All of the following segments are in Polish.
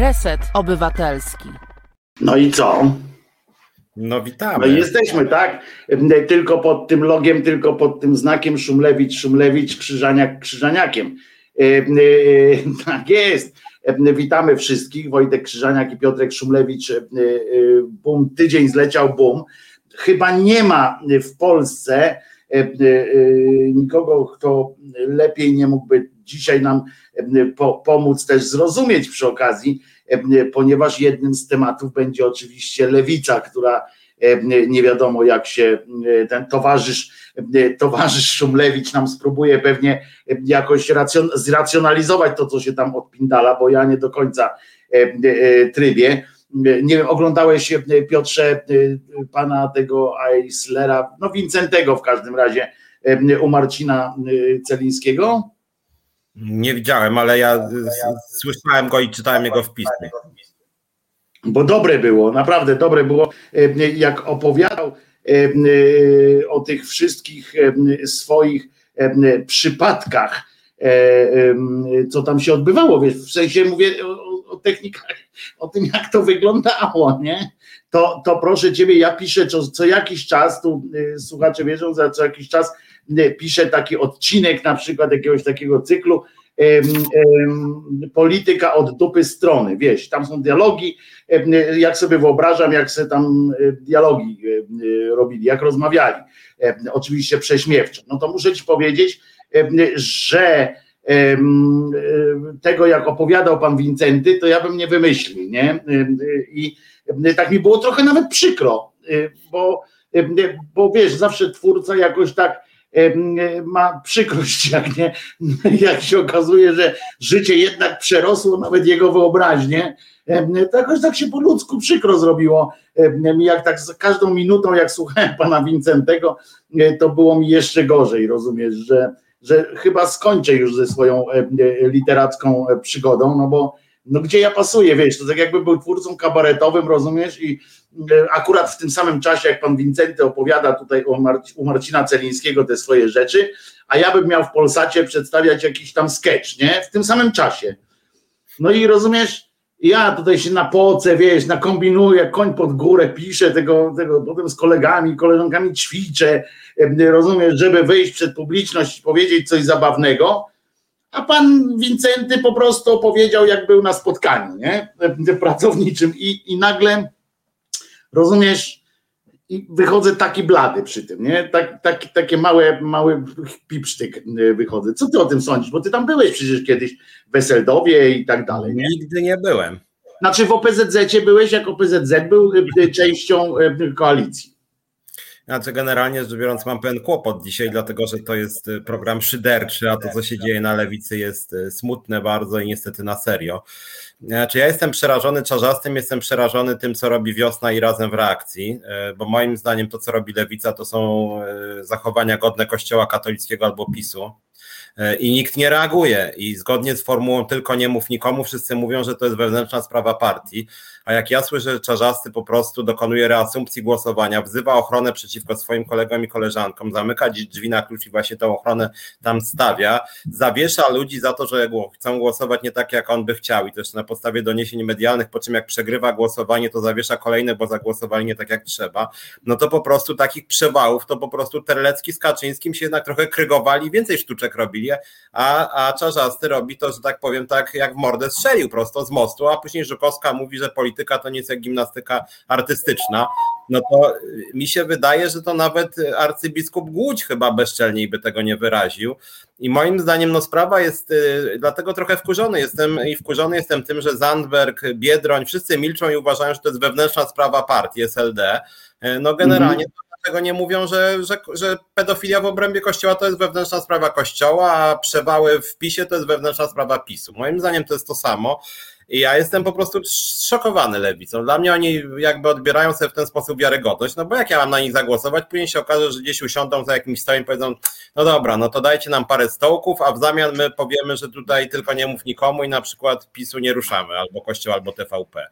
Reset Obywatelski. No i co? No witamy. No jesteśmy, tak? Tylko pod tym logiem, tylko pod tym znakiem Szumlewicz, Szumlewicz, Krzyżaniak, Krzyżaniakiem. E, e, tak jest. E, witamy wszystkich. Wojtek Krzyżaniak i Piotrek Szumlewicz. Bum, tydzień zleciał, bum. Chyba nie ma w Polsce nikogo, kto lepiej nie mógłby dzisiaj nam pomóc też zrozumieć przy okazji, ponieważ jednym z tematów będzie oczywiście lewica, która nie wiadomo jak się ten towarzysz, towarzysz Szumlewicz nam spróbuje pewnie jakoś racjon, zracjonalizować to, co się tam odpindala, bo ja nie do końca trybie. Nie wiem, oglądałeś Piotrze pana tego Eislera, no Wincentego w każdym razie, u Marcina Celińskiego? Nie widziałem, ale ja słyszałem go i czytałem jego wpisy. Bo dobre było, naprawdę dobre było, jak opowiadał o tych wszystkich swoich przypadkach, co tam się odbywało, wiesz, w sensie mówię o, o technikach, o tym jak to wyglądało, nie? To, to proszę ciebie, ja piszę co, co jakiś czas, tu słuchacze wierzą, za co jakiś czas piszę taki odcinek na przykład jakiegoś takiego cyklu polityka od dupy strony, wieś, tam są dialogi, jak sobie wyobrażam, jak sobie tam dialogi robili, jak rozmawiali, oczywiście prześmiewczo, no to muszę ci powiedzieć, że tego jak opowiadał pan Wincenty, to ja bym nie wymyślił, nie? I tak mi było trochę nawet przykro, bo, bo wiesz, zawsze twórca jakoś tak ma przykrość, jak, nie, jak się okazuje, że życie jednak przerosło nawet jego wyobraźnię. To jakoś tak się po ludzku przykro zrobiło. Jak tak z każdą minutą, jak słuchałem pana Wincentego, to było mi jeszcze gorzej, rozumiesz, że, że chyba skończę już ze swoją literacką przygodą, no bo no gdzie ja pasuję, wiesz, to tak jakby był twórcą kabaretowym, rozumiesz, i e, akurat w tym samym czasie, jak pan Wincenty opowiada tutaj u Marcina Celińskiego te swoje rzeczy, a ja bym miał w Polsacie przedstawiać jakiś tam sketch, nie? W tym samym czasie. No i rozumiesz, ja tutaj się na poce, wiesz, nakombinuję, koń pod górę, piszę tego, tego potem z kolegami, koleżankami ćwiczę, e, rozumiesz, żeby wyjść przed publiczność i powiedzieć coś zabawnego, a pan Wincenty po prostu opowiedział, jak był na spotkaniu, nie? Pracowniczym i, i nagle rozumiesz, i wychodzę taki blady przy tym, nie? Tak, tak, takie małe, mały pipsztyk wychodzę. Co ty o tym sądzisz? Bo ty tam byłeś przecież kiedyś w Weseldowie i tak dalej. Nie? Nigdy nie byłem. Znaczy w OPZZ byłeś, jak OPZZ był częścią koalicji. Znaczy generalnie rzecz biorąc mam pewien kłopot dzisiaj, dlatego że to jest y, program szyderczy, a to co się dzieje na lewicy jest y, smutne bardzo i niestety na serio. Znaczy ja jestem przerażony czarzastym, jestem przerażony tym, co robi wiosna i razem w reakcji, y, bo moim zdaniem to, co robi lewica, to są zachowania godne kościoła katolickiego albo PiSu i nikt nie reaguje. I zgodnie z formułą tylko nie mów nikomu, wszyscy mówią, że to jest wewnętrzna sprawa partii. A jak ja słyszę, że Czarzasty po prostu dokonuje reasumpcji głosowania, wzywa ochronę przeciwko swoim kolegom i koleżankom, zamyka drzwi na klucz i właśnie tę ochronę tam stawia, zawiesza ludzi za to, że chcą głosować nie tak, jak on by chciał. I też na podstawie doniesień medialnych, po czym jak przegrywa głosowanie, to zawiesza kolejne, bo zagłosowali nie tak, jak trzeba, no to po prostu takich przewałów, to po prostu Terlecki z Kaczyńskim się jednak trochę krygowali, więcej sztuczek robili, a, a Czarzasty robi to, że tak powiem, tak jak w mordę strzelił prosto z mostu, a później Żukowska mówi, że polityka to nie jest jak gimnastyka artystyczna, no to mi się wydaje, że to nawet arcybiskup Głódź chyba bezczelniej by tego nie wyraził. I moim zdaniem no sprawa jest, y, dlatego trochę wkurzony jestem i wkurzony jestem tym, że Zandberg, Biedroń, wszyscy milczą i uważają, że to jest wewnętrzna sprawa partii SLD. Y, no generalnie mm dlaczego nie mówią, że, że, że pedofilia w obrębie kościoła to jest wewnętrzna sprawa kościoła, a przewały w PiSie to jest wewnętrzna sprawa PiSu. Moim zdaniem to jest to samo. I ja jestem po prostu szokowany lewicą. Dla mnie oni jakby odbierają sobie w ten sposób wiarygodność, no bo jak ja mam na nich zagłosować, później się okaże, że gdzieś usiądą za jakimś stołem i powiedzą, no dobra, no to dajcie nam parę stołków, a w zamian my powiemy, że tutaj tylko nie mów nikomu i na przykład PiSu nie ruszamy, albo Kościół, albo TVP.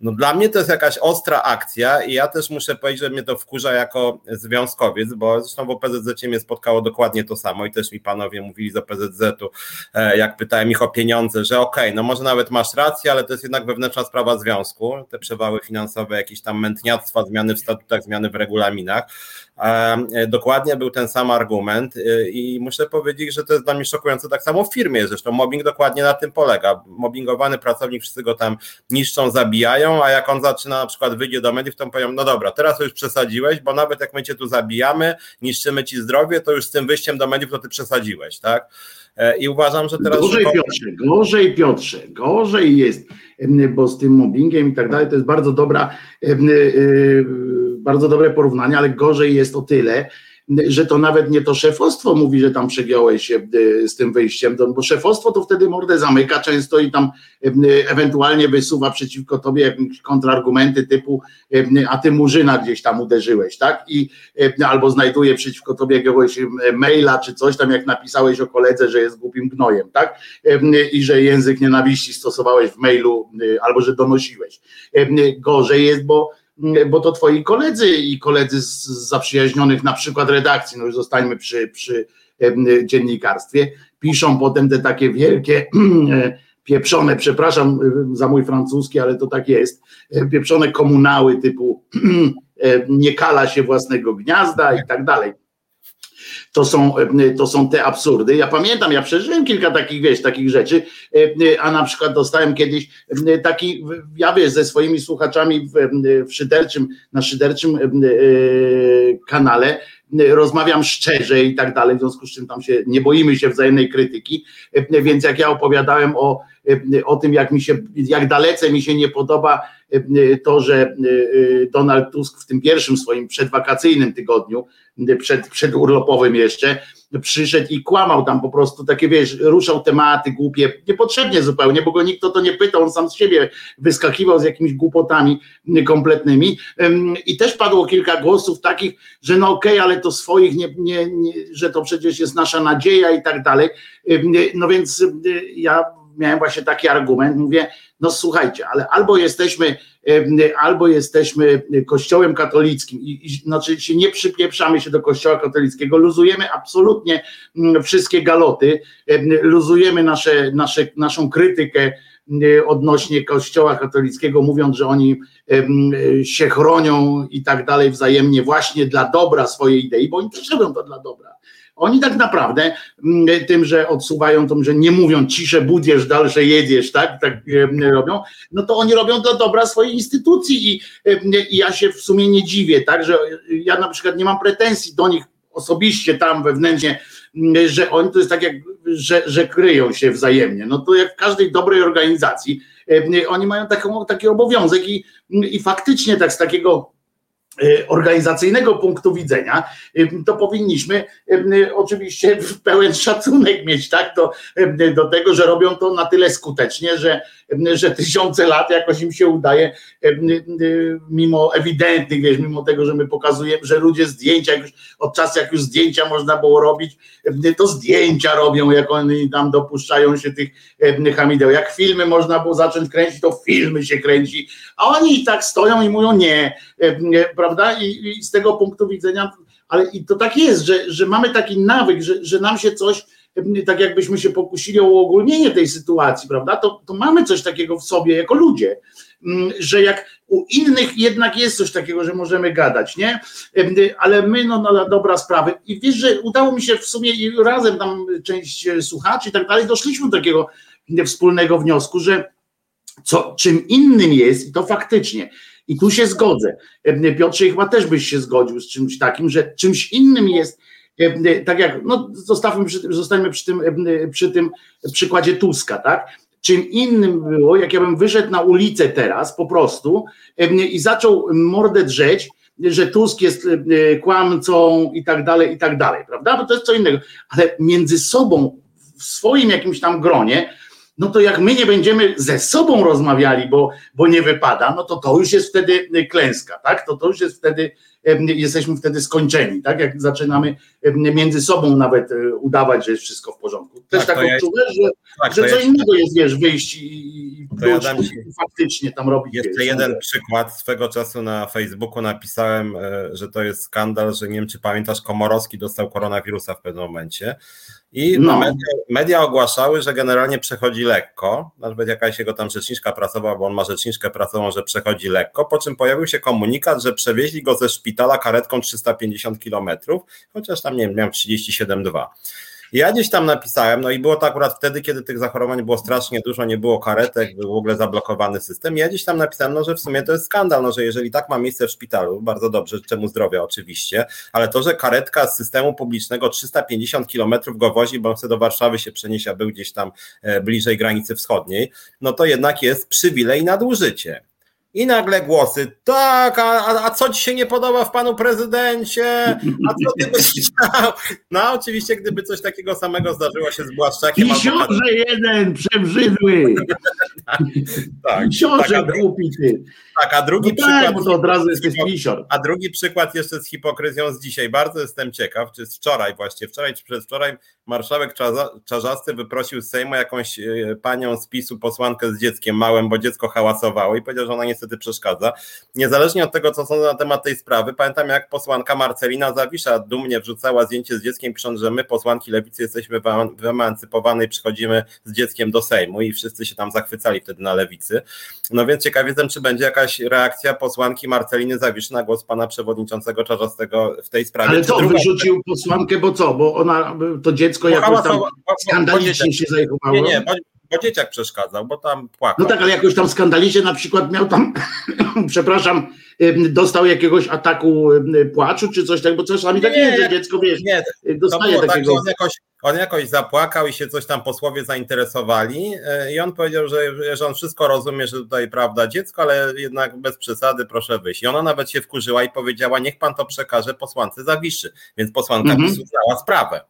No dla mnie to jest jakaś ostra akcja i ja też muszę powiedzieć, że mnie to wkurza jako związkowiec, bo zresztą w OPZZ mnie spotkało dokładnie to samo i też mi panowie mówili z OPZZ-u, e, jak pytałem ich o pieniądze, że okej, okay, no może nawet masz rację, ale to jest jednak wewnętrzna sprawa związku, te przewały finansowe, jakieś tam mętniactwa, zmiany w statutach, zmiany w regulaminach. E, dokładnie był ten sam argument e, i muszę powiedzieć, że to jest dla mnie szokujące tak samo w firmie, zresztą mobbing dokładnie na tym polega. Mobbingowany pracownik, wszyscy go tam niszczą, zabijają, a jak on zaczyna na przykład wyjdzie do mediów, to powiedzą, no dobra, teraz już przesadziłeś, bo nawet jak my cię tu zabijamy, niszczymy ci zdrowie, to już z tym wyjściem do mediów to ty przesadziłeś, tak? E, I uważam, że teraz. Gorzej, Piotrze, gorzej, Piotrze, gorzej jest, bo z tym mobbingiem i tak dalej, to jest bardzo dobra, bardzo dobre porównanie, ale gorzej jest o tyle, że to nawet nie to szefostwo mówi, że tam przegiąłeś się e, z tym wyjściem, bo szefostwo to wtedy mordę zamyka często i tam e, ewentualnie wysuwa przeciwko tobie jakieś kontrargumenty typu e, a ty murzyna gdzieś tam uderzyłeś, tak? I albo znajduje przeciwko tobie jakiegoś maila czy coś tam, jak napisałeś o koledze, że jest głupim gnojem, tak? I że język nienawiści stosowałeś w mailu albo że donosiłeś. Gorzej jest, bo bo to twoi koledzy i koledzy z zaprzyjaźnionych na przykład redakcji, no już zostańmy przy, przy dziennikarstwie, piszą potem te takie wielkie pieprzone, przepraszam za mój francuski, ale to tak jest, pieprzone komunały typu nie kala się własnego gniazda i tak dalej to są, e, to są te absurdy. Ja pamiętam, ja przeżyłem kilka takich, wiesz, takich rzeczy, e, e, a na przykład dostałem kiedyś taki, ja wiesz, ze swoimi słuchaczami w, w szyderczym, na szyderczym kanale rozmawiam szczerze i tak dalej, w związku z czym tam się nie boimy się wzajemnej krytyki, więc jak ja opowiadałem o, o tym, jak mi się, jak dalece mi się nie podoba to, że Donald Tusk w tym pierwszym swoim przedwakacyjnym tygodniu, przed, przedurlopowym jeszcze, przyszedł i kłamał tam po prostu, takie wiesz, ruszał tematy głupie, niepotrzebnie zupełnie, bo go nikt o to nie pytał, on sam z siebie wyskakiwał z jakimiś głupotami kompletnymi i też padło kilka głosów takich, że no okej, okay, ale to swoich, nie, nie, nie, że to przecież jest nasza nadzieja i tak dalej, no więc ja miałem właśnie taki argument, mówię, no słuchajcie, ale albo jesteśmy, albo jesteśmy kościołem katolickim i, i znaczy się nie przypieprzamy się do kościoła katolickiego, luzujemy absolutnie mm, wszystkie galoty, luzujemy nasze, nasze, naszą krytykę odnośnie kościoła katolickiego, mówiąc, że oni się chronią i tak dalej wzajemnie właśnie dla dobra swojej idei, bo oni też robią to dla dobra oni tak naprawdę mm, tym, że odsuwają to, że nie mówią cisze budziesz, dalsze jedziesz, tak, tak robią, no to oni robią dla dobra swojej instytucji i, i ja się w sumie nie dziwię, tak, że ja na przykład nie mam pretensji do nich osobiście tam wewnętrznie, mm, że oni to jest tak jak, że, że kryją się wzajemnie. No to jak w każdej dobrej organizacji, oni mają taką, taki obowiązek i, i faktycznie tak z takiego E, organizacyjnego punktu widzenia, e, to powinniśmy e, oczywiście pełen szacunek mieć tak, do, do tego, że robią to na tyle skutecznie, że, że tysiące lat jakoś im się udaje, mimo ewidentnych, wiesz, mimo tego, że my pokazujemy, że ludzie zdjęcia, już, od czasu jak już zdjęcia można było robić, to zdjęcia robią, jak oni tam dopuszczają się tych hamideł. Jak filmy można było zacząć kręcić, to filmy się kręci, a oni i tak stoją i mówią nie, prawda? I, I, z tego punktu widzenia, ale i to tak jest, że, że mamy taki nawyk, że, że nam się coś, tak jakbyśmy się pokusili o uogólnienie tej sytuacji, prawda? To, to mamy coś takiego w sobie jako ludzie, mm, że jak u innych jednak jest coś takiego, że możemy gadać, nie? Ale my, no, no dobra sprawy. I wiesz, że udało mi się w sumie i razem tam część słuchaczy i tak dalej, doszliśmy do takiego wspólnego wniosku, że co, czym innym jest, i to faktycznie, i tu się zgodzę. Piotrze, chyba też byś się zgodził z czymś takim, że czymś innym jest, tak jak, no zostawmy przy, zostańmy przy tym, przy tym przykładzie Tuska, tak? Czym innym było, jak ja bym wyszedł na ulicę teraz po prostu i zaczął mordę drzeć, że Tusk jest kłamcą i tak dalej, i tak dalej, prawda? Bo to jest co innego. Ale między sobą, w swoim jakimś tam gronie, no to jak my nie będziemy ze sobą rozmawiali, bo, bo nie wypada, no to to już jest wtedy klęska, tak? To to już jest wtedy jesteśmy wtedy skończeni, tak? Jak zaczynamy między sobą nawet e, udawać, że jest wszystko w porządku. Też tak, tak odczuwasz, że, tak, że co ja innego jest, wiesz, wyjść i, i, ja i faktycznie tam robić. Jeszcze wiesz, jeden no. przykład. Swego czasu na Facebooku napisałem, e, że to jest skandal, że nie wiem, czy pamiętasz, Komorowski dostał koronawirusa w pewnym momencie. I no. media, media, ogłaszały, że generalnie przechodzi lekko, nawet jakaś jego tam rzeczniczka prasowa, bo on ma rzeczniczkę prasową, że przechodzi lekko, po czym pojawił się komunikat, że przewieźli go ze szpitala karetką 350 kilometrów, chociaż tam nie wiem, miał 37,2. Ja gdzieś tam napisałem, no i było to akurat wtedy, kiedy tych zachorowań było strasznie dużo, nie było karetek, był w ogóle zablokowany system. Ja gdzieś tam napisałem, no, że w sumie to jest skandal, no, że jeżeli tak ma miejsce w szpitalu, bardzo dobrze, czemu zdrowia oczywiście, ale to, że karetka z systemu publicznego 350 kilometrów go wozi, bo on chce do Warszawy się przeniesie, a był gdzieś tam e, bliżej granicy wschodniej, no to jednak jest przywilej nadużycie. I nagle głosy, tak, a, a co ci się nie podoba w panu prezydencie? A co ty byś chciał? No oczywiście, gdyby coś takiego samego zdarzyło się z Błaszczakiem. Siorze jeden, przebrzydły. tak, tak. Siorze tak, głupi ty. Tak, a drugi no tak, przykład. Tak, to od razu jesteś. A drugi przykład jeszcze z hipokryzją z dzisiaj. Bardzo jestem ciekaw, czy z wczoraj właśnie, wczoraj czy przedwczoraj marszałek Czarzasty wyprosił z Sejmu jakąś e, panią z PiSu, posłankę z dzieckiem małym, bo dziecko hałasowało i powiedział, że ona niestety przeszkadza. Niezależnie od tego, co są na temat tej sprawy, pamiętam jak posłanka Marcelina Zawisza dumnie wrzucała zdjęcie z dzieckiem, pisząc, że my posłanki lewicy jesteśmy wyemancypowane i przychodzimy z dzieckiem do Sejmu i wszyscy się tam zachwycali wtedy na lewicy. No więc ciekaw jestem, czy będzie jakaś reakcja posłanki Marceliny Zawiszy na głos pana przewodniczącego Czarzastego w tej sprawie. Ale co, druga... wyrzucił posłankę, bo co, bo ona, to dziecko jakoś tam skandalicznie się zachowało? Nie, nie, bo dzieciak przeszkadzał, bo tam płakał. No tak, ale jakoś tam skandalicznie na przykład miał tam, przepraszam, dostał jakiegoś ataku płaczu czy coś tak, bo czasami tak jest, że dziecko wiesz, nie, dostaje tak, takiego. Tak, on, jakoś, on jakoś zapłakał i się coś tam posłowie zainteresowali e, i on powiedział, że, że on wszystko rozumie, że tutaj prawda dziecko, ale jednak bez przesady proszę wyjść. I ona nawet się wkurzyła i powiedziała, niech pan to przekaże posłance Zawiszy, więc posłanka mhm. Sprawę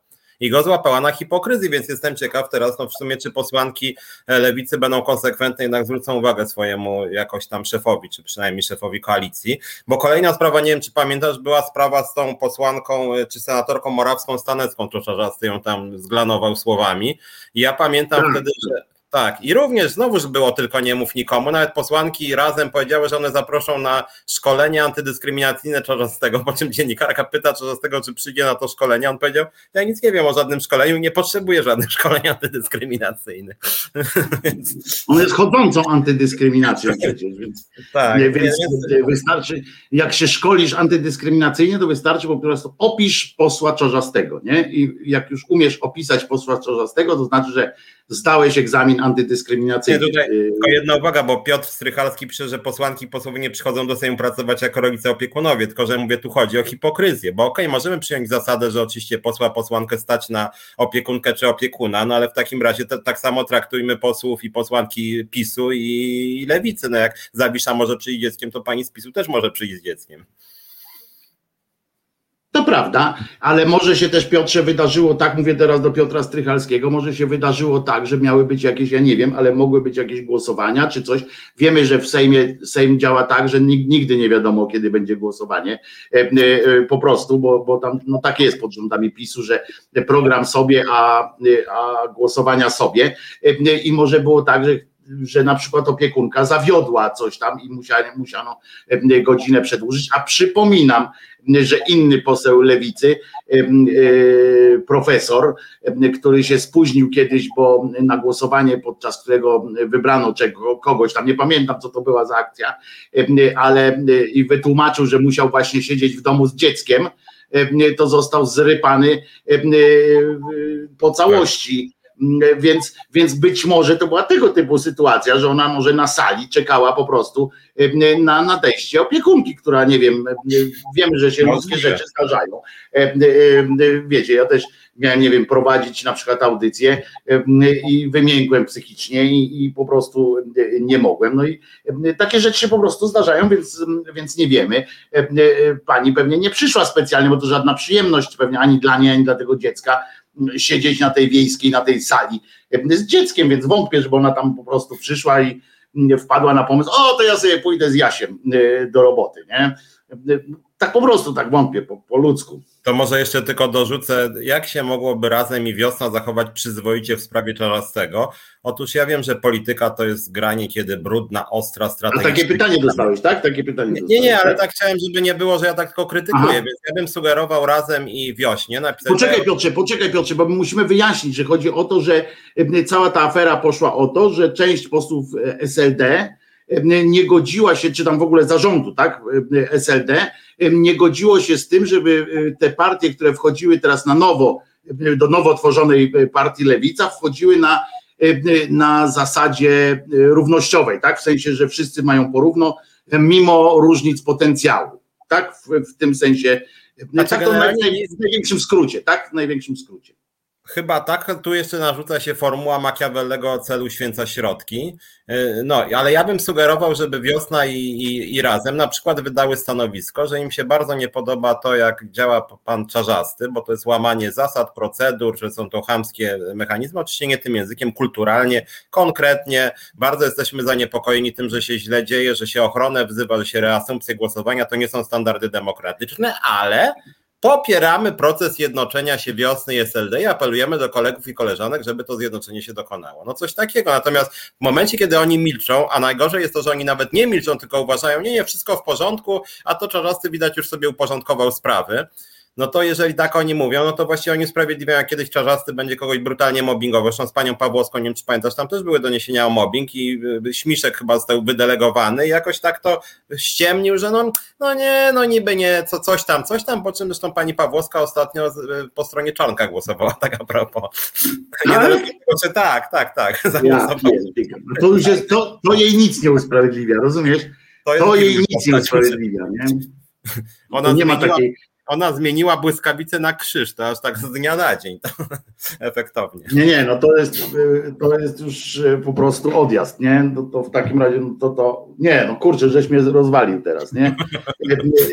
i go złapała na hipokryzji, więc jestem ciekaw teraz, no w sumie, czy posłanki e, lewicy będą konsekwentne, jednak zwrócą uwagę swojemu jakoś tam szefowi, czy przynajmniej szefowi koalicji. Bo kolejna sprawa, nie wiem, czy pamiętasz, była sprawa z tą posłanką, e, czy senatorką Morawską Stanecką, troszeczkę ją tam zglanował słowami. I ja pamiętam tak. wtedy, że tak, i również znowuż było tylko nie mów nikomu. Nawet posłanki razem powiedziały, że one zaproszą na szkolenie antydyskryminacyjne Czarzastego, po czym dziennikarka pyta Czarzastego, czy przyjdzie na to szkolenie. On powiedział, ja nic nie wiem o żadnym szkoleniu, nie potrzebuję żadnych szkoleń antydyskryminacyjnych. On jest chodzącą antydyskryminacją przecież, więc, tak, nie, więc, więc wystarczy, jak się szkolisz antydyskryminacyjnie, to wystarczy po prostu opisz posła Czarzastego, nie? I jak już umiesz opisać posła Czarzastego, to znaczy, że zdałeś egzamin antydyskryminacyjny. Nie, tutaj tylko jedna uwaga, bo Piotr Strychalski pisze, że posłanki i posłowie nie przychodzą do Sejmu pracować jako rodzice opiekunowie, tylko że mówię, tu chodzi o hipokryzję, bo okej, okay, możemy przyjąć zasadę, że oczywiście posła, posłankę stać na opiekunkę czy opiekuna, no ale w takim razie to, tak samo traktujmy posłów i posłanki PiSu i, i Lewicy, no jak Zawisza może przyjść dzieckiem, to pani z PiSu też może przyjść z dzieckiem. To prawda, ale może się też Piotrze wydarzyło tak, mówię teraz do Piotra Strychalskiego, może się wydarzyło tak, że miały być jakieś, ja nie wiem, ale mogły być jakieś głosowania czy coś. Wiemy, że w Sejmie Sejm działa tak, że nigdy nie wiadomo, kiedy będzie głosowanie. E, e, po prostu, bo, bo tam no tak jest pod rządami PiSu, że program sobie, a, a głosowania sobie. E, I może było tak, że że na przykład opiekunka zawiodła coś tam i musiano, musiano godzinę przedłużyć, a przypominam, że inny poseł lewicy, e, profesor, który się spóźnił kiedyś, bo na głosowanie, podczas którego wybrano kogoś, tam nie pamiętam, co to była za akcja, ale i wytłumaczył, że musiał właśnie siedzieć w domu z dzieckiem, to został zrypany po całości więc, więc być może to była tego typu sytuacja, że ona może na sali czekała po prostu na nadejście opiekunki, która nie wiem, wiemy, że się ludzkie rzeczy zdarzają. Wiecie, ja też miałem, nie wiem, prowadzić na przykład audycję i wymiękłem psychicznie i, i po prostu nie mogłem. No i takie rzeczy się po prostu zdarzają, więc, więc nie wiemy. Pani pewnie nie przyszła specjalnie, bo to żadna przyjemność pewnie ani dla niej, ani dla tego dziecka siedzieć na tej wiejskiej, na tej sali z dzieckiem, więc wątpię, żeby ona tam po prostu przyszła i wpadła na pomysł, o to ja sobie pójdę z Jasiem e, do roboty, nie? Tak po prostu, tak wątpię, po, po ludzku. To może jeszcze tylko dorzucę, jak się mogłoby razem i wiosna zachować przyzwoicie w sprawie Czarzastego? Otóż ja wiem, że polityka to jest granie, kiedy brudna, ostra, strategiczna. A takie pytanie dostałeś, tak? Takie pytanie nie, nie, nie, ale tak chciałem, żeby nie było, że ja tak tylko krytykuję, Aha. więc ja bym sugerował razem i wiośnie napisać... Poczekaj Piotrze, poczekaj Piotrze, bo musimy wyjaśnić, że chodzi o to, że cała ta afera poszła o to, że część posłów e, SLD nie godziła się, czy tam w ogóle zarządu, tak, SLD, nie godziło się z tym, żeby te partie, które wchodziły teraz na nowo, do nowo tworzonej partii Lewica, wchodziły na, na zasadzie równościowej, tak, w sensie, że wszyscy mają porówno, mimo różnic potencjału, tak, w, w tym sensie, znaczy, tak to w największym skrócie, tak, w największym skrócie. Chyba tak, tu jeszcze narzuca się formuła Machiavellego celu święca środki. E, no, ale ja bym sugerował, żeby wiosna i, i, i, razem na przykład wydały stanowisko, że im się bardzo nie podoba to, jak działa pan Czarzasty, bo to jest łamanie zasad, procedur, że są to chamskie mechanizmy, oczywiście nie tym językiem, kulturalnie, konkretnie. Bardzo jesteśmy zaniepokojeni tym, że się źle dzieje, że się ochronę wzywa, że się reasumpcje głosowania, to nie są standardy demokratyczne, ale popieramy proces jednoczenia się wiosny i SLD i apelujemy do kolegów i koleżanek, żeby to zjednoczenie się dokonało. No coś takiego. Natomiast w momencie, kiedy oni milczą, a najgorzej jest to, że oni nawet nie milczą, tylko uważają, nie, nie, wszystko w porządku, a to Czarzasty widać już sobie uporządkował sprawy, no to jeżeli tak oni mówią, no to właściwie oni usprawiedliwiają, jak kiedyś Czarzasty będzie kogoś brutalnie mobbingował. Zresztą z panią Pawłowską, nie wiem czy pamiętasz, tam też były doniesienia o mobbing i y, Śmiszek chyba został wydelegowany i jakoś tak to ściemnił, że no, no nie, no niby nie, co, coś tam, coś tam, po czym zresztą pani Pawłowska ostatnio y, po stronie Czarnka głosowała, tak a propos. Nie, no, tak, tak, tak. Ja, to już jest, to, to jej nic nie usprawiedliwia, rozumiesz? To, to jej nic nie usprawiedliwia, nie? Ona nie ma takiej ona zmieniła błyskawicę na krzyż, to aż tak z dnia na dzień, to efektownie. Nie, nie, no to jest, to jest już e, po prostu odjazd, nie? To, to w takim razie, no to, to, nie, no kurczę, żeś mnie rozwalił teraz, nie?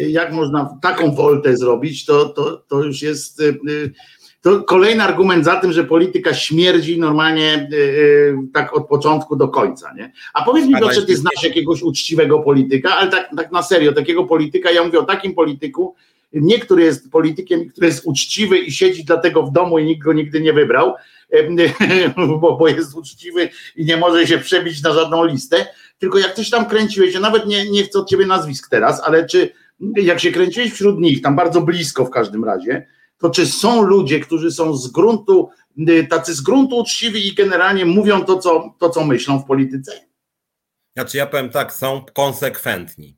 Jak można taką woltę zrobić, to, to, to już jest... To kolejny argument za tym, że polityka śmierdzi normalnie tak od początku do końca. Nie? A powiedz mi, czy ty znasz jakiegoś uczciwego polityka, ale tak, tak na serio, takiego polityka, ja mówię o takim polityku, nie który jest politykiem, który jest uczciwy i siedzi dlatego w domu i nikt go nigdy nie wybrał, bo, bo jest uczciwy i nie może się przebić na żadną listę, tylko jak coś tam kręciłeś, ja nawet nie, nie chcę od ciebie nazwisk teraz, ale czy jak się kręciłeś wśród nich, tam bardzo blisko w każdym razie, to czy są ludzie, którzy są z gruntu, tacy z gruntu uczciwi i generalnie mówią to, co, to, co myślą w polityce? Znaczy ja powiem tak, są konsekwentni.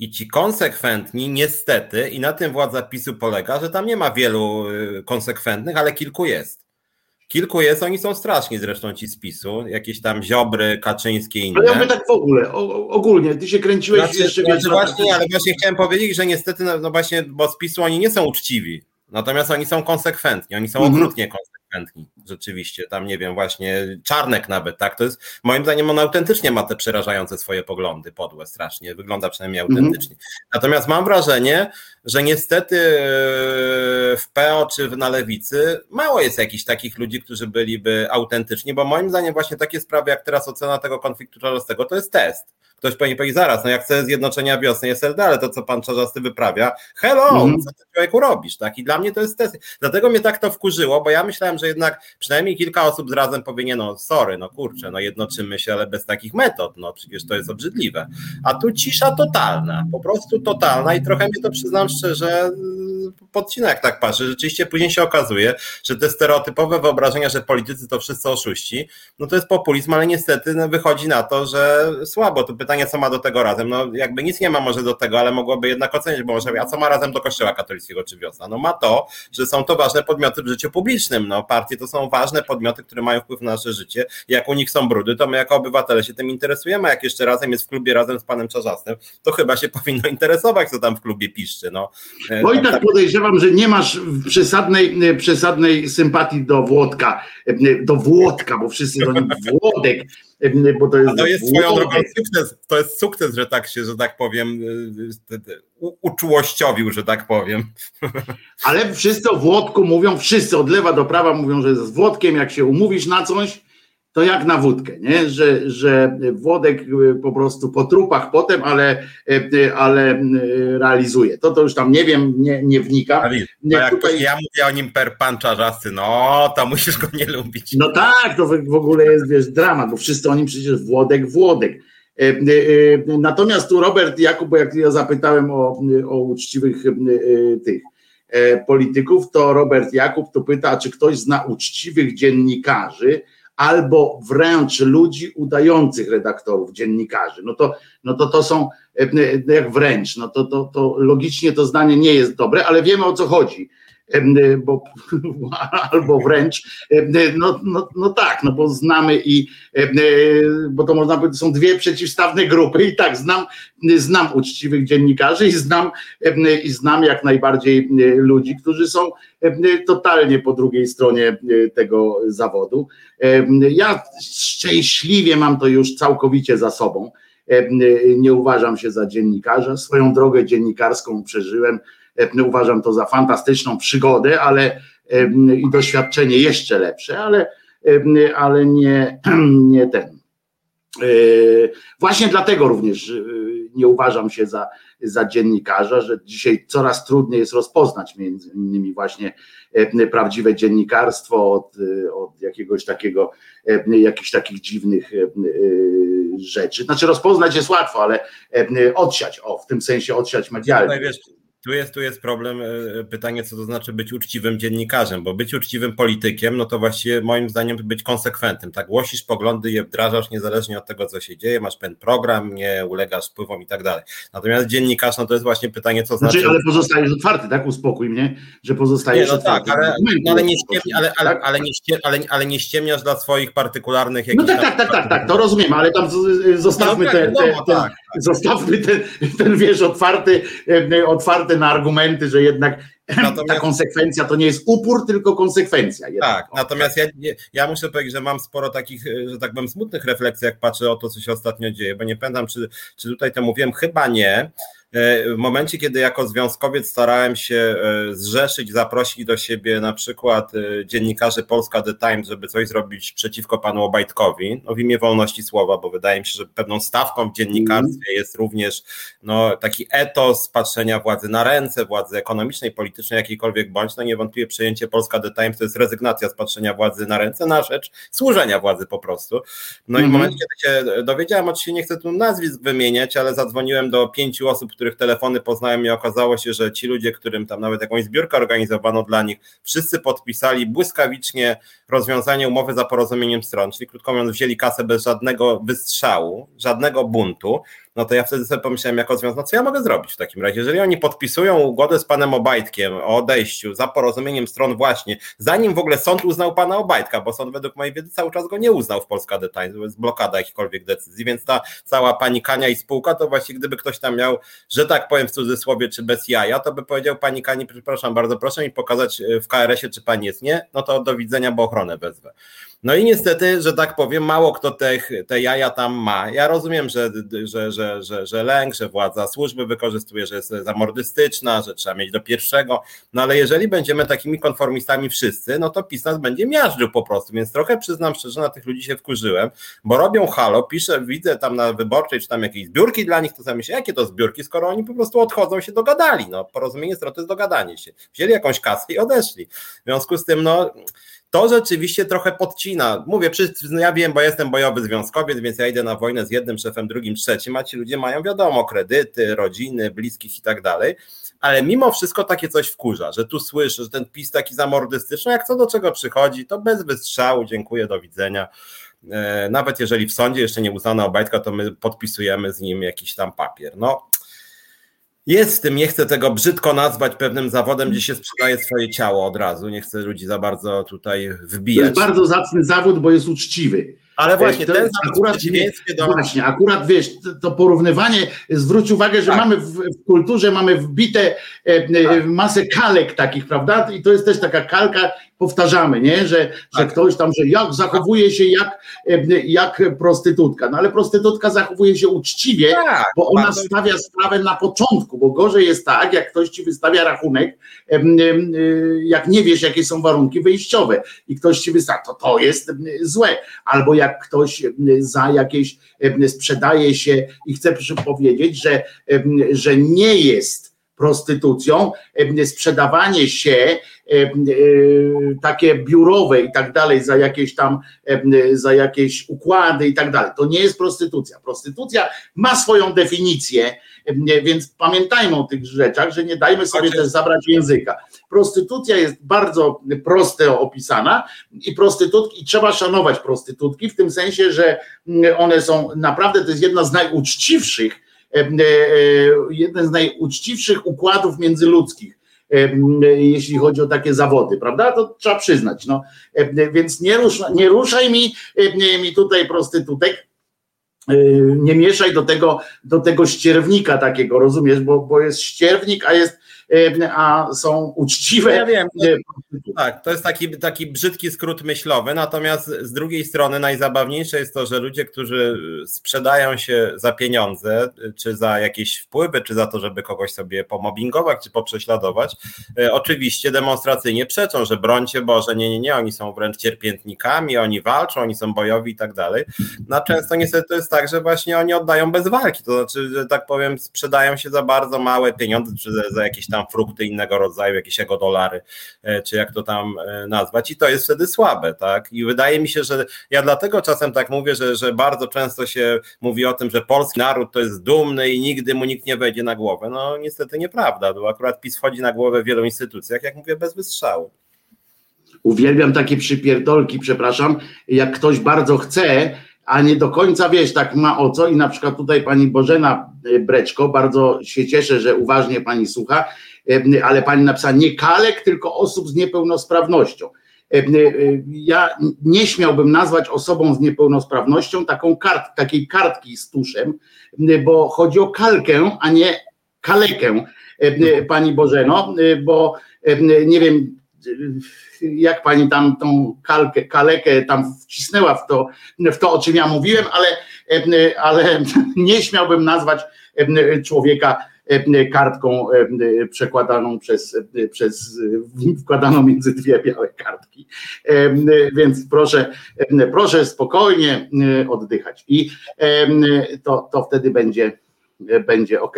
I ci konsekwentni, niestety, i na tym władza PiSu polega, że tam nie ma wielu y, konsekwentnych, ale kilku jest. Kilku jest, oni są straszni zresztą ci z PiSu, jakieś tam Ziobry, Kaczyńskie i inne. Ale ja mówię tak w ogóle, o, ogólnie, ty się kręciłeś znaczy, jeszcze znaczy właśnie, ale właśnie chciałem powiedzieć, że niestety, no, no właśnie, bo z PiSu oni nie są uczciwi, natomiast oni są konsekwentni, oni są mhm. okrutnie konsekwentni chętni, rzeczywiście. Tam nie wiem, właśnie Czarnek nawet, tak? To jest moim zdaniem on autentycznie ma te przerażające swoje poglądy, podłe strasznie, wygląda przynajmniej mhm. autentycznie. Mm. Natomiast mam wrażenie, że niestety e, w PO czy na lewicy mało jest jakichś takich ludzi, którzy byliby autentyczni, bo moim zdaniem właśnie takie sprawy jak teraz ocena tego konfliktu czarnostego to jest test ktoś powinien powiedzieć zaraz, no jak chcę zjednoczenia wiosny SLD, ale to co pan Czarzasty wyprawia, hello, mm. co ty człowieku robisz, tak? I dla mnie to jest test. Dlatego mnie tak to wkurzyło, bo ja myślałem, że jednak przynajmniej kilka osób razem powie, nie no sorry, no kurczę, no jednoczymy się, ale bez takich metod, no przecież to jest obrzydliwe. A tu cisza totalna, po prostu totalna i trochę mnie to przyznam szczerze podcina, jak tak patrzę. Rzeczywiście później się okazuje, że te stereotypowe wyobrażenia, że politycy to wszyscy oszuści, no to jest populizm, ale niestety no, wychodzi na to, że słabo. To pytanie, co ma do tego razem? No jakby nic nie ma może do tego, ale mogłoby jednak ocenić, bo może, a co ma razem do kościoła katolickiego czy wiosna? No ma to, że są to ważne podmioty w życiu publicznym. No partie to są ważne podmioty, które mają wpływ na nasze życie. Jak u nich są brudy, to my jako obywatele się tym interesujemy. A jak jeszcze razem jest w klubie razem z panem Czarzastym, to chyba się powinno interesować, co tam w klubie piszczy. No, no i tak, tak podejrzewam, że nie masz przesadnej, przesadnej sympatii do Włodka, do Włodka, bo wszyscy do nim Włodek, bo to jest. A to jest swoją drogą sukces, to jest sukces, że tak się, że tak powiem, uczułościowił, że tak powiem. Ale wszyscy o Włodku mówią, wszyscy od lewa do prawa mówią, że z Włodkiem, jak się umówisz na coś, to jak na wódkę, nie? Że, że Włodek po prostu po trupach potem, ale, ale realizuje. To to już tam nie wiem, nie, nie wnikam. A no jak tutaj... ja mówię o nim per pan czarzasty, no to musisz go nie lubić. No tak, to w ogóle jest wiesz, dramat, bo wszyscy o nim przecież Włodek, Włodek. E, e, natomiast tu Robert Jakub, bo jak ja zapytałem o, o uczciwych e, tych polityków, to Robert Jakub tu pyta, czy ktoś zna uczciwych dziennikarzy, albo wręcz ludzi udających redaktorów, dziennikarzy. No to, no to, to są jak wręcz, no to, to, to logicznie to zdanie nie jest dobre, ale wiemy o co chodzi. Y, bo, albo wręcz, no, no, no tak, no bo znamy i, y, bo to można powiedzieć, są dwie przeciwstawne grupy i tak, znam, znam uczciwych dziennikarzy i znam, i znam jak najbardziej ludzi, którzy są totalnie po drugiej stronie tego zawodu. Ja szczęśliwie mam to już całkowicie za sobą. Nie uważam się za dziennikarza. Swoją drogę dziennikarską przeżyłem uważam to za fantastyczną przygodę, ale i doświadczenie jeszcze lepsze, ale, ale nie, nie ten. E, właśnie dlatego również e, nie uważam się za, za dziennikarza, że dzisiaj coraz trudniej jest rozpoznać między innymi właśnie prawdziwe dziennikarstwo od, od jakiegoś takiego, jakichś takich dziwnych rzeczy. Znaczy rozpoznać jest łatwo, ale odsiać, o w tym sensie odsiać medialnie. Tu jest, tu jest problem, e, pytanie, co to znaczy być uczciwym dziennikarzem, bo być uczciwym politykiem, no to właściwie moim zdaniem być konsekwentnym, tak, głosisz poglądy, je wdrażasz niezależnie od tego, co się dzieje, masz pewien program, nie ulegasz wpływom i tak dalej. Natomiast dziennikarz, no to jest właśnie pytanie, co znaczy... znaczy ale pozostajesz otwarty, tak, uspokój mnie, że pozostajesz nie, no otwarty. Tak, ale, no, ale, nie ale, ale, tak? ale, nie ale, ale nie ściemniasz dla swoich partykularnych No tak, tak, tak, tak, tak, to rozumiem, ale tam zostawmy no, tak, te, te, ten, tak. zostawmy ten, ten, wiesz, otwarty, otwarty na argumenty, że jednak natomiast, ta konsekwencja to nie jest upór, tylko konsekwencja. Jednak. Tak, natomiast ja, ja muszę powiedzieć, że mam sporo takich, że tak powiem, smutnych refleksji, jak patrzę o to, co się ostatnio dzieje, bo nie pamiętam, czy, czy tutaj to mówiłem, chyba nie, E, w momencie, kiedy jako związkowiec starałem się e, zrzeszyć, zaprosić do siebie na przykład e, dziennikarzy Polska The Times, żeby coś zrobić przeciwko panu Obajtkowi, no w imię wolności słowa, bo wydaje mi się, że pewną stawką w dziennikarstwie mm. jest również no, taki etos patrzenia władzy na ręce, władzy ekonomicznej, politycznej, jakiejkolwiek bądź, no niewątpliwie przejęcie Polska The Times to jest rezygnacja z patrzenia władzy na ręce na rzecz służenia władzy po prostu. No mm. i w mhm. momencie, kiedy się dowiedziałem, oczywiście nie chcę tu nazwisk wymieniać, ale zadzwoniłem do pięciu osób, których telefony poznałem i okazało się, że ci ludzie, którym tam nawet jakąś zbiórkę organizowano dla nich, wszyscy podpisali błyskawicznie rozwiązanie umowy za porozumieniem stron, czyli krótko mówiąc wzięli kasę bez żadnego wystrzału, żadnego buntu, no to ja wtedy sobie pomyślałem jako związek, no co ja mogę zrobić w takim razie? Jeżeli oni podpisują ugodę z panem Obajtkiem o odejściu za porozumieniem stron właśnie, zanim w ogóle sąd uznał pana Obajtka, bo sąd według mojej wiedzy cały czas go nie uznał w Polska Detail, to jest blokada jakichkolwiek decyzji, więc ta cała panikania i spółka, to właśnie gdyby ktoś tam miał, że tak powiem w cudzysłowie, czy bez jaja, to by powiedział pani Kani, przepraszam bardzo, proszę mi pokazać w KRS-ie, czy pani jest nie, no to do widzenia, bo ochronę wezwę. No i niestety, że tak powiem, mało kto te, te jaja tam ma. Ja rozumiem, że, że, że, że, że lęk, że władza służby wykorzystuje, że jest zamordystyczna, że trzeba mieć do pierwszego, no ale jeżeli będziemy takimi konformistami wszyscy, no to PiS nas będzie miażdżył po prostu, więc trochę przyznam szczerze, na tych ludzi się wkurzyłem, bo robią halo, piszę, widzę tam na wyborczej, czy tam jakieś zbiórki dla nich, to sobie myślę, jakie to zbiórki, skoro oni po prostu odchodzą się dogadali, no porozumienie stron to jest dogadanie się, wzięli jakąś kasę i odeszli. W związku z tym, no to rzeczywiście trochę podcina. Mówię, no ja wiem, bo jestem bojowy związkowiec, więc ja idę na wojnę z jednym szefem, drugim, trzecim, a ci ludzie mają, wiadomo, kredyty, rodziny, bliskich i tak dalej, ale mimo wszystko takie coś wkurza, że tu słyszę, że ten PiS taki zamordystyczny, jak co do czego przychodzi, to bez wystrzału, dziękuję, do widzenia. E, nawet jeżeli w sądzie jeszcze nie uznano Obajtka, to my podpisujemy z nim jakiś tam papier. No, jest w tym, nie chcę tego brzydko nazwać pewnym zawodem, gdzie się sprzedaje swoje ciało od razu. Nie chcę ludzi za bardzo tutaj wbijać. To jest bardzo zacny zawód, bo jest uczciwy. Ale właśnie to, ten akurat, do... Właśnie, akurat wiesz, to porównywanie, zwróć uwagę, że tak. mamy w, w, kulturze mamy wbite e, e, tak. masę kalek takich, prawda? I to jest też taka kalka powtarzamy, nie? Że, że Tak. ktoś tam, że jak zachowuje się jak, e, jak prostytutka. No ale prostytutka zachowuje się uczciwie, Tak, bo ona bardzo- stawia sprawę na początku, bo gorzej jest tak, jak ktoś ci wystawia rachunek, em, y, jak nie wiesz, jakie są warunki wyjściowe i ktoś ci wystawia, to to jest złe. Albo jak ktoś za jakieś sprzedaje się i chce powiedzieć, że, że nie jest prostytucją, sprzedawanie się takie biurowe i tak dalej za jakieś tam, em, za jakieś układy i tak dalej. To nie jest prostytucja. Prostytucja ma swoją definicję, więc pamiętajmy o tych rzeczach, że nie dajmy sobie Znaczy- też zabrać języka. Prostytucja jest bardzo proste opisana i prostytutki, i trzeba szanować prostytutki w tym sensie, że one są naprawdę, to jest jedna z najuczciwszych, e, e, jeden z najuczciwszych układów międzyludzkich jeśli chodzi o takie zawody, prawda? To trzeba przyznać. No. Więc nie, rusz, nie ruszaj mi, mi tutaj prostytutek, e, nie mieszaj do tego, do tego ścierwnika takiego, rozumiesz, bo, bo jest ścierwnik, a jest a są uczciwe. Ja wiem, e, Tak, to jest taki, taki brzydki skrót myślowy, natomiast z drugiej strony najzabawniejsze jest to, że ludzie, którzy sprzedają się za pieniądze, czy za jakieś wpływy, czy za to, żeby kogoś sobie pomobbingować, czy poprześladować, e, oczywiście demonstracyjnie przeczą, że brońcie Boże, nie, nie, nie, oni są wręcz cierpiętnikami, oni walczą, oni są bojowi i tak dalej. No często niestety to jest tak, że właśnie oni oddają bez walki, to znaczy, że tak powiem, sprzedają się za bardzo małe pieniądze, czy za, za jakieś tam frukty innego rodzaju, jakieś jego dolary, e, czy jak to tam e, nazwać, i to jest wtedy słabe, tak? I wydaje mi się, że ja dlatego czasem tak mówię, że, że bardzo często się mówi o tym, że polski naród to jest dumny i nigdy mu nikt nie wejdzie na głowę. No niestety nieprawda, bo akurat PiS wchodzi na głowę w wielu instytucjach, jak mówię, bez wystrzału. Uwielbiam takie przypierdolki, przepraszam, jak ktoś bardzo chce, a nie do końca wiesz, tak ma o co i na przykład tutaj pani Bożena y, Breczko, bardzo się cieszę, że uważnie pani słucha, ale pani napisała nie kalek, tylko osób z niepełnosprawnością. Y, Ja nie śmiałbym nazwać osobą z niepełnosprawnością taką kart, takiej kartki z tuszem, bo chodzi o kalkę, a nie kalekę, pani Bożeno, y, bo nie wiem, jak pani tam tą kalkę, kalekę tam wcisnęła w to, w to, o czym ja mówiłem, ale, ale nie śmiałbym nazwać człowieka kartką przekładaną przez, przez wkładaną między dwie białe kartki. Więc proszę, proszę spokojnie oddychać i to, to wtedy będzie będzie ok.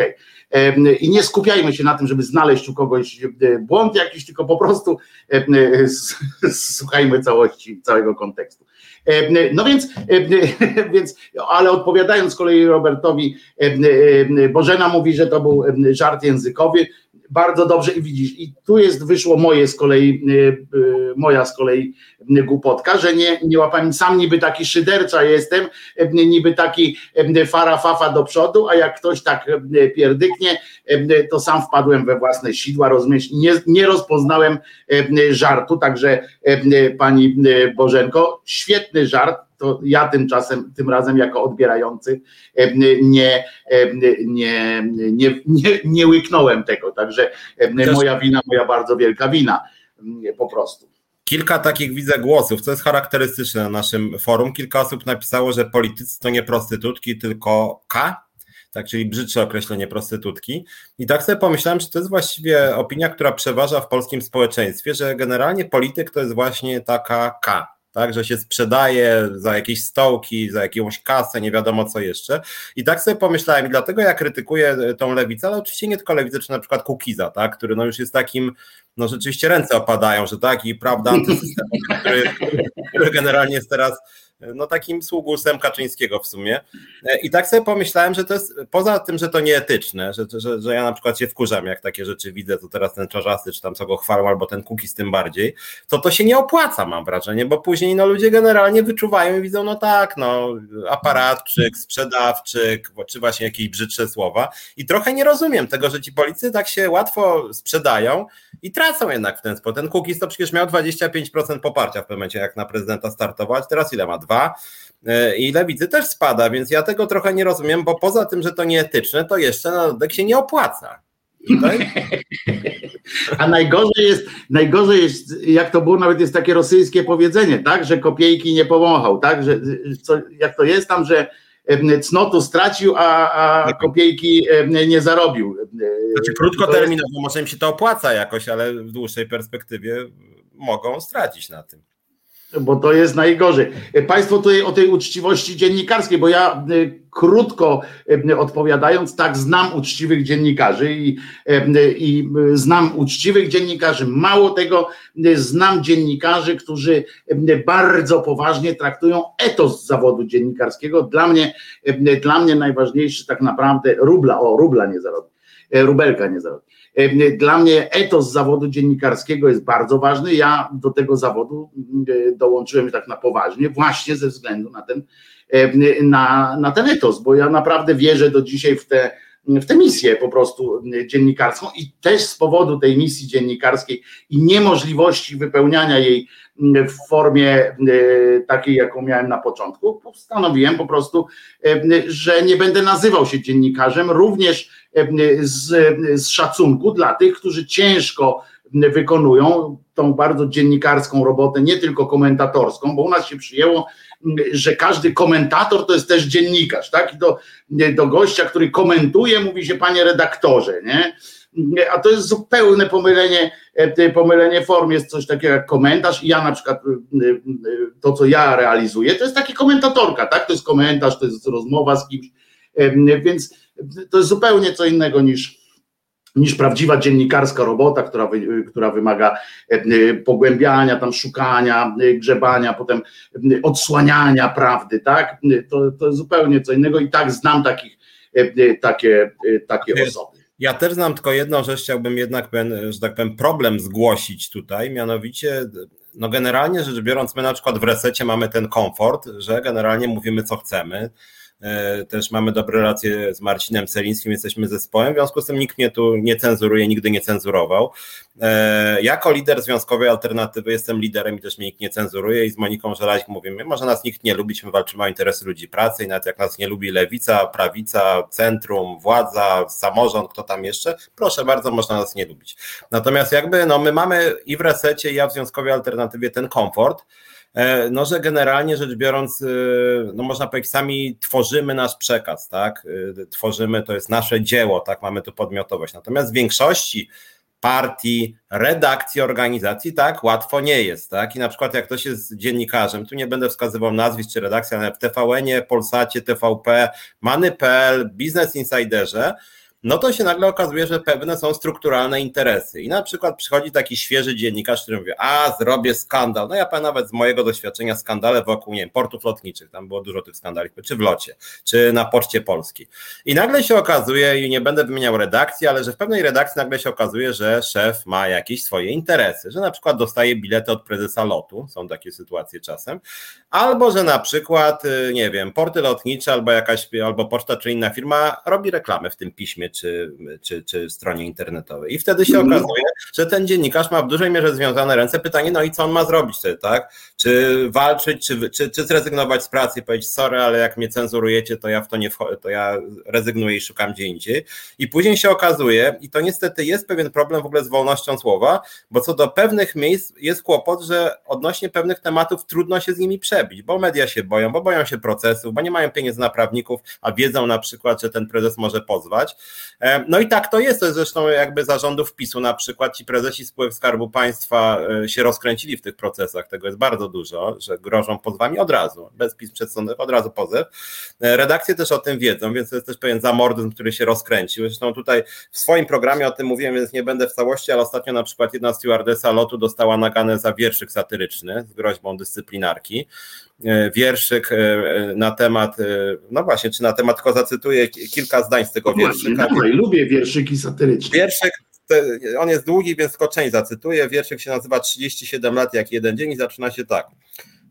I nie skupiajmy się na tym, żeby znaleźć u kogoś błąd jakiś, tylko po prostu słuchajmy całości, całego kontekstu. No więc, więc, ale odpowiadając z kolei Robertowi, Bożena mówi, że to był żart językowy. Bardzo dobrze i widzisz, i tu jest wyszło moje z kolei, moja z kolei głupotka, że nie, nie łapałem, sam niby taki szydercza jestem, niby taki fara fafa do przodu, a jak ktoś tak pierdyknie, to sam wpadłem we własne sidła, rozumiesz, nie, nie rozpoznałem żartu, także pani Bożenko, świetny żart, to ja tymczasem, tym razem jako odbierający nie, nie, nie, nie, nie łyknąłem tego, także moja wina, moja bardzo wielka wina po prostu. Kilka takich widzę głosów, co jest charakterystyczne na naszym forum. Kilka osób napisało, że politycy to nie prostytutki, tylko K, tak, czyli brzydsze określenie prostytutki. I tak sobie pomyślałem, że to jest właściwie opinia, która przeważa w polskim społeczeństwie, że generalnie polityk to jest właśnie taka K, tak, że się sprzedaje za jakieś stołki, za jakąś kasę, nie wiadomo co jeszcze. I tak sobie pomyślałem, i dlatego ja krytykuję tą lewicę, ale oczywiście nie tylko lewicę, czy na przykład Kukiza, tak, który no już jest takim, no rzeczywiście ręce opadają, że taki, prawda, antysystem, który, który generalnie jest teraz no takim sługusem Kaczyńskiego w sumie. I tak sobie pomyślałem, że to jest, poza tym, że to nieetyczne, że, że, że ja na przykład się wkurzam, jak takie rzeczy widzę, to teraz ten czarzasty, czy tam co go chwalą, albo ten Kukiz tym bardziej, to to się nie opłaca, mam wrażenie, bo później no ludzie generalnie wyczuwają i widzą, no tak, no aparatczyk, sprzedawczyk, czy właśnie jakieś brzydsze słowa i trochę nie rozumiem tego, że ci policy tak się łatwo sprzedają i tracą jednak w ten sposób. Ten Kukiz to przecież miał 25% poparcia w pewnym momencie, jak na prezydenta startować, teraz ile ma? Dwa? I lewicy też spada, więc ja tego trochę nie rozumiem, bo poza tym, że to nieetyczne, to jeszcze na dodatek się nie opłaca. tutaj? A najgorzej jest, najgorzej jest, jak to było, nawet jest takie rosyjskie powiedzenie, tak, że kopiejki nie pomachał, tak, że co, jak to jest tam, że cnotu stracił, a, a kopiejki nie zarobił. Znaczy krótkoterminowo może im się to opłaca jakoś, ale w dłuższej perspektywie mogą stracić na tym bo to jest najgorzej. Państwo tutaj o tej uczciwości dziennikarskiej, bo ja y, krótko y, odpowiadając, tak, znam uczciwych dziennikarzy i, i znam uczciwych dziennikarzy. Mało tego, znam dziennikarzy, którzy bardzo poważnie traktują etos zawodu dziennikarskiego. Dla mnie, dla mnie najważniejszy tak naprawdę rubla, o rubla nie zarobi, rubelka nie zarobi dla mnie etos zawodu dziennikarskiego jest bardzo ważny. Ja do tego zawodu mm, dołączyłem tak na poważnie, właśnie ze względu na ten, na, na ten etos, bo ja naprawdę wierzę do dzisiaj w tę w tę misję po prostu dziennikarską i też z powodu tej misji dziennikarskiej i niemożliwości wypełniania jej w formie takiej, jaką miałem na początku, postanowiłem po prostu, że nie będę nazywał się dziennikarzem, również z, z szacunku dla tych, którzy ciężko wykonują tą bardzo dziennikarską robotę, nie tylko komentatorską, bo u nas się przyjęło, że każdy komentator to jest też dziennikarz, tak? I do, do gościa, który komentuje, mówi się panie redaktorze, nie? A to jest zupełne pomylenie, pomylenie form, jest coś takiego jak komentarz i ja na przykład to, co ja realizuję, to jest taki komentatorka, tak? To jest komentarz, to jest rozmowa z kimś, więc to jest zupełnie co innego niż, niż prawdziwa dziennikarska robota, która, która wymaga e, pogłębiania, tam szukania, e, grzebania, potem e, odsłaniania prawdy, tak? To, to jest zupełnie co innego i tak znam takich, takie, takie osoby. Ja też znam tylko jedną rzecz, chciałbym jednak, że tak powiem, problem zgłosić tutaj, mianowicie no generalnie rzecz biorąc, my na przykład w resecie mamy ten komfort, że generalnie mówimy co chcemy. E, też mamy dobre relacje z Marcinem Celińskim, jesteśmy zespołem, w związku z tym nikt mnie tu nie cenzuruje, nigdy nie cenzurował. E, jako lider Związkowej Alternatywy jestem liderem i też mnie nikt nie cenzuruje i z Moniką Żelazik mówimy, może nas nikt nie lubić, my walczymy o interesy ludzi pracy i nawet jak nas nie lubi lewica, prawica, centrum, władza, samorząd, kto tam jeszcze, proszę bardzo, można nas nie lubić. Natomiast jakby no my mamy i w resecie i ja w Związkowej Alternatywie ten komfort, no, że generalnie rzecz biorąc, e, no można powiedzieć, sami tworzymy nasz przekaz, tak? E, tworzymy, to jest nasze dzieło, tak? Mamy tu podmiotowość. Natomiast w większości partii, redakcji, organizacji, tak, łatwo nie jest, tak? I na przykład jak ktoś jest dziennikarzem, tu nie będę wskazywał nazwisk czy redakcji, ale w TVN-ie, Polsacie, TVP, Many.pl, Business Insiderze, no to się nagle okazuje, że pewne są strukturalne interesy. I na przykład przychodzi taki świeży dziennikarz, który mówi, a zrobię skandal. No ja powiem nawet z mojego doświadczenia skandale wokół, nie wiem, portów lotniczych, tam było dużo tych skandali, czy w locie, czy na Poczcie Polskiej. I nagle się okazuje, i nie będę wymieniał redakcji, ale że w pewnej redakcji nagle się okazuje, że szef ma jakieś swoje interesy, że na przykład dostaje bilety od prezesa lotu, są takie sytuacje czasem, albo że na przykład, y, nie wiem, porty lotnicze albo jakaś, albo poczta czy inna firma robi reklamę w tym piśmie, czy, czy, czy stronie internetowej. I wtedy się okazuje, że ten dziennikarz ma w dużej mierze związane ręce. Pytanie, no i co on ma zrobić wtedy, tak? Czy walczyć, czy, czy, czy zrezygnować z pracy i powiedzieć, sorry, ale jak mnie cenzurujecie, to ja w to nie wchodzę, to ja rezygnuję i szukam gdzie indziej. I później się okazuje, i to niestety jest pewien problem w ogóle z wolnością słowa, bo co do pewnych miejsc jest kłopot, że odnośnie pewnych tematów trudno się z nimi przebić, bo media się boją, bo boją się procesów, bo nie mają pieniędzy na prawników, a wiedzą na przykład, że ten prezes może pozwać. E, no i tak to jest, to jest zresztą jakby zarządów PiSu na przykład ci prezesi spółek Skarbu Państwa e, się rozkręcili w tych procesach, tego jest bardzo dużo, że grożą pozwami od razu, bez PiS przed sądem, od razu pozew. E, redakcje też o tym wiedzą, więc to jest też pewien zamordyzm, który się rozkręcił. Zresztą tutaj w swoim programie o tym mówiłem, więc nie będę w całości, ale ostatnio na przykład jedna stewardesa lotu dostała naganę za wierszyk satyryczny z groźbą dyscyplinarki. E, wierszyk e, na temat, e, no właśnie, czy na temat, tylko zacytuję kilka zdań z tego no wierszyka. Dawaj, lubię wierszyki satyryczne. Wierszyk, on jest długi, więc tylko część zacytuję. Wierszyk się nazywa 37 lat jak jeden dzień i zaczyna się tak.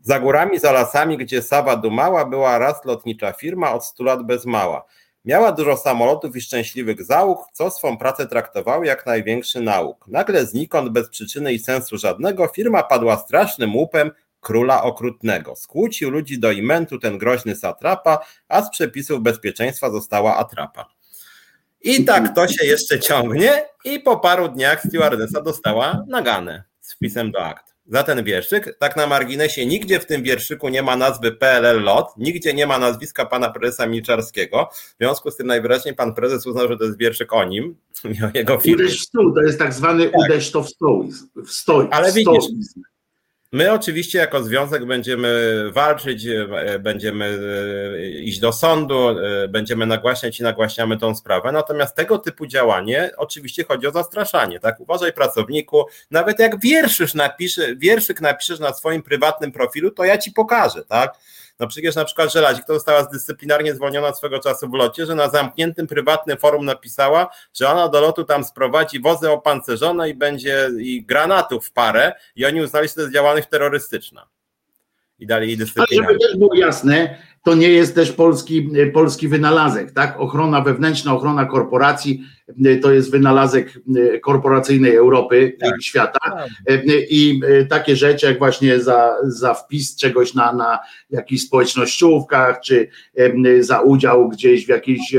Za górami, za lasami, gdzie Sawa dumała, była raz lotnicza firma od 100 lat bez mała. Miała dużo samolotów i szczęśliwych załóg, co swą pracę traktował jak największy nauk. Nagle znikąd, bez przyczyny i sensu żadnego, firma padła strasznym łupem, króla okrutnego. Skłócił ludzi do imentu ten groźny satrapa, a z przepisów bezpieczeństwa została atrapa. I tak to się jeszcze ciągnie i po paru dniach stewardesa dostała naganę z wpisem do akt. Za ten wierszyk, tak na marginesie, nigdzie w tym wierszyku nie ma nazwy PLL LOT, nigdzie nie ma nazwiska pana prezesa Milczarskiego. W związku z tym najwyraźniej pan prezes uznał, że to jest wierszyk o nim, o jego firmie. Uderz w stół, to jest tak zwany tak. uderz to w stół. W stoi, Ale widzisz, My oczywiście jako związek będziemy walczyć, e, będziemy e, iść do sądu, e, będziemy nagłaśniać i nagłaśniamy tą sprawę. Natomiast tego typu działanie oczywiście chodzi o zastraszanie. Tak, uważaj pracowniku, nawet jak wierszysz napisze, wierszyk napiszesz na swoim prywatnym profilu, to ja ci pokażę, tak? No przecież na przykład Żelazik to została zdyscyplinarnie zwolniona swego czasu w locie, że na zamkniętym prywatnym forum napisała, że ona do lotu tam sprowadzi wozy opancerzone i będzie i granatów w parę i oni uznali, że to jest działalność terrorystyczna. I dali jej dyscyplinarnie. Ale żeby też było jasne, to nie jest też polski, polski wynalazek, tak? Ochrona wewnętrzna, ochrona korporacji to jest wynalazek korporacyjnej Europy tak. i świata. Tak. I takie rzeczy, jak właśnie za, za wpis czegoś na, na jakichś społecznościówkach, czy za udział gdzieś w jakiejś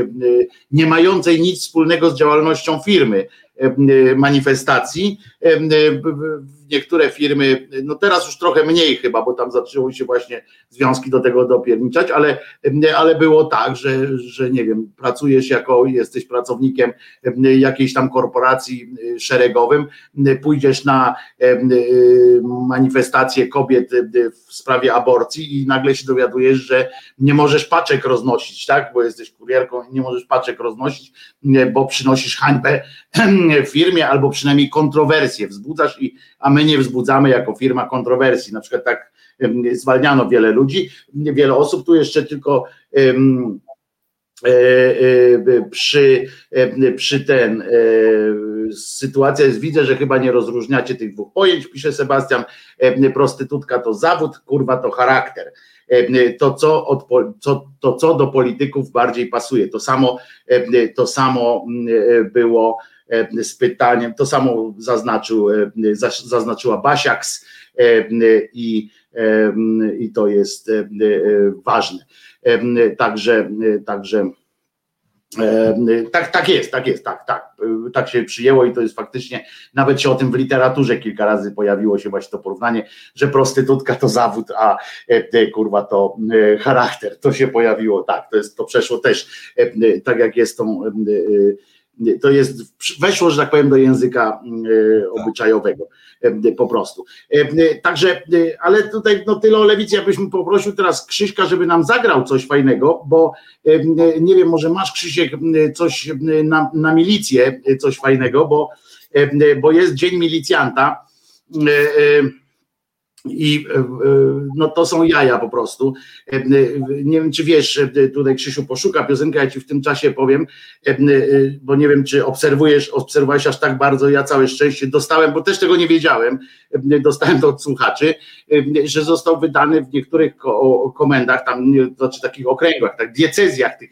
nie mającej nic wspólnego z działalnością firmy manifestacji, niektóre firmy, no teraz już trochę mniej chyba, bo tam zaczęły się właśnie związki do tego dopierniczać, ale, ale było tak, że, że nie wiem, pracujesz jako, jesteś pracownikiem jakiejś tam korporacji szeregowym, pójdziesz na manifestację kobiet w sprawie aborcji i nagle się dowiadujesz, że nie możesz paczek roznosić, tak, bo jesteś kurierką i nie możesz paczek roznosić, bo przynosisz hańbę firmie albo przynajmniej kontrowersje wzbudzasz i a my nie wzbudzamy jako firma kontrowersji. Na przykład tak zwalniano wiele ludzi, wiele osób, tu jeszcze tylko um, przy, przy ten sytuacja jest, widzę, że chyba nie rozróżniacie tych dwóch pojęć, pisze Sebastian, prostytutka to zawód, kurwa to charakter. To co, od, co, to, co do polityków bardziej pasuje. To samo, to samo było E, z pytaniem. To samo zaznaczył, e, zaznaczyła Basiaks e, i, i to jest ważne. Także, także tak, tak jest, tak jest, tak, tak. Tak się przyjęło i to jest faktycznie, nawet się o tym w literaturze kilka razy pojawiło się właśnie to porównanie, że prostytutka to zawód, a kurwa to charakter. To się pojawiło, tak, to jest, to przeszło też, tak jak jest tą to jest, weszło, że tak powiem, do języka e, obyczajowego e, po prostu. E, także, ale tutaj no tyle o lewicy, jakbyśmy poprosił teraz Krzyśka, żeby nam zagrał coś fajnego, bo nie wiem, może masz Krzysiek coś na, na milicję, coś fajnego, bo, bo jest Dzień Milicjanta i e, e, no to są jaja po prostu. E, nie wiem, czy wiesz, tutaj Krzysiu poszuka piosenkę, ja ci w tym czasie powiem, bo nie wiem, czy obserwujesz, obserwowałeś aż tak bardzo, ja całe szczęście dostałem, bo też tego nie wiedziałem, dostałem to od słuchaczy, że został wydany w niektórych komendach, tam, znaczy takich okręgach, tak, diecezjach tych,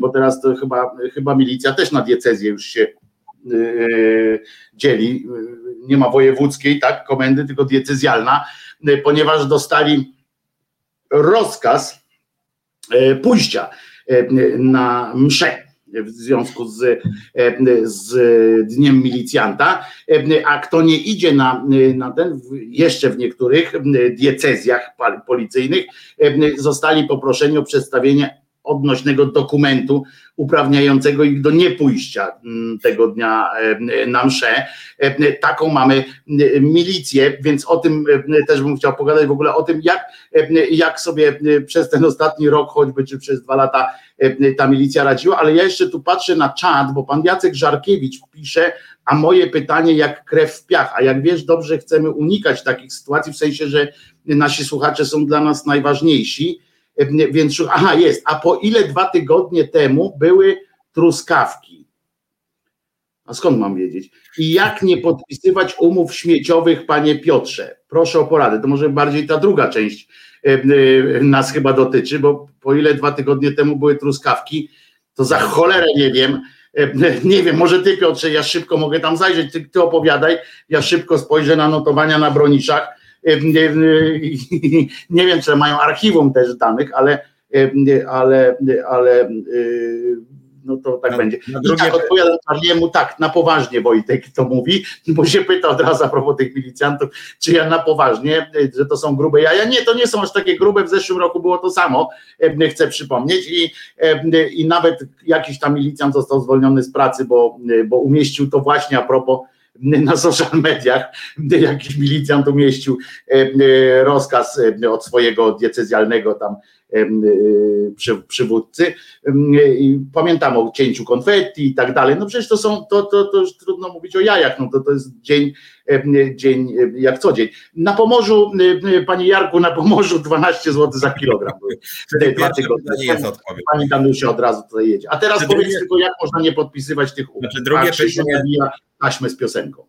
bo teraz to chyba, chyba milicja też na diecezję już się dzieli, nie ma wojewódzkiej, tak, komendy, tylko diecezjalna, ponieważ dostali rozkaz e, pójścia na mszę w związku z, z Dniem Milicjanta, a kto nie idzie na, na ten, jeszcze w niektórych diecezjach policyjnych zostali poproszeni o przedstawienie odnośnego dokumentu uprawniającego ich do niepójścia mm, tego dnia e, na mszę. E, taką mamy e, milicję, więc o tym też bym chciał pogadać w ogóle o tym, jak, jak sobie przez ten ostatni rok, choćby czy przez dwa lata ta milicja radziła, ale ja jeszcze tu patrzę na czat, bo pan Jacek Żarkiewicz pisze, a moje pytanie jak krew w piach, a jak wiesz, dobrze chcemy unikać takich sytuacji, w sensie, że nasi słuchacze są dla nas najważniejsi, więc aha, jest. A po ile dwa tygodnie temu były truskawki? A skąd mam wiedzieć? I jak nie podpisywać umów śmieciowych, panie Piotrze? Proszę o poradę. To może bardziej ta druga część nas chyba dotyczy, bo po ile dwa tygodnie temu były truskawki, to za cholerę nie wiem. Nie wiem, może ty Piotrze, ja szybko mogę tam zajrzeć, ty, ty opowiadaj, ja szybko spojrzę na notowania na broniczach nie wiem, czy mają archiwum też danych, ale, ale, ale no to tak będzie. I tak odpowiadam Charliemu, tak, na poważnie Wojtek to mówi, bo się pyta od razu a propos tych milicjantów, czy ja na poważnie, że to są grube jaja. Nie, to nie są aż takie grube, w zeszłym roku było to samo, chcę przypomnieć i, i nawet jakiś tam milicjant został zwolniony z pracy, bo, bo umieścił to właśnie a propos na social mediach jakiś milicjant umieścił rozkaz od swojego diecezjalnego tam przy, przywódcy. I pamiętam o cięciu konfetti i tak dalej. No przecież to są, to, to, to już trudno mówić o jajach, no to, to jest dzień, dzień jak co dzień. Na Pomorzu, Panie Jarku, na Pomorzu 12 zł za kilogram. Wtedy dwa tygodnie. Pani, pani Danusia od razu tutaj jedzie. A teraz znaczy, powiedz drugie... tylko, jak można nie podpisywać tych umów. Znaczy, drugie pytanie... taśmę z piosenką.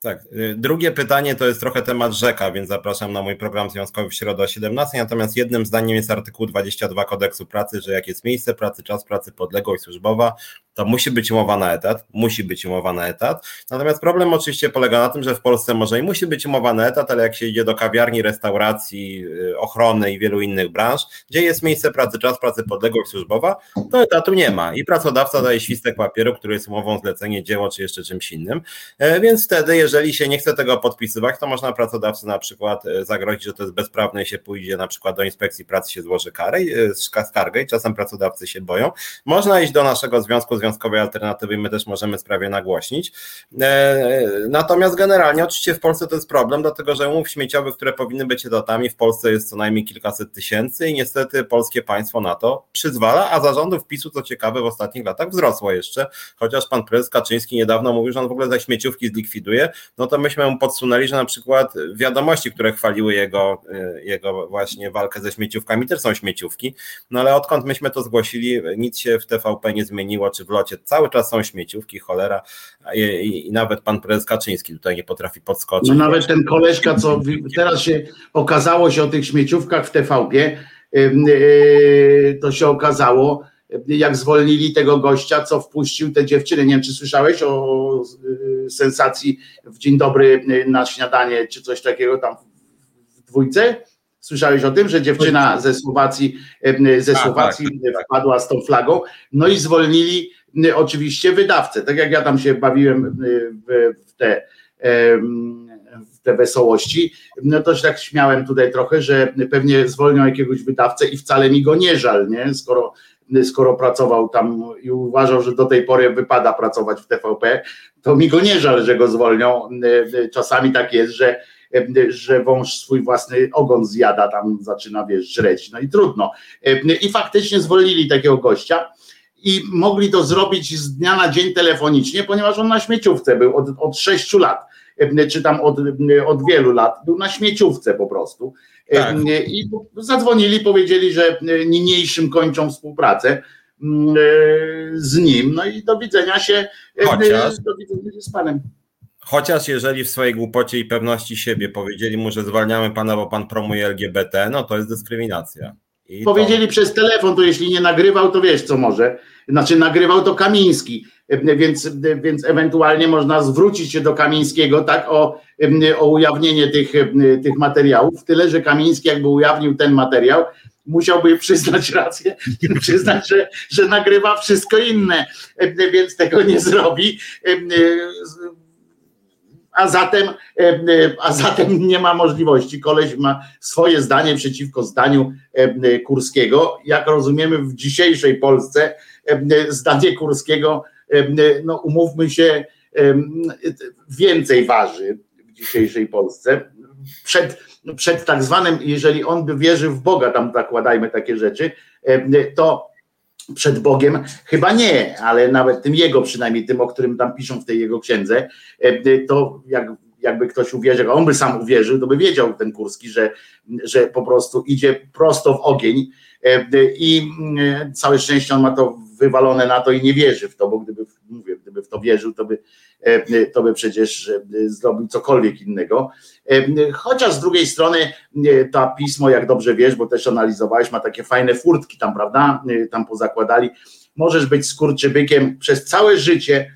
Tak. Y, drugie pytanie to jest trochę temat rzeka, więc zapraszam na mój program związkowy w środę o 17. Natomiast jednym zdaniem jest artykuł 22 kodeksu pracy, że jak jest miejsce pracy, czas pracy, podległość służbowa, to musi być umowa na etat, musi być umowa na etat. Natomiast problem oczywiście polega na tym, że w Polsce może i musi być umowa na etat, ale jak się idzie do kawiarni, restauracji, y, ochrony i wielu innych branż, gdzie jest miejsce pracy, czas pracy, podległość służbowa, to etatu nie ma i pracodawca daje świstek papieru, który jest umową zlecenie, dzieło czy jeszcze czymś innym. E, więc wtedy, jeżeli się nie chce tego podpisywać, to można pracodawcy na przykład e, zagrozić, że to jest bezprawne i się pójdzie na przykład do inspekcji pracy, się złoży karę, e, skargę i czasem pracodawcy się boją. Można iść do naszego związku związkowej alternatywy my też możemy sprawie nagłośnić. E, natomiast generalnie oczywiście w Polsce to jest problem, dlatego że umów śmieciowych, które powinny być etatami, w Polsce jest co najmniej kilkaset tysięcy i niestety polskie państwo na to przyzwala, a zarządów PiSu, co ciekawe, w ostatnich latach wzrosło jeszcze, chociaż pan prezes Kaczyński niedawno mówił, że on w ogóle za śmieciówki zlikwiduje, no to myśmy mu podsunęli, że na przykład wiadomości, które chwaliły jego, e, jego właśnie walkę ze śmieciówkami, też są śmieciówki, no ale odkąd myśmy to zgłosili, nic się w TVP nie zmieniło, czy w locie cały czas są śmieciówki, cholera i, i, i nawet pan prezes Kaczyński tutaj nie potrafi podskoczyć. No nawet ten koleżka, co teraz się okazało się o tych śmieciówkach w TVP, y, to się okazało, jak zwolnili tego gościa, co wpuścił te dziewczyny. Nie wiem, czy słyszałeś o y, sensacji w Dzień Dobry na śniadanie, czy coś takiego tam w dwójce? Słyszałeś o tym, że dziewczyna ze Słowacji, ze tak, Słowacji tak, tak, wpadła z tą flagą, no i zwolnili oczywiście wydawcę. Tak jak ja tam się bawiłem w, w te w te wesołości, no to się tak śmiałem tutaj trochę, że pewnie zwolnią jakiegoś wydawcę i wcale mi go nie żal, nie? Skoro, skoro pracował tam i uważał, że do tej pory wypada pracować w TVP, to mi go nie żal, że go zwolnią. Czasami tak jest, że że wąż swój własny ogon zjada, tam zaczyna, wiesz, żreć, no i trudno. I faktycznie zwolnili takiego gościa i mogli to zrobić z dnia na dzień telefonicznie, ponieważ on na śmieciówce był od, od 6 lat, czy tam od, od wielu lat, był na śmieciówce po prostu. Tak. I zadzwonili, powiedzieli, że niniejszym kończą współpracę z nim. No i do widzenia się, Chociaż, do widzenia się z panem. Chociaż jeżeli w swojej głupocie i pewności siebie powiedzieli mu, że zwalniamy pana, bo pan promuje LGBT, no to jest dyskryminacja. I Powiedzieli to... przez telefon, to jeśli nie nagrywał, to wiesz co może. Znaczy nagrywał to Kamiński, więc, więc ewentualnie można zwrócić się do Kamińskiego tak o, o ujawnienie tych, tych materiałów. Tyle, że Kamiński jakby ujawnił ten materiał, musiałby przyznać rację, przyznać, że, że nagrywa wszystko inne, więc tego nie zrobi a zatem, e, e, a zatem nie ma możliwości. Koleś ma swoje zdanie przeciwko zdaniu e, Kurskiego. Jak rozumiemy w dzisiejszej Polsce, zdanie Kurskiego, no umówmy się, więcej waży w dzisiejszej Polsce. Przed, przed tak zwanym, jeżeli on by wierzył w Boga, tam zakładajmy takie rzeczy, to przed Bogiem? Chyba nie, ale nawet tym jego przynajmniej, tym, o którym tam piszą w tej jego księdze, e, to jak, jakby ktoś uwierzył, on by sam uwierzył, to by wiedział ten Kurski, że, że po prostu idzie prosto w ogień e, i e, całe szczęście on ma to wywalone na to i nie wierzy w to, bo gdyby, gdyby w to wierzył, to by, e, to by przecież e, zrobił cokolwiek innego. E, chociaż z drugiej strony to pismo, jak dobrze wiesz, bo też analizowałeś, ma takie fajne furtki tam, prawda, tam pozakładali. Możesz być skurczybykiem przez całe życie,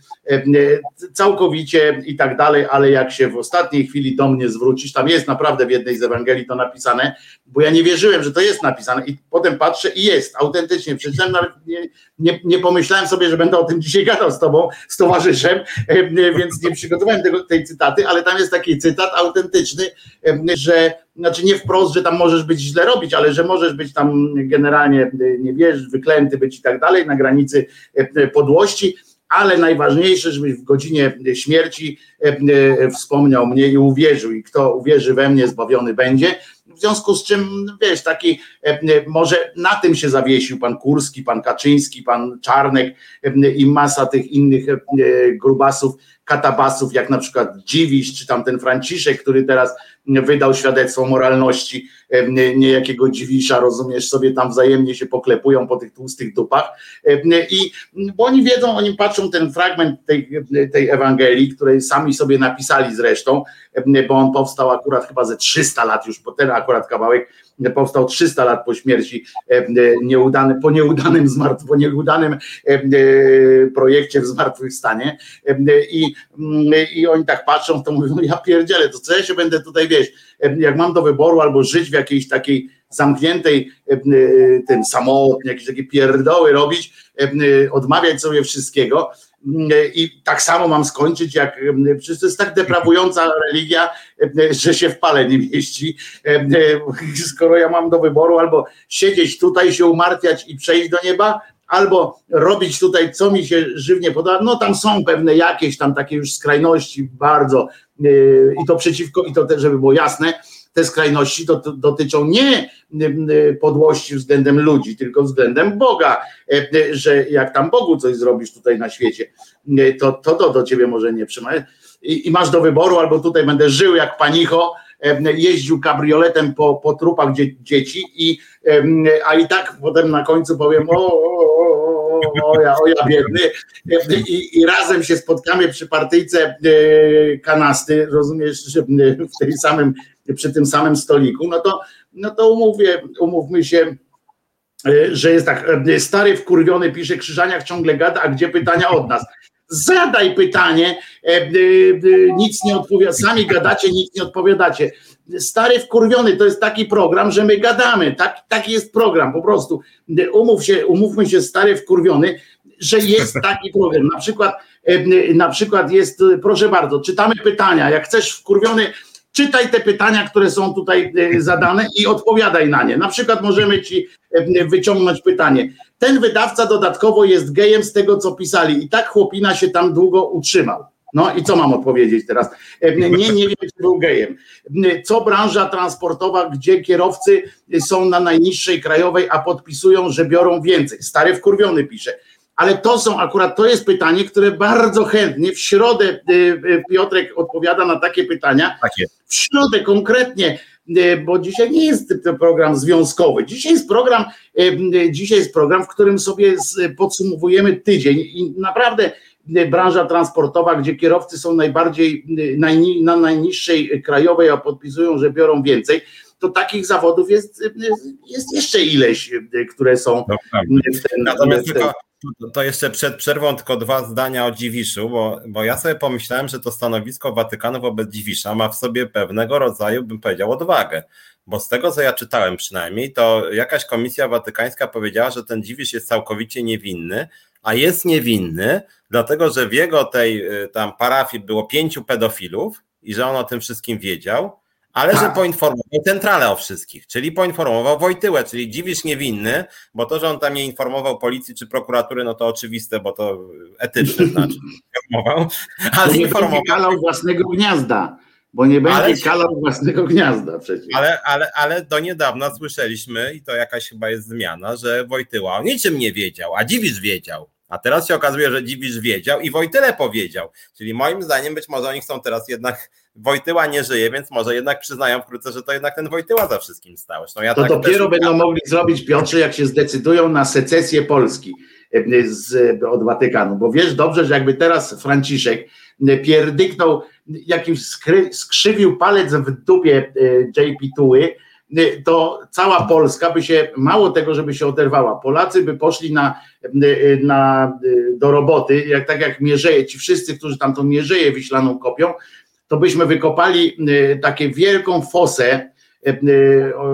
całkowicie i tak dalej, ale jak się w ostatniej chwili do mnie zwrócisz, tam jest naprawdę w jednej z Ewangelii to napisane, bo ja nie wierzyłem, że to jest napisane i potem patrzę i jest, autentycznie, przeczytałem, nawet nie, nie, nie pomyślałem sobie, że będę o tym dzisiaj gadał z tobą, z towarzyszem, więc nie przygotowałem tego, tej cytaty, ale tam jest taki cytat autentyczny, że znaczy nie wprost, że tam możesz być źle robić, ale że możesz być tam generalnie, nie wiesz, wyklęty być i tak dalej, na granicy podłości, ale najważniejsze, żebyś w godzinie śmierci wspomniał mnie i uwierzył i kto uwierzy we mnie, zbawiony będzie. W związku z czym, wiesz, taki może na tym się zawiesił pan Kurski, pan Kaczyński, pan Czarnek i masa tych innych grubasów, katabasów, jak na przykład Dziwisz, czy tam ten Franciszek, który teraz wydał świadectwo moralności niejakiego Dziwisza, rozumiesz, sobie tam wzajemnie się poklepują po tych tłustych dupach. I bo oni wiedzą, oni patrzą ten fragment tej, tej Ewangelii, której sami sobie napisali zresztą, bo on powstał akurat chyba ze 300 lat już, po ten akurat kawałek powstał 300 lat po śmierci nieudany, po nieudanym zmartw, po nieudanym projekcie w zmartwychwstanie i, i oni tak patrzą, to mówią, ja pierdzielę, to co ja się będę tutaj, wiesz, jak mam do wyboru albo żyć w jakiejś takiej zamkniętej tym samotnie, jakieś takie pierdoły robić, odmawiać sobie wszystkiego, i tak samo mam skończyć, jak to jest tak deprawująca religia, że się w pale nie mieści. Skoro ja mam do wyboru albo siedzieć tutaj, się umartwiać i przejść do nieba, albo robić tutaj, co mi się żywnie podoba. No tam są pewne jakieś tam takie już skrajności bardzo i to przeciwko, i to też, żeby było jasne, te skrajności dotyczą nie podłości względem ludzi, tylko względem Boga, e, że jak tam Bogu coś zrobisz tutaj na świecie, e, to to, to do ciebie może nie przemawia. I, I, masz do wyboru, albo tutaj będę żył jak panicho, e, jeździł kabrioletem po, po trupach dzie, dzieci, i, a i tak potem na końcu powiem, o, o, o, o ja, o ja biedny, I, i razem się spotkamy przy partyjce kanasty, rozumiesz, w tej samym przy tym samym stoliku, no to, no to umówię, umówmy się, e, że jest tak, e, stary wkurwiony pisze, Krzyżaniak ciągle gada, a gdzie pytania od nas? Zadaj pytanie, e, nic nie odpowiada, sami gadacie, nic nie odpowiadacie. Stary wkurwiony to jest taki program, że my gadamy, tak, taki jest program, po prostu. Umów się, umówmy się, stary wkurwiony, że jest taki program. Na przykład, na przykład jest, proszę bardzo, czytamy pytania, jak chcesz wkurwiony, czytaj te pytania, które są tutaj e, zadane i odpowiadaj na nie. Na przykład możemy ci e, wyciągnąć pytanie. Ten wydawca dodatkowo jest gejem z tego, co pisali i tak chłopina się tam długo utrzymał. No i co mam odpowiedzieć teraz? E, nie, nie wiem, czy był gejem. Co branża transportowa, gdzie kierowcy są na najniższej krajowej, a podpisują, że biorą więcej? Stary wkurwiony pisze ale to są akurat, to jest pytanie, które bardzo chętnie w środę y, Piotrek odpowiada na takie pytania. Takie. W środę konkretnie, bo dzisiaj nie jest to program związkowy. Dzisiaj jest program, dzisiaj jest program, w którym sobie podsumowujemy tydzień i naprawdę branża transportowa, gdzie kierowcy są najbardziej na najniższej krajowej, a podpisują, że biorą więcej to takich zawodów jest, jest jeszcze ileś, które są no, w ten, Natomiast w ten, tylko to jeszcze przed przerwą tylko dwa zdania o Dziwiszu, bo, bo ja sobie pomyślałem, że to stanowisko Watykanu wobec Dziwisza ma w sobie pewnego rodzaju, bym powiedział, odwagę. Bo z tego, co ja czytałem przynajmniej, to jakaś komisja watykańska powiedziała, że ten Dziwisz jest całkowicie niewinny, a jest niewinny, dlatego że w jego tej y, tam parafii było pięciu pedofilów i że on o tym wszystkim wiedział ale że tak. poinformował centralę o wszystkich, czyli poinformował Wojtyłę, czyli dziwisz niewinny, bo to, że on tam nie informował policji czy prokuratury, no to oczywiste, bo to etyczne znaczy. Informował, ale nie informował. kalał własnego gniazda, bo nie będzie ale, kalał własnego gniazda przecież. Ale, ale, ale do niedawna słyszeliśmy, i to jakaś chyba jest zmiana, że Wojtyła o niczym nie wiedział, a dziwisz wiedział. A teraz się okazuje, że Dziwisz wiedział i Wojtyle powiedział. Czyli moim zdaniem być może oni chcą teraz jednak Wojtyła nie żyje, więc może jednak przyznają wkrótce, że to jednak ten Wojtyła za wszystkim stał. No ja to tak dopiero też... będą mogli zrobić, Piotrze, jak się zdecydują na secesję Polski e, z, od Watykanu. Bo wiesz dobrze, że jakby teraz Franciszek e, pierdyknął, jakimś skry, skrzywił palec w dupie e, JP Tuły, to cała Polska by się, mało tego, żeby się oderwała, Polacy by poszli na, na, do roboty, jak, tak jak Mierzeje, ci wszyscy, którzy tam tą Mierzeję Wiślaną kopią, to byśmy wykopali takie wielką fosę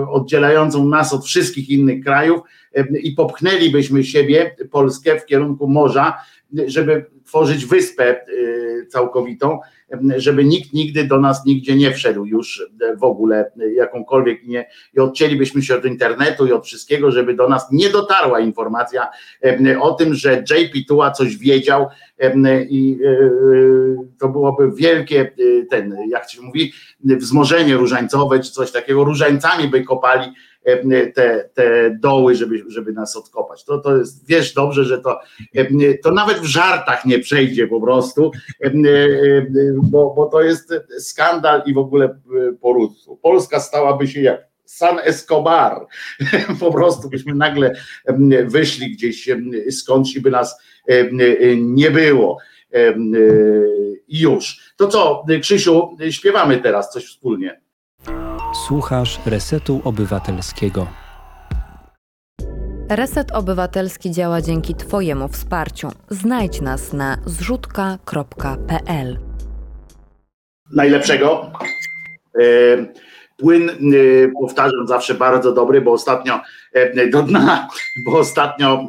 oddzielającą nas od wszystkich innych krajów i popchnęlibyśmy siebie, Polskę, w kierunku morza, żeby tworzyć wyspę całkowitą, żeby nikt nigdy do nas nigdzie nie wszedł już w ogóle jakąkolwiek nie. I odcięlibyśmy się od internetu i od wszystkiego, żeby do nas nie dotarła informacja o tym, że JP Tua coś wiedział i to byłoby wielkie ten, jak się mówi, wzmożenie różańcowe czy coś takiego, różańcami by kopali te, te doły, żeby, żeby nas odkopać. To, to jest, wiesz dobrze, że to, e, to nawet w żartach nie przejdzie po prostu, e, bo, bo to jest skandal i w ogóle porództwo. Polska stałaby się jak San Escobar. Po prostu byśmy nagle wyszli gdzieś skądś i by nas nie było. I już. To co, Krzysiu, śpiewamy teraz coś wspólnie. Słuchasz Resetu Obywatelskiego. Reset Obywatelski działa dzięki Twojemu wsparciu. Znajdź nas na zrzutka.pl. Najlepszego. E, płyn, e, powtarzam, zawsze bardzo dobry, bo ostatnio e, do dna, bo ostatnio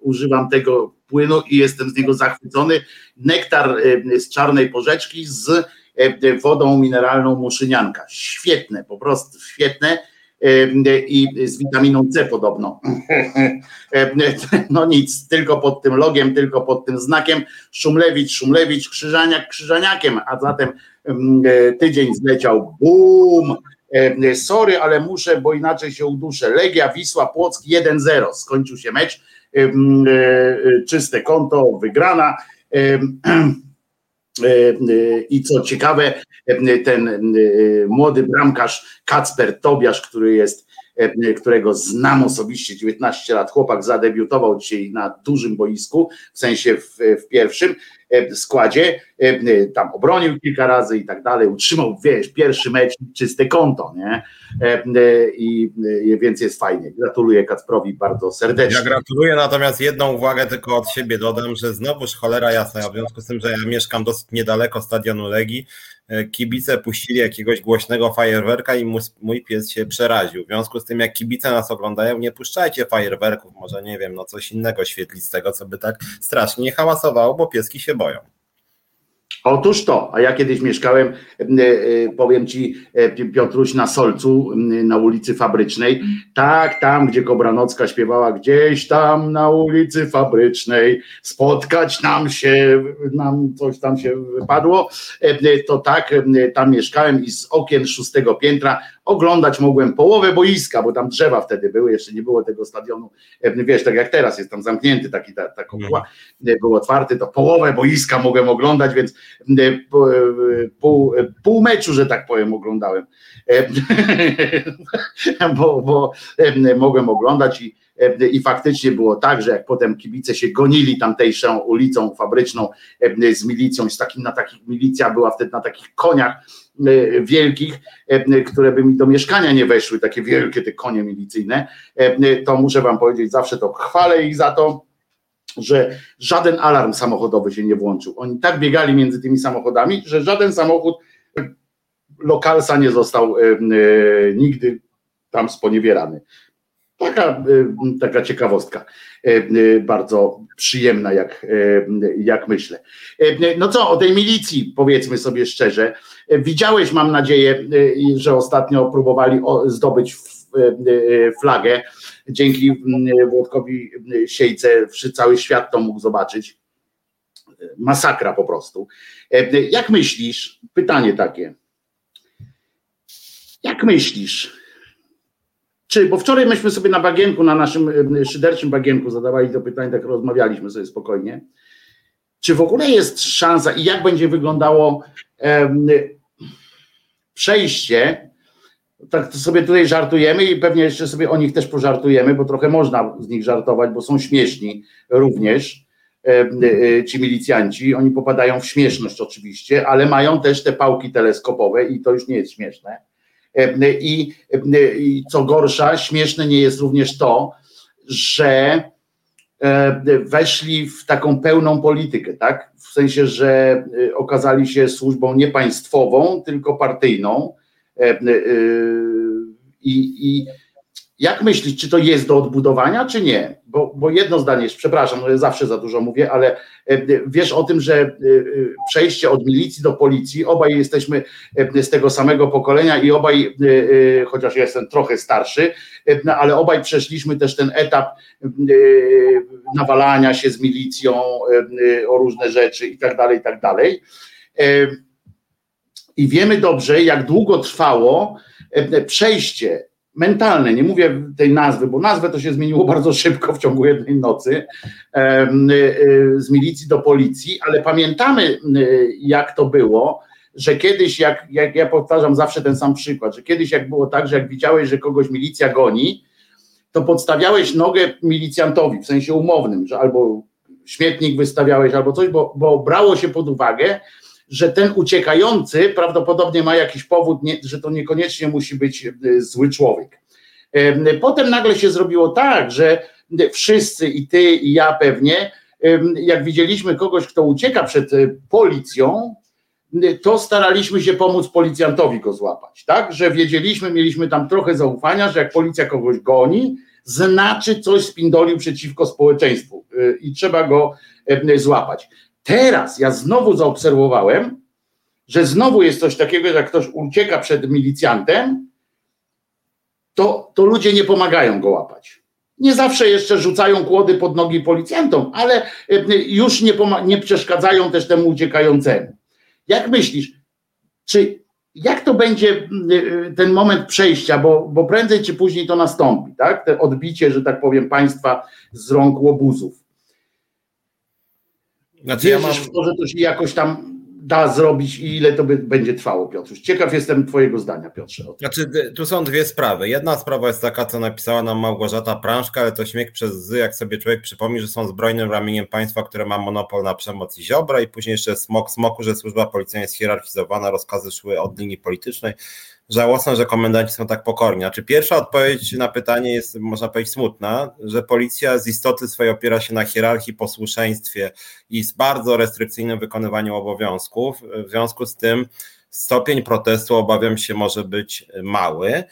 używam tego płynu i jestem z niego zachwycony. Nektar z czarnej porzeczki z wodą mineralną muszynianka. Świetne, po prostu świetne e, i z witaminą C podobno. E, no nic, tylko pod tym logiem, tylko pod tym znakiem Szumlewicz, Szumlewicz, Krzyżaniak, Krzyżaniakiem, a zatem tydzień zleciał, bum, sorry, ale muszę, bo inaczej się uduszę. Legia, Wisła, Płock 1-0, skończył się mecz, czyste konto, wygrana. E, e, I co ciekawe, e, ten młody bramkarz Kacper Tobiasz, który jest, którego znam osobiście, 19 lat, chłopak zadebiutował dzisiaj na dużym boisku, w sensie w, w pierwszym, E, składzie, e, e, tam obronił kilka razy i tak dalej, utrzymał, wiesz, pierwszy mecz, czyste konto, nie? I więc jest fajnie. Gratuluję Kacprowi bardzo serdecznie. Ja gratuluję, natomiast jedną uwagę tylko od siebie dodam, że znowuż cholera jasna, w związku z tym, że ja mieszkam dosyć niedaleko stadionu Legii, kibice puścili jakiegoś głośnego fajerwerka i mój pies się przeraził. W związku z tym, jak kibice nas oglądają, nie puszczajcie fajerwerków, może nie wiem, no coś innego świetlistego, co by tak strasznie hałasowało, bo pieski się boją. Otóż to, a ja kiedyś mieszkałem, e, e, powiem ci, e, Piotruś, na Solcu, na ulicy Fabrycznej. Tak, tam, gdzie Kobranocka śpiewała, gdzieś tam na ulicy Fabrycznej, spotkać nam się, nam coś tam się wypadło. To tak, tam mieszkałem i z okien szóstego piętra oglądać mogłem połowę boiska, bo tam drzewa wtedy były, jeszcze nie było tego stadionu, wiesz, tak jak teraz jest tam zamknięty taki, ta, ta kopuła, mhm. był otwarty, to połowę boiska mogłem oglądać, więc pół, pół meczu, że tak powiem, oglądałem, bo, bo mogłem oglądać i i faktycznie było tak, że jak potem kibice się gonili tamtejszą ulicą fabryczną z milicją, z takim, na takich milicja była wtedy na takich koniach E, wielkich, e, które by mi do mieszkania nie weszły, takie wielkie te konie milicyjne, e, to muszę wam powiedzieć, zawsze to chwalę ich za to, że żaden alarm samochodowy się nie włączył. Oni tak biegali między tymi samochodami, że żaden samochód lokalsa nie został nigdy tam sponiewierany. Taka, taka ciekawostka, bardzo przyjemna, jak, jak myślę. No co, o tej milicji powiedzmy sobie szczerze. Widziałeś, mam nadzieję, że ostatnio próbowali zdobyć flagę. Dzięki Włodkowi Siejce cały świat to mógł zobaczyć. Masakra po prostu. Jak myślisz? Pytanie takie. Jak myślisz? Czy, bo wczoraj myśmy sobie na bagienku, na naszym szyderczym bagienku zadawali to pytanie, tak rozmawialiśmy sobie spokojnie. Czy w ogóle jest szansa i jak będzie wyglądało przejście? Tak sobie tutaj żartujemy i pewnie jeszcze sobie o nich też pożartujemy, bo trochę można z nich żartować, bo są śmieszni również e, ci milicjanci. Oni popadają w śmieszność oczywiście, ale mają też te pałki teleskopowe i to już nie jest śmieszne I, I co gorsza, śmieszne nie jest również to, że weszli w taką pełną politykę, tak? W sensie, że okazali się służbą nie państwową, tylko partyjną. I, i jak myślisz, czy to jest do odbudowania, czy nie? Bo, bo jedno zdanie przepraszam, no ja zawsze za dużo mówię, ale e, wiesz o tym, że e, e, przejście od milicji do policji, obaj jesteśmy z tego samego pokolenia i obaj, chociaż ja jestem trochę starszy, no, ale obaj przeszliśmy też ten etap nawalania się z milicją o różne rzeczy i tak dalej, i tak dalej. I wiemy dobrze, jak długo trwało przejście mentalne, nie mówię tej nazwy, bo nazwę to się zmieniło bardzo szybko w ciągu jednej nocy y, y, z milicji do policji, ale pamiętamy y, jak to było, że kiedyś, jak, jak ja powtarzam zawsze ten sam przykład, że kiedyś jak było tak, że jak widziałeś, że kogoś milicja goni, to podstawiałeś nogę milicjantowi, w sensie umownym, że albo śmietnik wystawiałeś, albo coś, bo, bo brało się pod uwagę, że ten uciekający prawdopodobnie ma jakiś powód, nie, że to niekoniecznie musi być e, zły człowiek. Potem nagle się zrobiło tak, że wszyscy i ty i ja pewnie, jak widzieliśmy kogoś, kto ucieka przed e, policją, to staraliśmy się pomóc policjantowi go złapać, tak? Że wiedzieliśmy, mieliśmy tam trochę zaufania, że jak policja kogoś goni, znaczy coś spindolił przeciwko społeczeństwu e, i trzeba go złapać. Teraz ja znowu zaobserwowałem, że znowu jest coś takiego, że jak ktoś ucieka przed milicjantem, to, to ludzie nie pomagają go łapać. Nie zawsze jeszcze rzucają kłody pod nogi policjantom, ale e, już nie, nie przeszkadzają też temu uciekającemu. Jak myślisz, czy jak to będzie e, ten moment przejścia, bo, bo prędzej czy później to nastąpi, tak? Te odbicie, że tak powiem, państwa z rąk łobuzów. Znaczy, Wierzysz ja mam... w to, że to się jakoś tam da zrobić i ile to by, będzie trwało, Piotruś? Ciekaw jestem Twojego zdania, Piotrze. Znaczy, tu są dwie sprawy. Jedna sprawa jest taka, co napisała nam Małgorzata Prążka, ale to śmiech przez z, jak sobie człowiek przypomni, że są zbrojnym ramieniem państwa, które ma monopol na przemoc i ziobra i później jeszcze smok smoku, że służba policyjna jest hierarchizowana, rozkazy szły od linii politycznej żałosne, że komendanci są tak pokorni. Znaczy pierwsza odpowiedź na pytanie jest, można powiedzieć, smutna, że policja z istoty swojej opiera się na hierarchii, posłuszeństwie i z bardzo restrykcyjnym wykonywaniu obowiązków. W związku z tym stopień protestu, obawiam się, może być mały.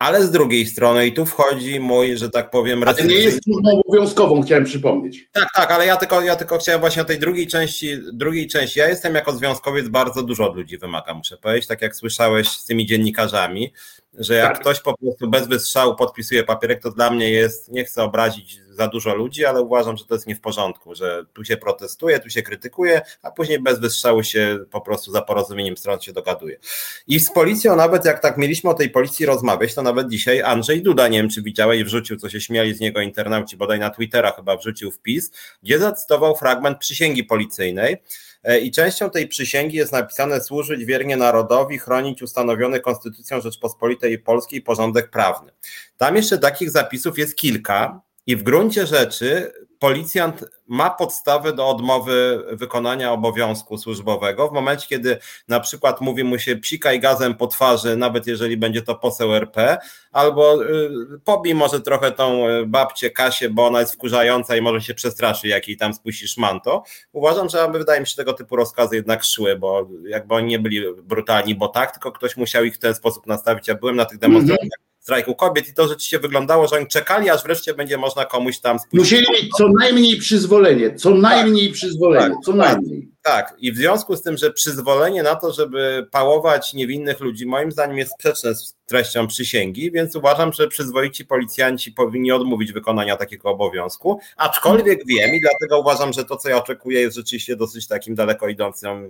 Ale z drugiej strony, i tu wchodzi mój, że tak powiem. Ale nie jest służbą obowiązkową, chciałem przypomnieć. Tak, tak, ale ja tylko, ja tylko chciałem właśnie o tej drugiej części, drugiej części. Ja jestem jako związkowiec, bardzo dużo od ludzi wymaga, muszę powiedzieć, tak jak słyszałeś z tymi dziennikarzami że jak tak. ktoś po prostu bez wystrzału podpisuje papierek, to dla mnie jest, nie chcę obrazić za dużo ludzi, ale uważam, że to jest nie w porządku, że tu się protestuje, tu się krytykuje, a później bez wystrzału się po prostu za porozumieniem stron się dogaduje. I z policją nawet jak tak mieliśmy o tej policji rozmawiać, to nawet dzisiaj Andrzej Duda, nie wiem czy widziałeś, wrzucił, co się śmiali z niego internauci, bodaj na Twittera chyba wrzucił wpis, gdzie zacytował fragment przysięgi policyjnej, E, i częścią tej przysięgi jest napisane służyć wiernie narodowi, chronić ustanowiony Konstytucją Rzeczpospolitej Polskiej porządek prawny. Tam jeszcze takich zapisów jest kilka i w gruncie rzeczy policjant ma podstawę do odmowy wykonania obowiązku służbowego w momencie, kiedy na przykład mówi mu się psikaj gazem po twarzy, nawet jeżeli będzie to poseł RP, albo y, pobij może trochę tą y, babcię Kasię, bo ona jest wkurzająca i może się przestraszy, jak jej tam spuścisz manto. Uważam, że aby, wydaje mi się, tego typu rozkazy jednak szły, bo jakby oni nie byli brutalni, bo tak, tylko ktoś musiał ich w ten sposób nastawić. Ja byłem na tych demonstracjach mm -hmm strajku kobiet i to rzeczywiście wyglądało, że oni czekali, aż wreszcie będzie można komuś tam spójrzeć. Musieli mieć co najmniej przyzwolenie, co najmniej tak, przyzwolenie, tak, co najmniej. Tak, i w związku z tym, że przyzwolenie na to, żeby pałować niewinnych ludzi, moim zdaniem jest sprzeczne z treścią przysięgi, więc uważam, że przyzwoici policjanci powinni odmówić wykonania takiego obowiązku, aczkolwiek wiem i dlatego uważam, że to, co ja oczekuję, jest rzeczywiście dosyć takim daleko idącą,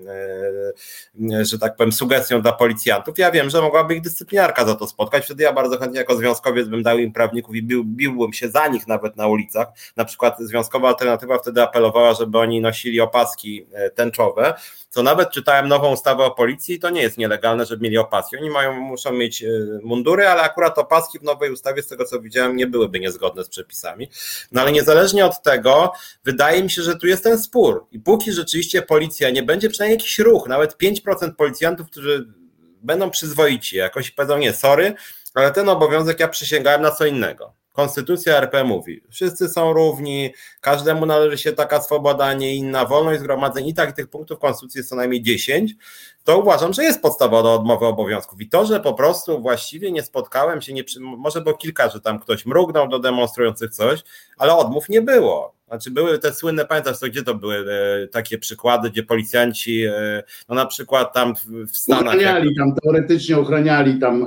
e, że tak powiem, sugestią dla policjantów. Ja wiem, że mogłaby ich dyscyplinarka za to spotkać, wtedy ja bardzo chętnie jako związkowiec bym dał im prawników i bił, biłbym się za nich nawet na ulicach. Na przykład Związkowa Alternatywa wtedy apelowała, żeby oni nosili opaski e, tęczowe, co nawet czytałem nową ustawę o policji, to nie jest nielegalne, żeby mieli opaski. Oni mają, muszą mieć e, mundury, ale akurat opaski w nowej ustawie, z tego co widziałem, nie byłyby niezgodne z przepisami. No ale niezależnie od tego, wydaje mi się, że tu jest ten spór. I póki rzeczywiście policja nie będzie przynajmniej jakiś ruch, nawet 5% policjantów, którzy będą przyzwoici jakoś powiedzą nie, sorry, ale ten obowiązek ja przysięgałem na co innego. Konstytucja RP mówi, wszyscy są równi, każdemu należy się taka swoboda, a nie inna, wolność zgromadzeń i tak tych punktów Konstytucji jest co najmniej 10, to uważam, że jest podstawa do odmowy obowiązków. I to, że po prostu właściwie nie spotkałem się, nie, może było kilka, że tam ktoś mrugnął do demonstrujących coś, ale odmów nie było. Znaczy były te słynne, pamiętasz to, gdzie to były e, takie przykłady, gdzie policjanci, e, no na przykład tam w, w Stanach... Ochraniali jak... tam, teoretycznie ochraniali tam e,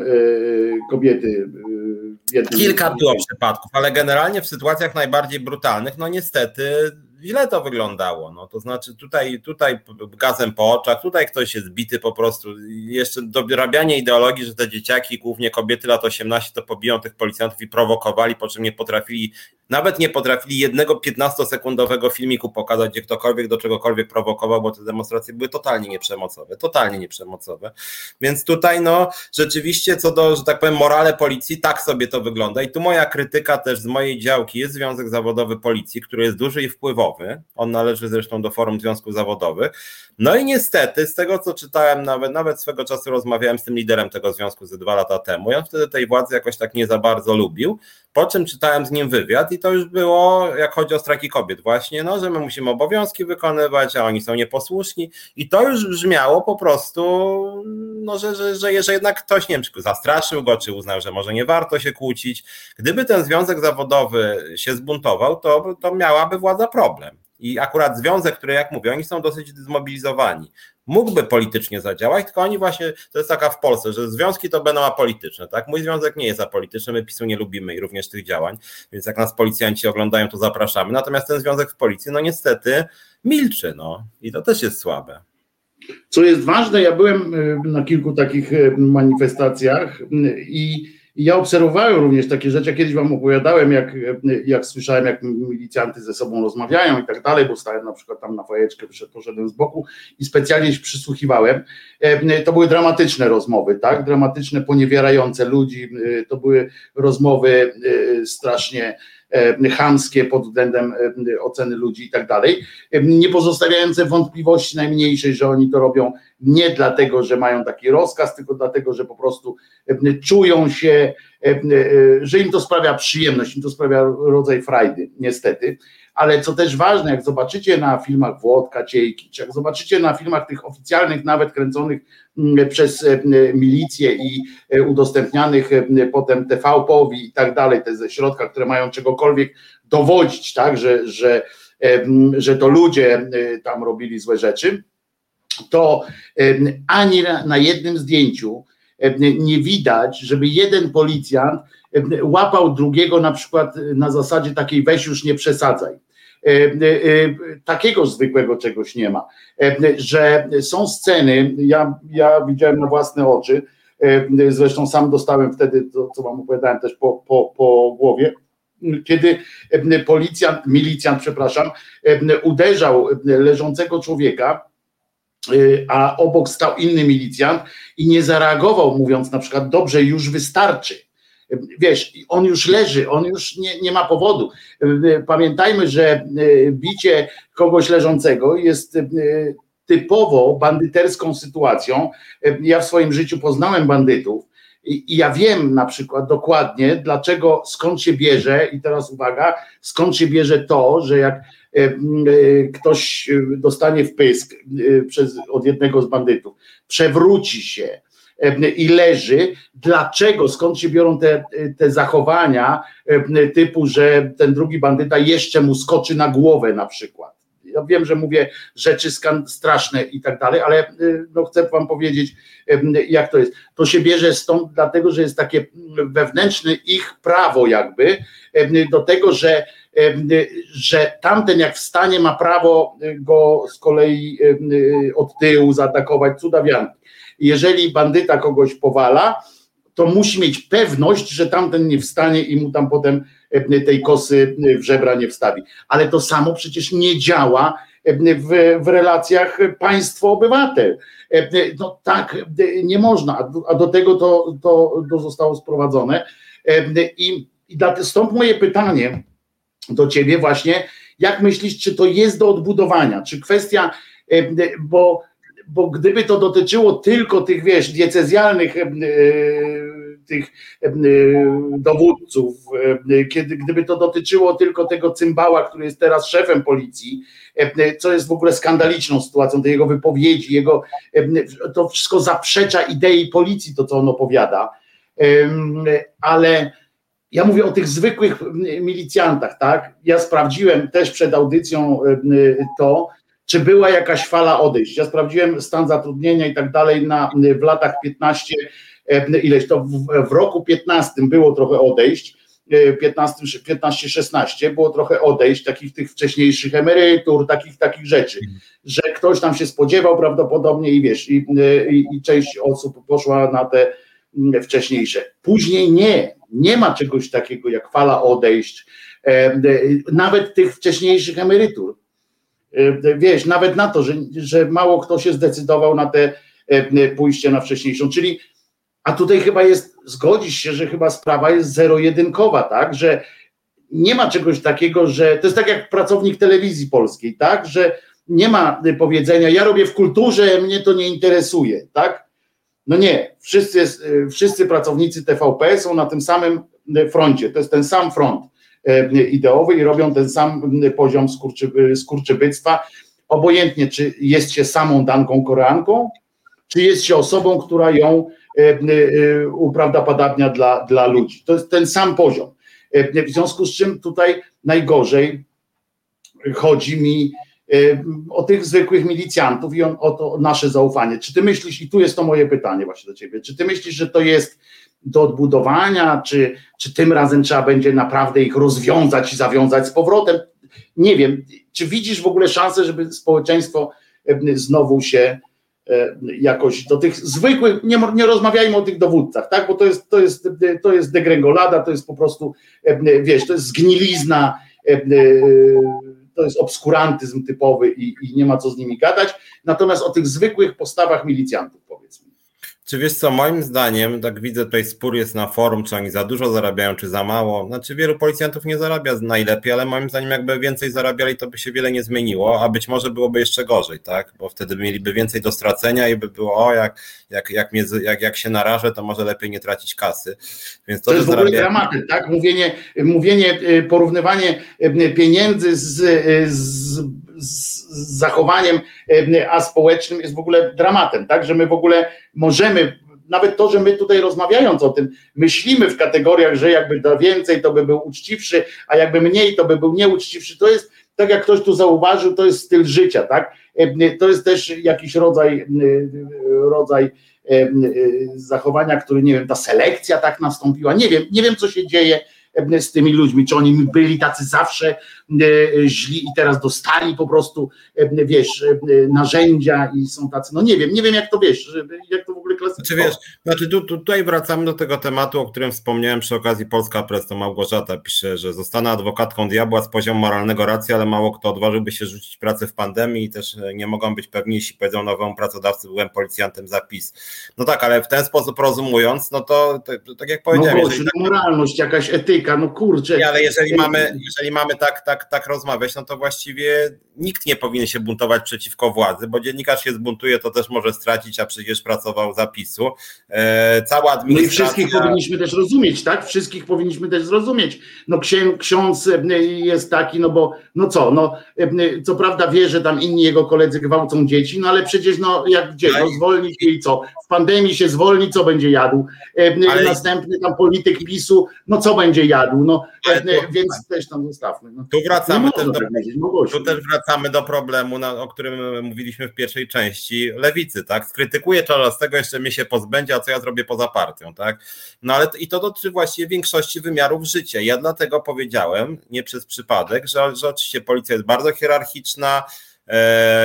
kobiety. E, Kilka było przypadków, ale generalnie w sytuacjach najbardziej brutalnych, no niestety źle to wyglądało. No, to znaczy tutaj, tutaj gazem po oczach, tutaj ktoś jest bity po prostu. Jeszcze dorabianie ideologii, że te dzieciaki, głównie kobiety lat 18, to pobiją tych policjantów i prowokowali, po czym nie potrafili, nawet nie potrafili jednego 15-sekundowego filmiku pokazać, gdzie ktokolwiek do czegokolwiek prowokował, bo te demonstracje były totalnie nieprzemocowe, totalnie nieprzemocowe. Więc tutaj no rzeczywiście co do, że tak powiem, morale policji, tak sobie to wygląda. I tu moja krytyka też z mojej działki jest Związek Zawodowy Policji, który jest duży i wpływowy on należy zresztą do Forum Związków Zawodowych. No i niestety, z tego co czytałem, nawet, nawet swego czasu rozmawiałem z tym liderem tego związku ze dwa lata temu. I on wtedy tej władzy jakoś tak nie za bardzo lubił. Po czym czytałem z nim wywiad i to już było, jak chodzi o strajki kobiet, właśnie, no, że my musimy obowiązki wykonywać, a oni są nieposłuszni. I to już brzmiało po prostu, no, że, że, że, że jednak ktoś, nie wiem, czy zastraszył go, czy uznał, że może nie warto się kłócić. Gdyby ten związek zawodowy się zbuntował, to, to miałaby władza problem. I akurat związek, który, jak mówię, oni są dosyć zmobilizowani, mógłby politycznie zadziałać, tylko oni właśnie, to jest taka w Polsce, że związki to będą apolityczne, tak? Mój związek nie jest apolityczny, my PiSu nie lubimy i również tych działań, więc jak nas policjanci oglądają, to zapraszamy. Natomiast ten związek w policji, no niestety milczy, no i to też jest słabe. Co jest ważne, ja byłem y, na kilku takich y, manifestacjach y, i ja obserwowałem również takie rzeczy, ja kiedyś wam opowiadałem, jak, jak słyszałem, jak milicjanty ze sobą rozmawiają i tak dalej, bo stałem na przykład tam na fajeczkę, poszedłem z boku i specjalnie się przysłuchiwałem. E, to były dramatyczne rozmowy, tak? Dramatyczne, poniewierające ludzi. E, to były rozmowy e, strasznie chamskie pod względem oceny ludzi i tak dalej, nie pozostawiające wątpliwości najmniejszej, że oni to robią nie dlatego, że mają taki rozkaz, tylko dlatego, że po prostu czują się, że im to sprawia przyjemność, im to sprawia rodzaj frajdy, niestety. Ale co też ważne, jak zobaczycie na filmach Włodka, Ciejki, czy jak zobaczycie na filmach tych oficjalnych, nawet kręconych przez e, milicję i e, udostępnianych e, potem TVP-owi i tak dalej, te ze środka, które mają czegokolwiek dowodzić, tak, że, że, że to ludzie tam robili złe rzeczy, to ani na jednym zdjęciu nie widać, żeby jeden policjant łapał drugiego na przykład na zasadzie takiej weź już nie przesadzaj. E, e, takiego zwykłego czegoś nie ma. E, że są sceny, ja, ja widziałem na własne oczy, zresztą sam dostałem wtedy to, co wam opowiadałem też po, po, po głowie, kiedy policjant, milicjant, przepraszam, uderzał leżącego człowieka, a obok stał inny milicjant i nie zareagował, mówiąc na przykład, dobrze, już wystarczy wiesz, on już leży, on już nie, nie ma powodu. Pamiętajmy, że e, bicie kogoś leżącego jest e, typowo bandyterską sytuacją. Ja w swoim życiu poznałem bandytów i, ja wiem na przykład dokładnie, dlaczego, skąd się bierze, i teraz uwaga, skąd się bierze to, że jak ktoś dostanie w pysk przez, od jednego z bandytów, przewróci się, i leży. Dlaczego, skąd się biorą te, te zachowania typu, że ten drugi bandyta jeszcze mu skoczy na głowę na przykład. Ja wiem, że mówię rzeczy straszne i tak dalej, ale y, no chcę wam powiedzieć, jak to jest. To się bierze stąd, dlatego że jest takie wewnętrzne ich prawo, jakby do tego, że, że tamten jak wstanie, ma prawo go z kolei od tyłu zaatakować, cudawianki jeżeli bandyta kogoś powala, to musi mieć pewność, że tamten nie wstanie i mu tam potem e, tej kosy w żebra nie wstawi. Ale to samo przecież nie działa e, w, w relacjach państwo-obywatel. E, no tak nie można, a do tego to, to, to zostało sprowadzone. I, i stąd moje pytanie do ciebie właśnie, jak myślisz, czy to jest do odbudowania, czy kwestia, bo bo gdyby to dotyczyło tylko tych, wiesz, diecezjalnych tych dowódców, kiedy gdyby to dotyczyło tylko tego cymbała, który jest teraz szefem policji, co jest w ogóle skandaliczną sytuacją, tej jego wypowiedzi, jego, to wszystko zaprzecza idei policji, to co on opowiada, ale ja mówię o tych zwykłych milicjantach, tak? Ja sprawdziłem też przed audycją to, czy była jakaś fala odejść. Ja sprawdziłem stan zatrudnienia i tak dalej na, w latach 15, ileś to w, w roku 15 było trochę odejść, 15-16 było trochę odejść takich tych wcześniejszych emerytur, takich takich rzeczy, że ktoś tam się spodziewał prawdopodobnie i wiesz, i, i, i część osób poszła na te wcześniejsze. Później nie, nie ma czegoś takiego jak fala odejść, nawet tych wcześniejszych emerytur. Wiesz, nawet na to, że, że mało kto się zdecydował na te pójście na wcześniejszą, czyli a tutaj chyba jest, zgodzisz się, że chyba sprawa jest zero-jedynkowa, tak, że nie ma czegoś takiego, że to jest tak jak pracownik telewizji polskiej, tak, że nie ma powiedzenia, ja robię w kulturze, mnie to nie interesuje, tak? No nie, wszyscy, wszyscy pracownicy TVP są na tym samym froncie, to jest ten sam front ideowy i robią ten sam poziom skurczy, skurczybyctwa, obojętnie czy jest się samą Danką Koreanką, czy jest się osobą, która ją uprawdopodobnia dla, dla ludzi. To jest ten sam poziom. W związku z czym tutaj najgorzej chodzi mi o tych zwykłych milicjantów i o to nasze zaufanie. Czy ty myślisz, i tu jest to moje pytanie właśnie do ciebie, czy ty myślisz, że to jest do odbudowania, czy, czy tym razem trzeba będzie naprawdę ich rozwiązać i zawiązać z powrotem? Nie wiem, czy widzisz w ogóle szansę, żeby społeczeństwo znowu się jakoś do tych zwykłych, nie, nie rozmawiajmy o tych dowódcach, tak, bo to jest, to jest, to jest degrengolada, to jest po prostu, wiesz, to jest zgnilizna, to jest obskurantyzm typowy i, i nie ma co z nimi gadać. Natomiast o tych zwykłych postawach milicjantów powiedzmy. Czy wiesz co, moim zdaniem, tak widzę tutaj spór jest na forum, czy oni za dużo zarabiają, czy za mało. Znaczy wielu policjantów nie zarabia najlepiej, ale moim zdaniem jakby więcej zarabiali, to by się wiele nie zmieniło, a być może byłoby jeszcze gorzej, tak? Bo wtedy mieliby więcej do stracenia i by było, o jak, jak, jak, mnie, jak, jak się narażę, to może lepiej nie tracić kasy. Więc to, to jest w ogóle zarabia... dramaty, tak? Mówienie, mówienie, porównywanie pieniędzy z, z z zachowaniem aspołecznym jest w ogóle dramatem, tak? Że my w ogóle możemy, nawet to, że my tutaj rozmawiając o tym, myślimy w kategoriach, że jakby da więcej, to by był uczciwszy, a jakby mniej, to by był nieuczciwszy. To jest, tak jak ktoś tu zauważył, to jest styl życia, tak? To jest też jakiś rodzaj, rodzaj zachowania, który nie wiem, ta selekcja tak nastąpiła, nie wiem, nie wiem co się dzieje z tymi ludźmi, czy oni byli tacy zawsze źli i teraz dostali po prostu, wiesz, narzędzia i są tacy, no nie wiem, nie wiem jak to wiesz, jak to w ogóle klasyfikować. Znaczy wiesz, znaczy tu, tutaj wracamy do tego tematu, o którym wspomniałem przy okazji Polska Press, to Małgorzata pisze, że zostanę adwokatką diabła z poziomu moralnego racji, ale mało kto odważyłby się rzucić pracę w pandemii i też nie mogą być pewni, jeśli powiedzą nowemu pracodawcy, byłem policjantem zapis. No tak, ale w ten sposób rozumując, no to, to, to tak jak powiedziałem. No, jeżeli... no moralność, jakaś etyka, no kurczę. Nie, ale jeżeli mamy, jeżeli mamy tak, tak, tak rozmawiać, no to właściwie nikt nie powinien się buntować przeciwko władzy, bo dziennikarz się zbuntuje, to też może stracić, a przecież pracował zapisu. E, cała administracja... No i wszystkich powinniśmy też rozumieć, tak? Wszystkich powinniśmy też zrozumieć. No księ, ksiądz e, jest taki, no bo, no co, no e, co prawda wie, że tam inni jego koledzy gwałcą dzieci, no ale przecież no jak gdzie, no zwolnić i co? W pandemii się zwolni, co będzie jadł? Ale... Następny tam polityk PiSu, no co będzie jadł? No więc też tam zostawmy. No. Tu wracamy też do, tu też wracamy do problemu, na, o którym mówiliśmy w pierwszej części, lewicy, tak? Skrytykuję tego jeszcze mnie się pozbędzie, a co ja zrobię poza partią, tak? No ale i to dotyczy właściwie większości wymiarów życia. Ja dlatego powiedziałem, nie przez przypadek, że, że oczywiście policja jest bardzo hierarchiczna,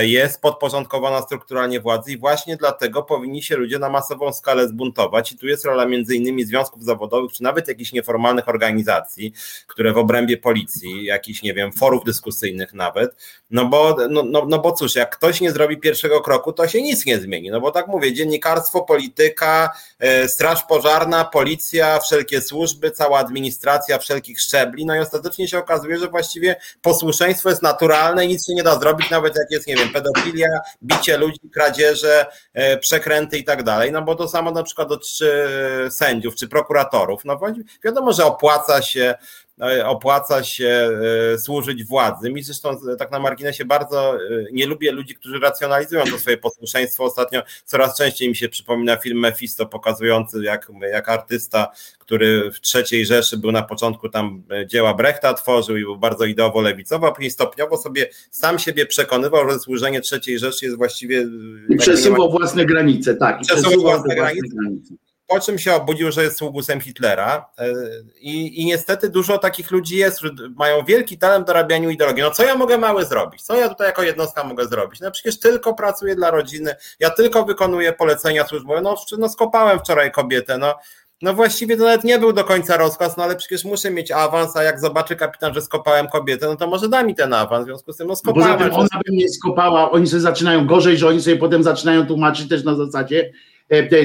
jest podporządkowana strukturalnie władzy i właśnie dlatego powinni się ludzie na masową skalę zbuntować. I tu jest rola między innymi związków zawodowych, czy nawet jakichś nieformalnych organizacji, które w obrębie policji, jakichś, nie wiem, forów dyskusyjnych nawet, no bo, no, no, no bo cóż, jak ktoś nie zrobi pierwszego kroku, to się nic nie zmieni, no bo tak mówię, dziennikarstwo, polityka, e, straż pożarna, policja, wszelkie służby, cała administracja wszelkich szczebli, no i ostatecznie się okazuje, że właściwie posłuszeństwo jest naturalne i nic się nie da zrobić, nawet nawet jak jest, nie wiem, pedofilia, bicie ludzi, kradzieże, e, przekręty i tak dalej, no bo to samo na przykład dotyczy sędziów czy prokuratorów, no wiadomo, że opłaca się E, opłaca się e, służyć władzy. Mi zresztą e, tak na marginesie bardzo nie lubię ludzi, którzy racjonalizują to swoje posłuszeństwo. Ostatnio coraz częściej mi się przypomina film Mephisto pokazujący jak, jak artysta, który w trzeciej Rzeszy był na początku tam dzieła Brechta tworzył i był bardzo ideowo lewicowy, a później stopniowo sobie sam siebie przekonywał, że służenie trzeciej Rzeszy jest właściwie... I przesuwał własne granice, tak. Przesuwał własne granice. granice po czym się obudził, że jest sługusem Hitlera e, I, i niestety dużo takich ludzi jest, że mają wielki talent do rabianiu ideologii. No co ja mogę mały zrobić? Co ja tutaj jako jednostka mogę zrobić? No przecież tylko pracuję dla rodziny, ja tylko wykonuję polecenia służbowe, no, no skopałem wczoraj kobietę, no no właściwie to nawet nie był do końca rozkaz, no ale przecież muszę mieć awans, a jak zobaczy kapitan, że skopałem kobietę, no to może da mi ten awans, w związku z tym no skopałem. Poza tym ona by mnie skopała, oni sobie zaczynają gorzej, że oni sobie potem zaczynają tłumaczyć też na zasadzie,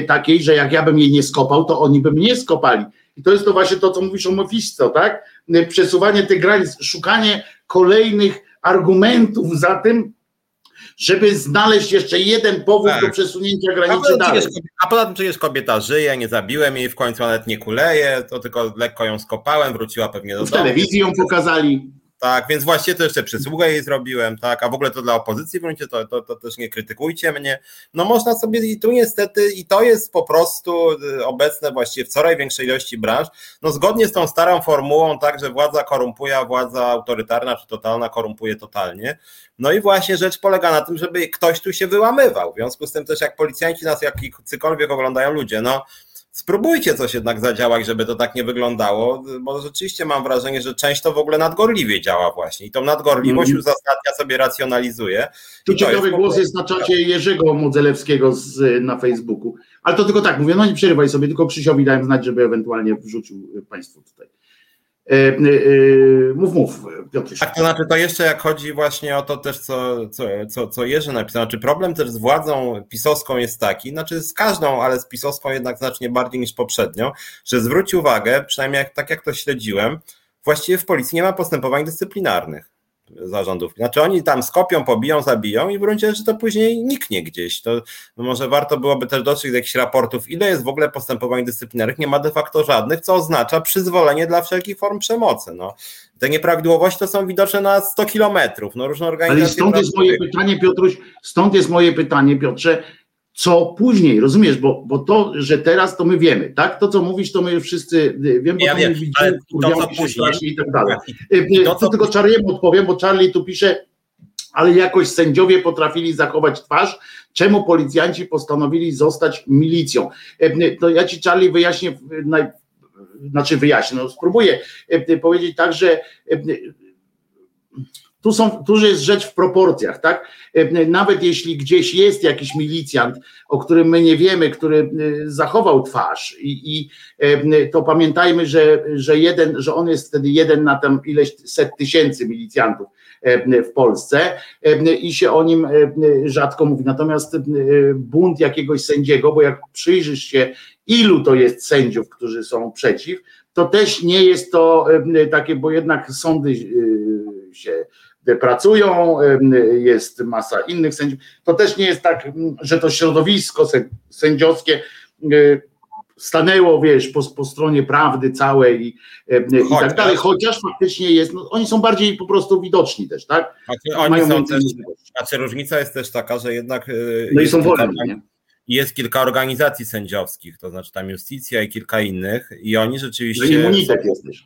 takiej, że jak ja bym jej nie skopał, to oni by mnie skopali. I to jest to właśnie to, co mówisz o Mephisto, tak? E, przesuwanie tych granic, szukanie kolejnych argumentów za tym, żeby znaleźć jeszcze jeden powód tak. do przesunięcia granicy a dalej. Jest, a poza tym, czy jest kobieta żyje, nie zabiłem jej, w końcu nawet nie kuleje, to tylko lekko ją skopałem, wróciła pewnie do domu. W telewizji ją pokazali. Tak, więc właśnie to jeszcze przysługę jej zrobiłem, tak, a w ogóle to dla opozycji w gruncie, to, to, to też nie krytykujcie mnie. No można sobie i tu niestety, i to jest po prostu y, obecne właściwie w coraz większej ilości branż, no zgodnie z tą starą formułą, tak, że władza korumpuje, a władza autorytarna czy totalna korumpuje totalnie. No i właśnie rzecz polega na tym, żeby ktoś tu się wyłamywał. W związku z tym też jak policjanci nas jakikolwiek oglądają ludzie, no spróbujcie coś jednak zadziałać, żeby to tak nie wyglądało, bo rzeczywiście mam wrażenie, że część to w ogóle nadgorliwie działa właśnie i tą nadgorliwość mm. uzasadnia sobie racjonalizuje. Tu ciekawy jest głos jest na czacie Jerzego Modzelewskiego z, na Facebooku, ale to tylko tak mówię, no nie przerywaj sobie, tylko Krzysiowi dałem znać, żeby ewentualnie wrzucił Państwu tutaj. E, e, e, mów, mów, Piotr. Tak, to znaczy to jeszcze jak chodzi właśnie o to też, co, co, co, co Jerzy napisał, znaczy problem też z władzą pisowską jest taki, znaczy z każdą, ale z pisowską jednak znacznie bardziej niż poprzednio, że zwróć uwagę, przynajmniej jak, tak jak to śledziłem, właściwie w policji nie ma postępowań dyscyplinarnych zarządów. Znaczy oni tam skopią, pobiją, zabiją i w gruncie rzeczy to później niknie gdzieś. To może warto byłoby też dotrzeć do jakichś raportów, ile jest w ogóle postępowań dyscyplinarnych. Nie ma de facto żadnych, co oznacza przyzwolenie dla wszelkich form przemocy. No. Te nieprawidłowości to są widoczne na 100 kilometrów. No, różne organizacje... Ale stąd jest moje pytanie, Piotruś, stąd jest moje pytanie, Piotrze, co później, rozumiesz, bo, bo to, że teraz to my wiemy, tak? To, co mówisz, to my wszyscy y, wiemy, bo ja to wiem, my widzimy, to, się później, i tak dalej. Y, y, to, to tylko Charliemu odpowiem, bo Charlie tu pisze, ale jakoś sędziowie potrafili zachować twarz, czemu policjanci postanowili zostać milicją. To ja ci Charlie wyjaśnię, znaczy wyjaśnię, no spróbuję powiedzieć tak, że tu, są, tu jest rzecz w proporcjach, tak? E, nawet jeśli gdzieś jest jakiś milicjant, o którym my nie wiemy, który e, zachował twarz, i, i e, to pamiętajmy, że, że, jeden, że on jest wtedy jeden na tam ileś set tysięcy milicjantów w Polsce i się o nim rzadko mówi. Natomiast bunt jakiegoś sędziego, bo jak przyjrzysz się, ilu to jest sędziów, którzy są przeciw, to też nie jest to takie, bo jednak sądy się pracują, jest masa innych sędziów. To też nie jest tak, że to środowisko sędziowskie stanęło, wiesz, po, po stronie prawdy całej i, i tak dalej, chociaż faktycznie jest, no, oni są bardziej po prostu widoczni też, tak? Znaczy, oni Mają są też, znaczy różnica jest też taka, że jednak no i są wolni, nie? jest kilka organizacji sędziowskich, to znaczy tam Justicja i kilka innych i oni rzeczywiście... Że immunitet jest też.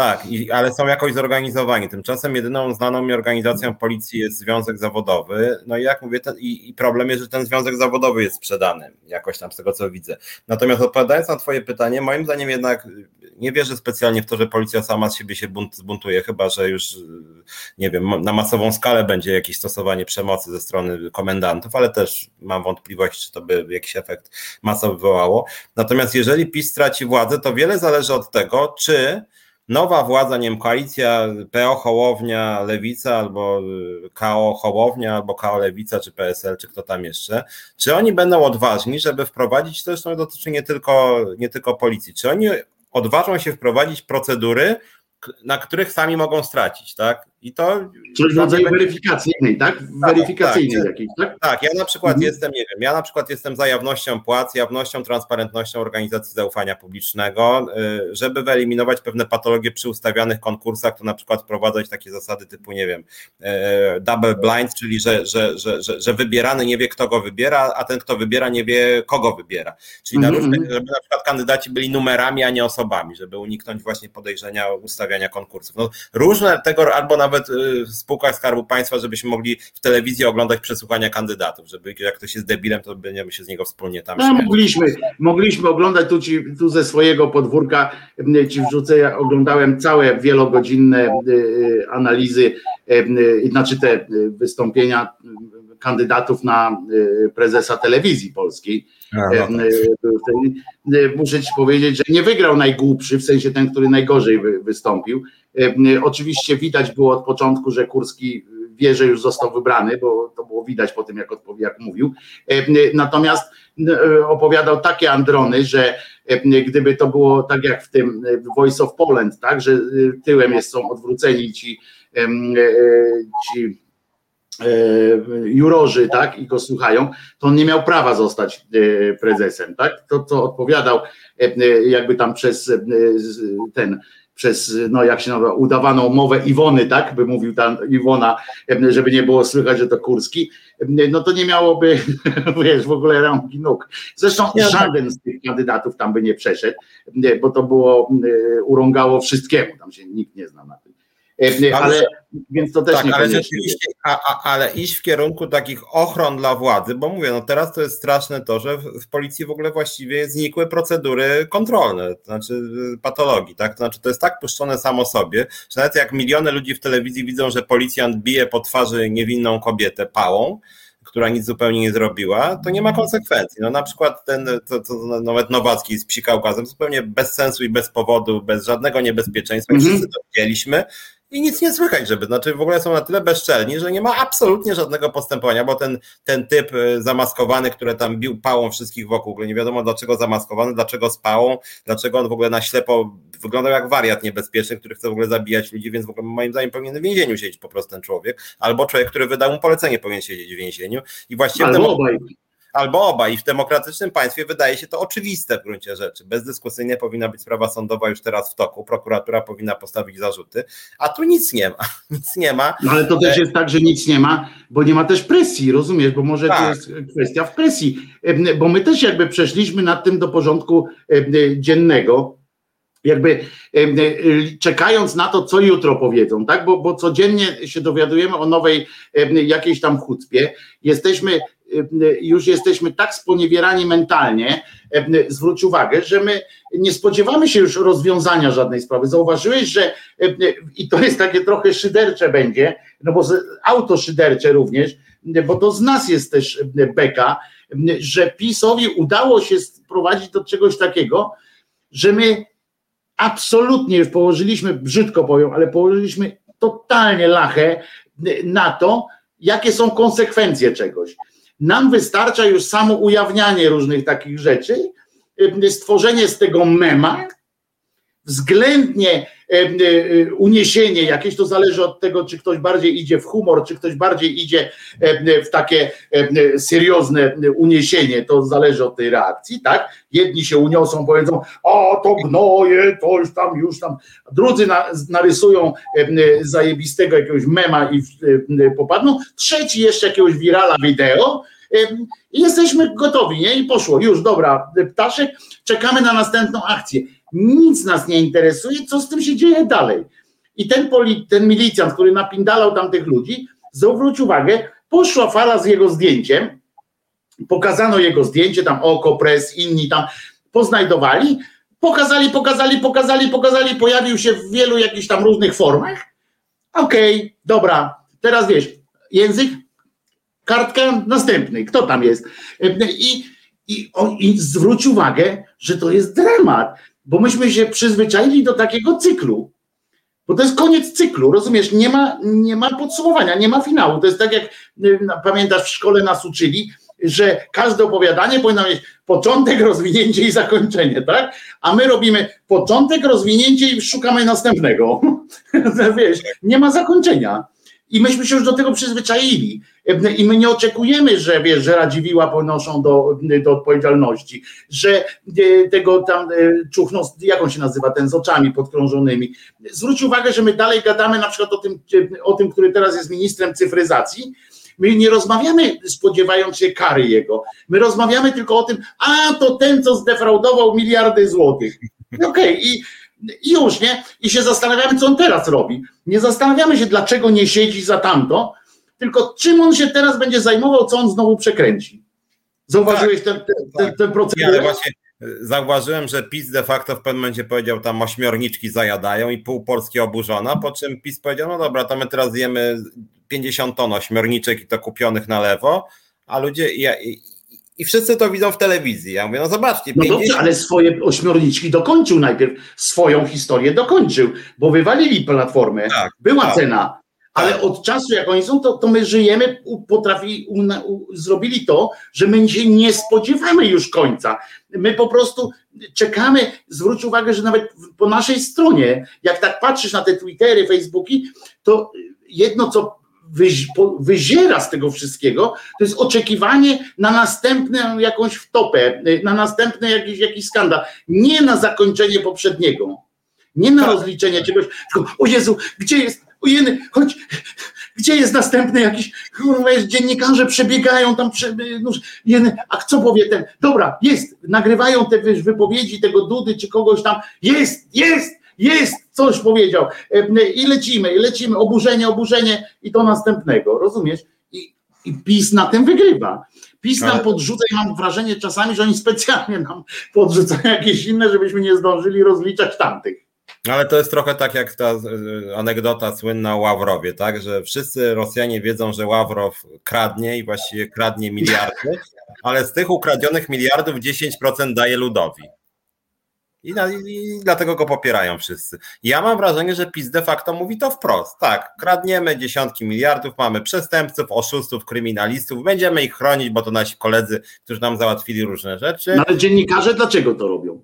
Tak, i, ale są jakoś zorganizowani. Tymczasem jedyną znaną mi organizacją policji jest Związek Zawodowy. No i jak mówię, ten, i, i, problem jest, że ten Związek Zawodowy jest sprzedany, jakoś tam z tego co widzę. Natomiast odpowiadając na Twoje pytanie, moim zdaniem jednak nie wierzę specjalnie w to, że policja sama z siebie się bunt, zbuntuje, chyba że już, nie wiem, na masową skalę będzie jakieś stosowanie przemocy ze strony komendantów, ale też mam wątpliwość, czy to by jakiś efekt masowy wywołało. Natomiast jeżeli PiS straci władzę, to wiele zależy od tego, czy nowa władza, nie wiem, koalicja PO Hołownia, Lewica albo y, KO Hołownia, albo KO Lewica, czy PSL, czy kto tam jeszcze, czy oni będą odważni, żeby wprowadzić, to zresztą dotyczy nie tylko, nie tylko policji, czy oni odważą się wprowadzić procedury, na których sami mogą stracić, tak? I to. Coś w rodzaju weryfikacyjnej, tak? tak weryfikacyjnej tak, jakiejś, tak? Tak, ja na przykład mhm. jestem, nie wiem, ja na przykład jestem za jawnością płac, jawnością, transparentnością organizacji zaufania publicznego, y, żeby wyeliminować pewne patologie przy ustawianych konkursach, to na przykład wprowadzać takie zasady typu, nie wiem, y, double blind, czyli że, że, że, że, że wybierany nie wie, kto go wybiera, a ten, kto wybiera, nie wie, kogo wybiera. Czyli -hmm. na różne, żeby na przykład kandydaci byli numerami, a nie osobami, żeby uniknąć właśnie podejrzenia ustawiania konkursów. No, różne tego, albo nawet y, w spółkach Skarbu Państwa, żebyśmy mogli w telewizji oglądać przesłuchania kandydatów, żeby jak ktoś jest debilem, to będziemy się z niego wspólnie tam no, mogliśmy, mogliśmy oglądać tu, ci, tu ze swojego podwórka, ci wrzucę, ja oglądałem całe wielogodzinne y, analizy, znaczy te wystąpienia kandydatów na prezesa telewizji polskiej. Muszę ci powiedzieć, że nie wygrał najgłupszy, w sensie ten, który najgorzej wystąpił. Oczywiście widać było od początku, że Kurski wie, że już został wybrany, bo to było widać po tym, jak, jak mówił. Natomiast opowiadał takie androny, że gdyby to było tak jak w tym Voice of Poland, tak, że tyłem jest, są odwróceni ci, ci E, jurorzy, tak, i go słuchają, to on nie miał prawa zostać e, prezesem, tak? To, co odpowiadał e, jakby tam przez ten, przez, no jak się nazywa, udawaną mowę Iwony, tak, by mówił tam Iwona, żeby nie było słychać, że to Kurski, no to nie miałoby, wiesz, w ogóle rąki nóg. Zresztą żaden z tych kandydatów tam by nie przeszedł, bo to było, urągało wszystkiemu, tam się nikt nie zna na tym. Ale, ale więc to też tak, ale a, a, ale iść w kierunku takich ochron dla władzy, bo mówię, no teraz to jest straszne to, że w, w policji w ogóle właściwie znikły procedury kontrolne, to znaczy y, patologii, tak? To znaczy to jest tak puszczone samo sobie, że nawet jak miliony ludzi w telewizji widzą, że policjant bije po twarzy niewinną kobietę pałą, która nic zupełnie nie zrobiła, to nie ma konsekwencji. No na przykład ten, to, to nawet Nowacki spsikał gazem zupełnie bez sensu i bez powodu, bez żadnego niebezpieczeństwa, mm -hmm. wszyscy to widzieliśmy i nic nie słychać, żeby, znaczy w ogóle są na tyle bezczelni, że nie ma absolutnie żadnego postępowania, bo ten, ten typ y, zamaskowany, który tam bił pałą wszystkich wokół, nie wiadomo dlaczego zamaskowany, dlaczego z pałą, dlaczego on w ogóle na ślepo wyglądał jak wariat niebezpieczny, który chce w ogóle zabijać ludzi, więc w ogóle moim zdaniem powinien w więzieniu siedzieć po prostu ten człowiek, albo człowiek, który wydał mu polecenie powinien siedzieć w więzieniu. I właściwie... Albo obaj albo oba. I w demokratycznym państwie wydaje się to oczywiste w gruncie rzeczy. Bezdyskusyjnie powinna być sprawa sądowa już teraz w toku. Prokuratura powinna postawić zarzuty, a tu nic nie ma. Nic nie ma. No ale to też jest tak, że nic nie ma, bo nie ma też presji, rozumiesz? Bo może tak. to jest kwestia w presji. Bo my też jakby przeszliśmy nad tym do porządku dziennego jakby czekając na to, co jutro powiedzą, tak? Bo, bo codziennie się dowiadujemy o nowej jakiejś tam chucpie. Jesteśmy już jesteśmy tak sponiewierani mentalnie, zwróć uwagę, że my nie spodziewamy się już rozwiązania żadnej sprawy. Zauważyłeś, że i to jest takie trochę szydercze będzie, no bo auto szydercze również, bo to z nas jest też beka, że PiSowi udało się sprowadzić do czegoś takiego, że my absolutnie już położyliśmy, brzydko powiem, ale położyliśmy totalnie lachę na to, jakie są konsekwencje czegoś. Nam wystarcza już samo ujawnianie różnych takich rzeczy, y, stworzenie z tego mema, względnie uniesienie jakieś, to zależy od tego, czy ktoś bardziej idzie w humor, czy ktoś bardziej idzie e, w takie seriozne uniesienie, to zależy od tej reakcji, tak? Jedni się uniosą, powiedzą, a to gnoje, to już tam, już tam, drudzy narysują zajebistego jakiegoś mema i popadną, trzeci jeszcze jakiegoś wirala wideo, i jesteśmy gotowi, nie? I poszło, już, dobra, ptaszek, czekamy na następną akcję nic nas nie interesuje, co z tym się dzieje dalej. I ten, poli, ten milicjant, który napindalał tamtych ludzi, zwróć uwagę, poszła fala z jego zdjęciem, pokazano jego zdjęcie, tam oko, pres, inni tam poznajdowali, pokazali, pokazali, pokazali, pokazali, pojawił się w wielu jakichś tam różnych formach. Okej, okay, dobra, teraz wiesz, język, kartka, następny, kto tam jest? I, i, i zwróć uwagę, że to jest dramat bo myśmy się przyzwyczaili do takiego cyklu. Bo to jest koniec cyklu, rozumiesz? Nie ma, nie ma podsumowania, nie ma finału. To jest tak jak y, pamiętasz, w szkole nas uczyli, że każde opowiadanie powinno mieć początek, rozwinięcie i zakończenie, tak? A my robimy początek, rozwinięcie i szukamy następnego. Wiesz, nie ma zakończenia. I myśmy się już do tego przyzwyczaili. I my nie oczekujemy, że, wiesz, że Radziwiła ponoszą do, do odpowiedzialności, że e, tego tam e, czuchną, jak on się nazywa, ten z oczami podkrążonymi. Zwróć uwagę, że my dalej gadamy na przykład o tym, o tym który teraz jest ministrem cyfryzacji, My nie rozmawiamy spodziewając się kary jego. My rozmawiamy tylko o tym, a to ten, co zdefraudował miliardy złotych. Okej, okay, i i już, nie? I się zastanawiamy, co on teraz robi. Nie zastanawiamy się, dlaczego nie siedzi za tamto, tylko czym on się teraz będzie zajmował, co on znowu przekręci. Zauważyłeś tak, ten, ten, tak. ten proces? Ja właśnie e, zauważyłem, że PiS de facto w pewnym momencie powiedział, tam ośmiorniczki zajadają i pół Polski oburzona, po czym PiS powiedział, no dobra, to my teraz jemy 50 ton ośmiorniczek i to kupionych na lewo, a ludzie, ja, i wszyscy to widzą w telewizji. Ja mówię, no zobaczcie. No 50... dobrze, ale swoje ośmiorniczki dokończył najpierw, swoją historię dokończył, bo wywalili platformę, tak, była tak, cena, ale tak. od czasu jak oni są, to, to my żyjemy, potrafi, zrobili to, że my się nie spodziewamy już końca. My po prostu czekamy, zwróć uwagę, że nawet po naszej stronie, jak tak patrzysz na te Twittery, Facebooki, to jedno co wyziera z tego wszystkiego, to jest oczekiwanie na następną jakąś wtopę, na następny jakiś, jakiś skandal, nie na zakończenie poprzedniego, nie na tak. rozliczenie czegoś, tylko o Jezu, gdzie jest, ojeny, chodź, gdzie jest następny jakiś, kurwa, jest dziennikarze przebiegają tam, prze, no, jeny, a co powie ten, dobra, jest, nagrywają te wypowiedzi tego Dudy czy kogoś tam, jest, jest, jest, coś powiedział i lecimy, i lecimy, oburzenie, oburzenie i to następnego, rozumiesz? I, i PiS na tym wygrywa. PiS nam podrzuca i mam wrażenie czasami, że oni specjalnie nam podrzucają jakieś inne, żebyśmy nie zdążyli rozliczać tamtych. Ale to jest trochę tak jak ta e, anegdota słynna o Ławrowie, tak? Że wszyscy Rosjanie wiedzą, że Ławrow kradnie i właściwie kradnie miliardy, ale z tych ukradzionych miliardów 10% daje ludowi. I, na, I, dlatego go popierają wszyscy. Ja mam wrażenie, że PiS de facto mówi to wprost. Tak, kradniemy dziesiątki miliardów, mamy przestępców, oszustów, kryminalistów, będziemy ich chronić, bo to nasi koledzy, którzy nam załatwili różne rzeczy. No ale dziennikarze dlaczego to robią?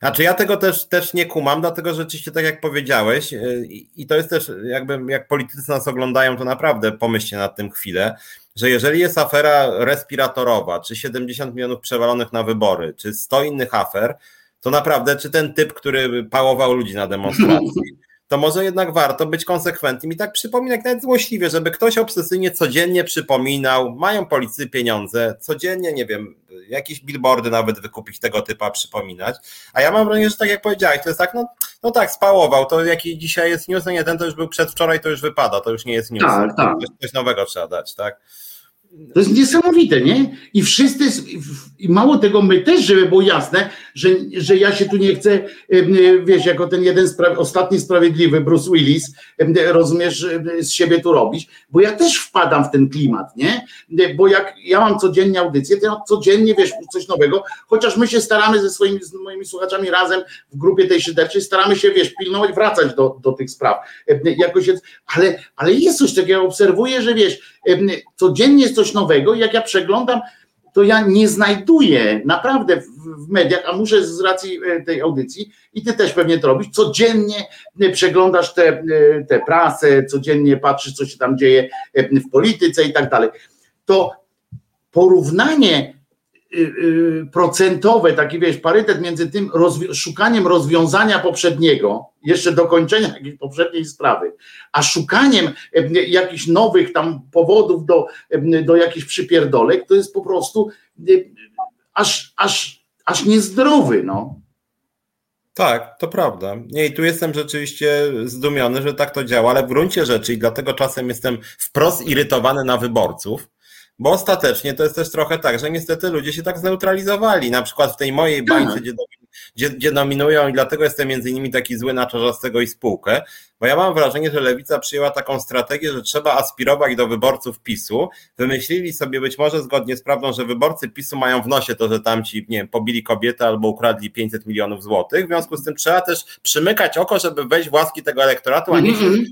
Znaczy ja tego też, też nie kumam, dlatego że rzeczywiście tak jak powiedziałeś yy, i to jest też jakby jak politycy nas oglądają, to naprawdę pomyślcie nad tym chwilę, że jeżeli jest afera respiratorowa, czy 70 milionów przewalonych na wybory, czy 100 innych afer, to naprawdę, czy ten typ, który pałował ludzi na demonstracji, to może jednak warto być konsekwentnym i tak przypominać nawet złośliwie, żeby ktoś obsesyjnie codziennie przypominał, mają policy pieniądze, codziennie, nie wiem, jakieś billboardy nawet wykupić tego typa, przypominać. A ja mam wrażenie, że tak jak powiedziałeś, to jest tak, no, no tak, spałował, to jaki dzisiaj jest news, no nie, ten to już był przedwczoraj, to już wypada, to już nie jest news. Tak, tak. Coś nowego trzeba dać, tak? To jest niesamowite, nie? I wszyscy, i mało tego, my też, żeby było jasne, że, że ja się tu nie chcę, wiesz, jako ten jeden spra ostatni sprawiedliwy Bruce Willis, rozumiesz, z siebie tu robić, bo ja też wpadam w ten klimat, nie? Bo jak ja mam codziennie audycję, to ja codziennie, wiesz, coś nowego, chociaż my się staramy ze swoimi, z moimi słuchaczami razem w grupie tej szyderczej, staramy się, wiesz, pilnować, wracać do, do tych spraw. Jakoś ale, ale jest coś takiego, ja obserwuję, że wiesz, codziennie jest coś nowego i jak ja przeglądam, to ja nie znajduję naprawdę w, mediach, a muszę z racji e, tej audycji i ty też pewnie to robisz, codziennie e, przeglądasz te, e, te prasę, codziennie patrzysz, co się tam dzieje w polityce i tak dalej. To porównanie procentowe, taki wiesz, parytet między tym rozwi szukaniem rozwiązania poprzedniego, jeszcze dokończenia jakiejś poprzedniej sprawy, a szukaniem jakichś nowych tam powodów do, do jakichś przypierdolek, to jest po prostu y, aż, aż, aż niezdrowy, no. Tak, to prawda. Nie, i tu jestem rzeczywiście zdumiony, że tak to działa, ale w gruncie rzeczy i dlatego czasem jestem wprost irytowany na wyborców, bo ostatecznie to jest też trochę tak, że niestety ludzie się tak zneutralizowali. Na przykład w tej mojej tak. bańce, gdzie, gdzie, gdzie dominują, i dlatego jestem między innymi taki zły na Czarzastego i spółkę, bo ja mam wrażenie, że lewica przyjęła taką strategię, że trzeba aspirować do wyborców PiSu. Wymyślili sobie być może zgodnie z prawdą, że wyborcy PiSu mają w nosie to, że tamci, nie wiem, pobili kobietę albo ukradli 500 milionów złotych. W związku z tym trzeba też przymykać oko, żeby wejść w łaski tego elektoratu, a nie mhm.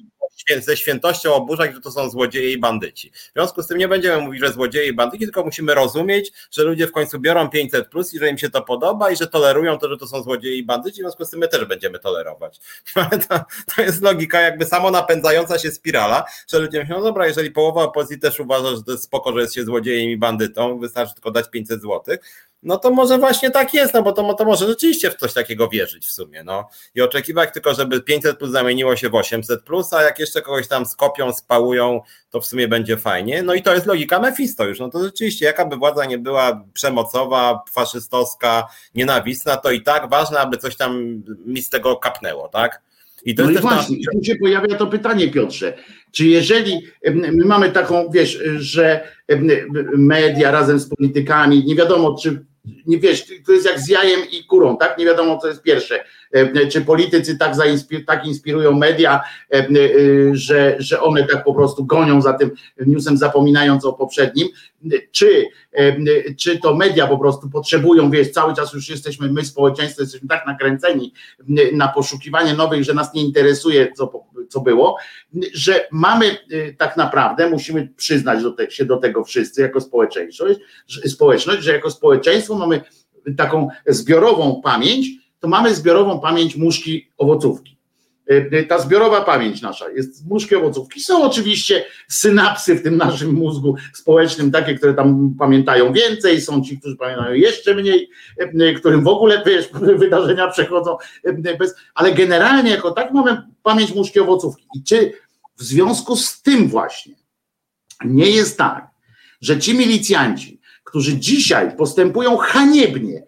ze świętością oburzać, że to są złodzieje i bandyci. W związku z tym nie będziemy mówić, że złodzieje i bandyci, tylko musimy rozumieć, że ludzie w końcu biorą 500 plus i że im się to podoba i że tolerują to, że to są złodzieje i bandyci, w związku z tym my też będziemy tolerować. Ale to, to jest logika jakby samo napędzająca się spirala, że ludzie myślą, no dobra, jeżeli połowa opozycji też uważa, że to jest spoko, że jest się złodziejem i bandytą, wystarczy tylko dać 500 złotych, no to może właśnie tak jest, no bo to, to może rzeczywiście w coś takiego wierzyć w sumie, no. I oczekiwać tylko, żeby 500 plus zamieniło się w 800 plus, a jak jeszcze kogoś tam skopią, spałują, to w sumie będzie fajnie. No i to jest logika Mephisto już, no to rzeczywiście, jaka by władza nie była przemocowa, faszystowska, nienawistna, to i tak ważne, aby coś tam mi z tego kapnęło, tak? I to no jest i właśnie, ta... tu się pojawia to pytanie, Piotrze. Czy jeżeli my mamy taką, wiesz, że media razem z politykami, nie wiadomo, czy nie wiesz, to jest jak z jajem i kurą, tak? Nie wiadomo, co jest pierwsze. E, czy politycy tak, zainspir tak inspirują media, e, e, że, że one tak po prostu gonią za tym newsem, zapominając o poprzednim, czy, czy to media po prostu potrzebują, wiesz, cały czas już jesteśmy, my społeczeństwo jesteśmy tak nakręceni na poszukiwanie nowych, że nas nie interesuje, co, co było, że mamy tak naprawdę, musimy przyznać do te, się do tego wszyscy jako społeczeństwość, społeczność, że jako społeczeństwo mamy taką zbiorową pamięć, to mamy zbiorową pamięć muszki owocówki. E, e, ta zbiorowa pamięć nasza jest muszki owocówki. Są oczywiście synapsy w tym naszym mózgu społecznym, takie, które tam pamiętają więcej, są ci, którzy pamiętają jeszcze mniej, e, którym w ogóle wiesz, wydarzenia przechodzą bez, ale generalnie jako tak mamy pamięć muszki owocówki. I czy w związku z tym właśnie nie jest tak, że ci milicjanci, którzy dzisiaj postępują haniebnie,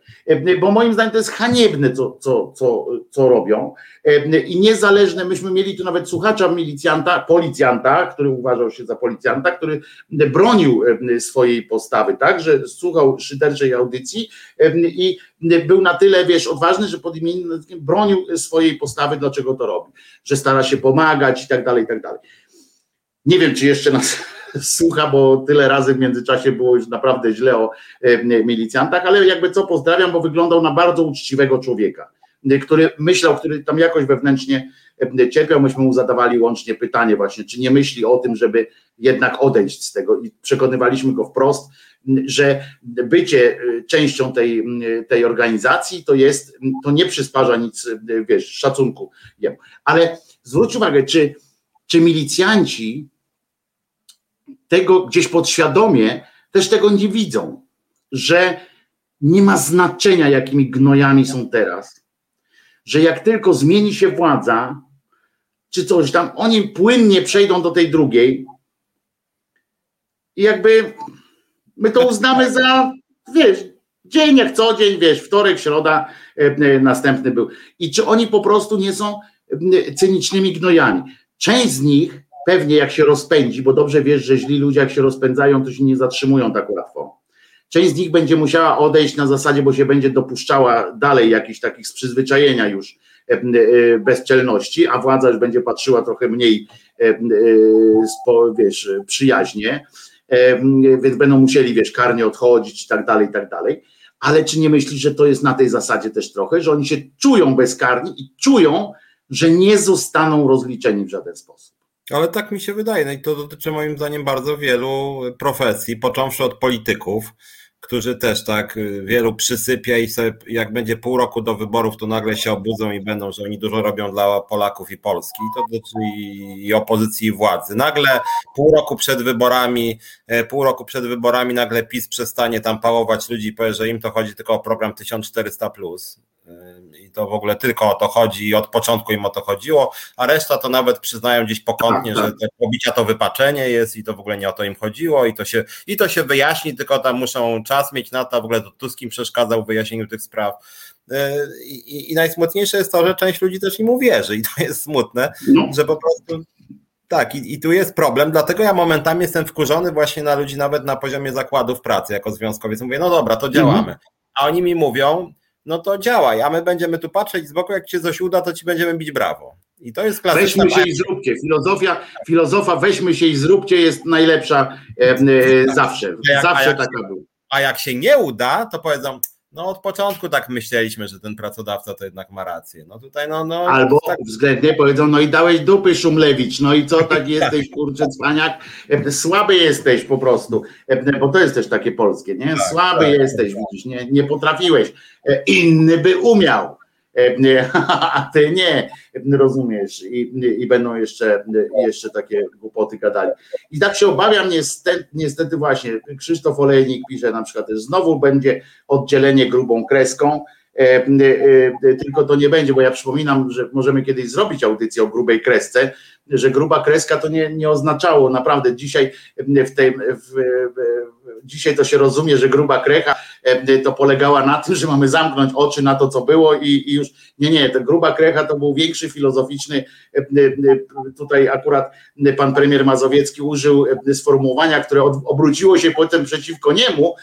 bo moim zdaniem to jest haniebne, co, co, co, co robią. I niezależne, myśmy mieli tu nawet słuchacza milicjanta, policjanta, który uważał się za policjanta, który bronił swojej postawy, tak, że słuchał szyderczej audycji i był na tyle, wiesz, odważny, że pod imieniem bronił swojej postawy, dlaczego to robi, że stara się pomagać i tak dalej, i tak dalej. Nie wiem, czy jeszcze nas słucha, bo tyle razy w międzyczasie było już naprawdę źle o e, milicjantach, ale jakby co pozdrawiam, bo wyglądał na bardzo uczciwego człowieka, e, który myślał, który tam jakoś wewnętrznie e, cierpiał, myśmy mu zadawali łącznie pytanie właśnie, czy nie myśli o tym, żeby jednak odejść z tego i przekonywaliśmy go wprost, że bycie częścią tej, tej organizacji to jest, to nie przysparza nic, wiesz, szacunku jemu. Ale zwróć uwagę, czy, czy milicjanci tego gdzieś podświadomie też tego nie widzą, że nie ma znaczenia, jakimi gnojami są teraz. Że jak tylko zmieni się władza, czy coś tam, oni płynnie przejdą do tej drugiej i jakby my to uznamy za, wiesz, dzień jak co dzień, wiesz, wtorek, środa, e, e, następny był. I czy oni po prostu nie są e, cynicznymi gnojami? Część z nich pewnie jak się rozpędzi, bo dobrze wiesz, że źli ludzie jak się rozpędzają, to się nie zatrzymują tak łatwo. Część z nich będzie musiała odejść na zasadzie, bo się będzie dopuszczała dalej jakichś takich z przyzwyczajenia już e, e, bezczelności, a władza już będzie patrzyła trochę mniej e, wiesz, przyjaźnie, więc będą musieli, wiesz, karnie odchodzić i tak dalej, i tak dalej. Ale czy nie myślisz, że to jest na tej zasadzie też trochę, że oni się czują bezkarni i czują, że nie zostaną rozliczeni w żaden sposób? Ale tak mi się wydaje. No i to dotyczy moim zdaniem bardzo wielu profesji, począwszy od polityków, którzy też tak y, wielu przysypia i sobie, jak będzie pół roku do wyborów, to nagle się obudzą i będą, że oni dużo robią dla Polaków i Polski. I to dotyczy i opozycji i władzy. Nagle pół roku przed wyborami, e, pół roku przed wyborami nagle PiS przestanie tam pałować ludzi i powie, że im to chodzi tylko o program 1400 plus i to w ogóle tylko o to chodzi i od początku im o to chodziło, a reszta to nawet przyznają gdzieś pokątnie, tak, tak. że te pobicia to wypaczenie jest i to w ogóle nie o to im chodziło i to się, i to się wyjaśni, tylko tam muszą czas mieć na to, w ogóle to Tusk im przeszkadzał w wyjaśnieniu tych spraw. E, I, I, najsmutniejsze jest to, że część ludzi też im uwierzy i to jest smutne, no. że po prostu tak, i, i tu jest problem, dlatego ja momentami jestem wkurzony właśnie na ludzi nawet na poziomie zakładów pracy jako związkowiec. Mówię, no dobra, to działamy. Mhm. A oni mi mówią, no to działaj, a my będziemy tu patrzeć z boku, jak ci coś uda, to ci będziemy bić brawo. I to jest klasyczna... Weźmy się i zróbcie. Filozofia, filozofa weźmy się i zróbcie jest najlepsza e, e, zawsze. jak, zawsze jak, taka była. A jak się nie uda, to powiedzą, no od początku tak myśleliśmy, że ten pracodawca to jednak ma rację. No tutaj no, no Albo tak... względnie powiedzą, no i dałeś dupy Szumlewicz, no i co tak jesteś, kurczę, cwaniak, słaby jesteś po prostu, bo to jest też takie polskie, nie? Tak, słaby tak, jesteś, tak. widzisz, nie, nie potrafiłeś, inny by umiał, a ty nie, rozumiesz, i, i będą jeszcze, jeszcze takie głupoty gadali. I tak się obawiam, niestety, niestety właśnie, Krzysztof Olejnik pisze na przykład, że znowu będzie oddzielenie grubą kreską, e, e, e, tylko to nie będzie, bo ja przypominam, że możemy kiedyś zrobić audycję o grubej kresce, że gruba kreska to nie, nie oznaczało naprawdę dzisiaj w tej, w, w, dzisiaj to się rozumie, że gruba krecha e, to polegała na tym, że mamy zamknąć oczy na to, co było i, i już nie, nie, ta gruba krecha to był większy filozoficzny, e, e, tutaj akurat pan premier Mazowiecki użył sformułowania, które obróciło się potem przeciwko niemu,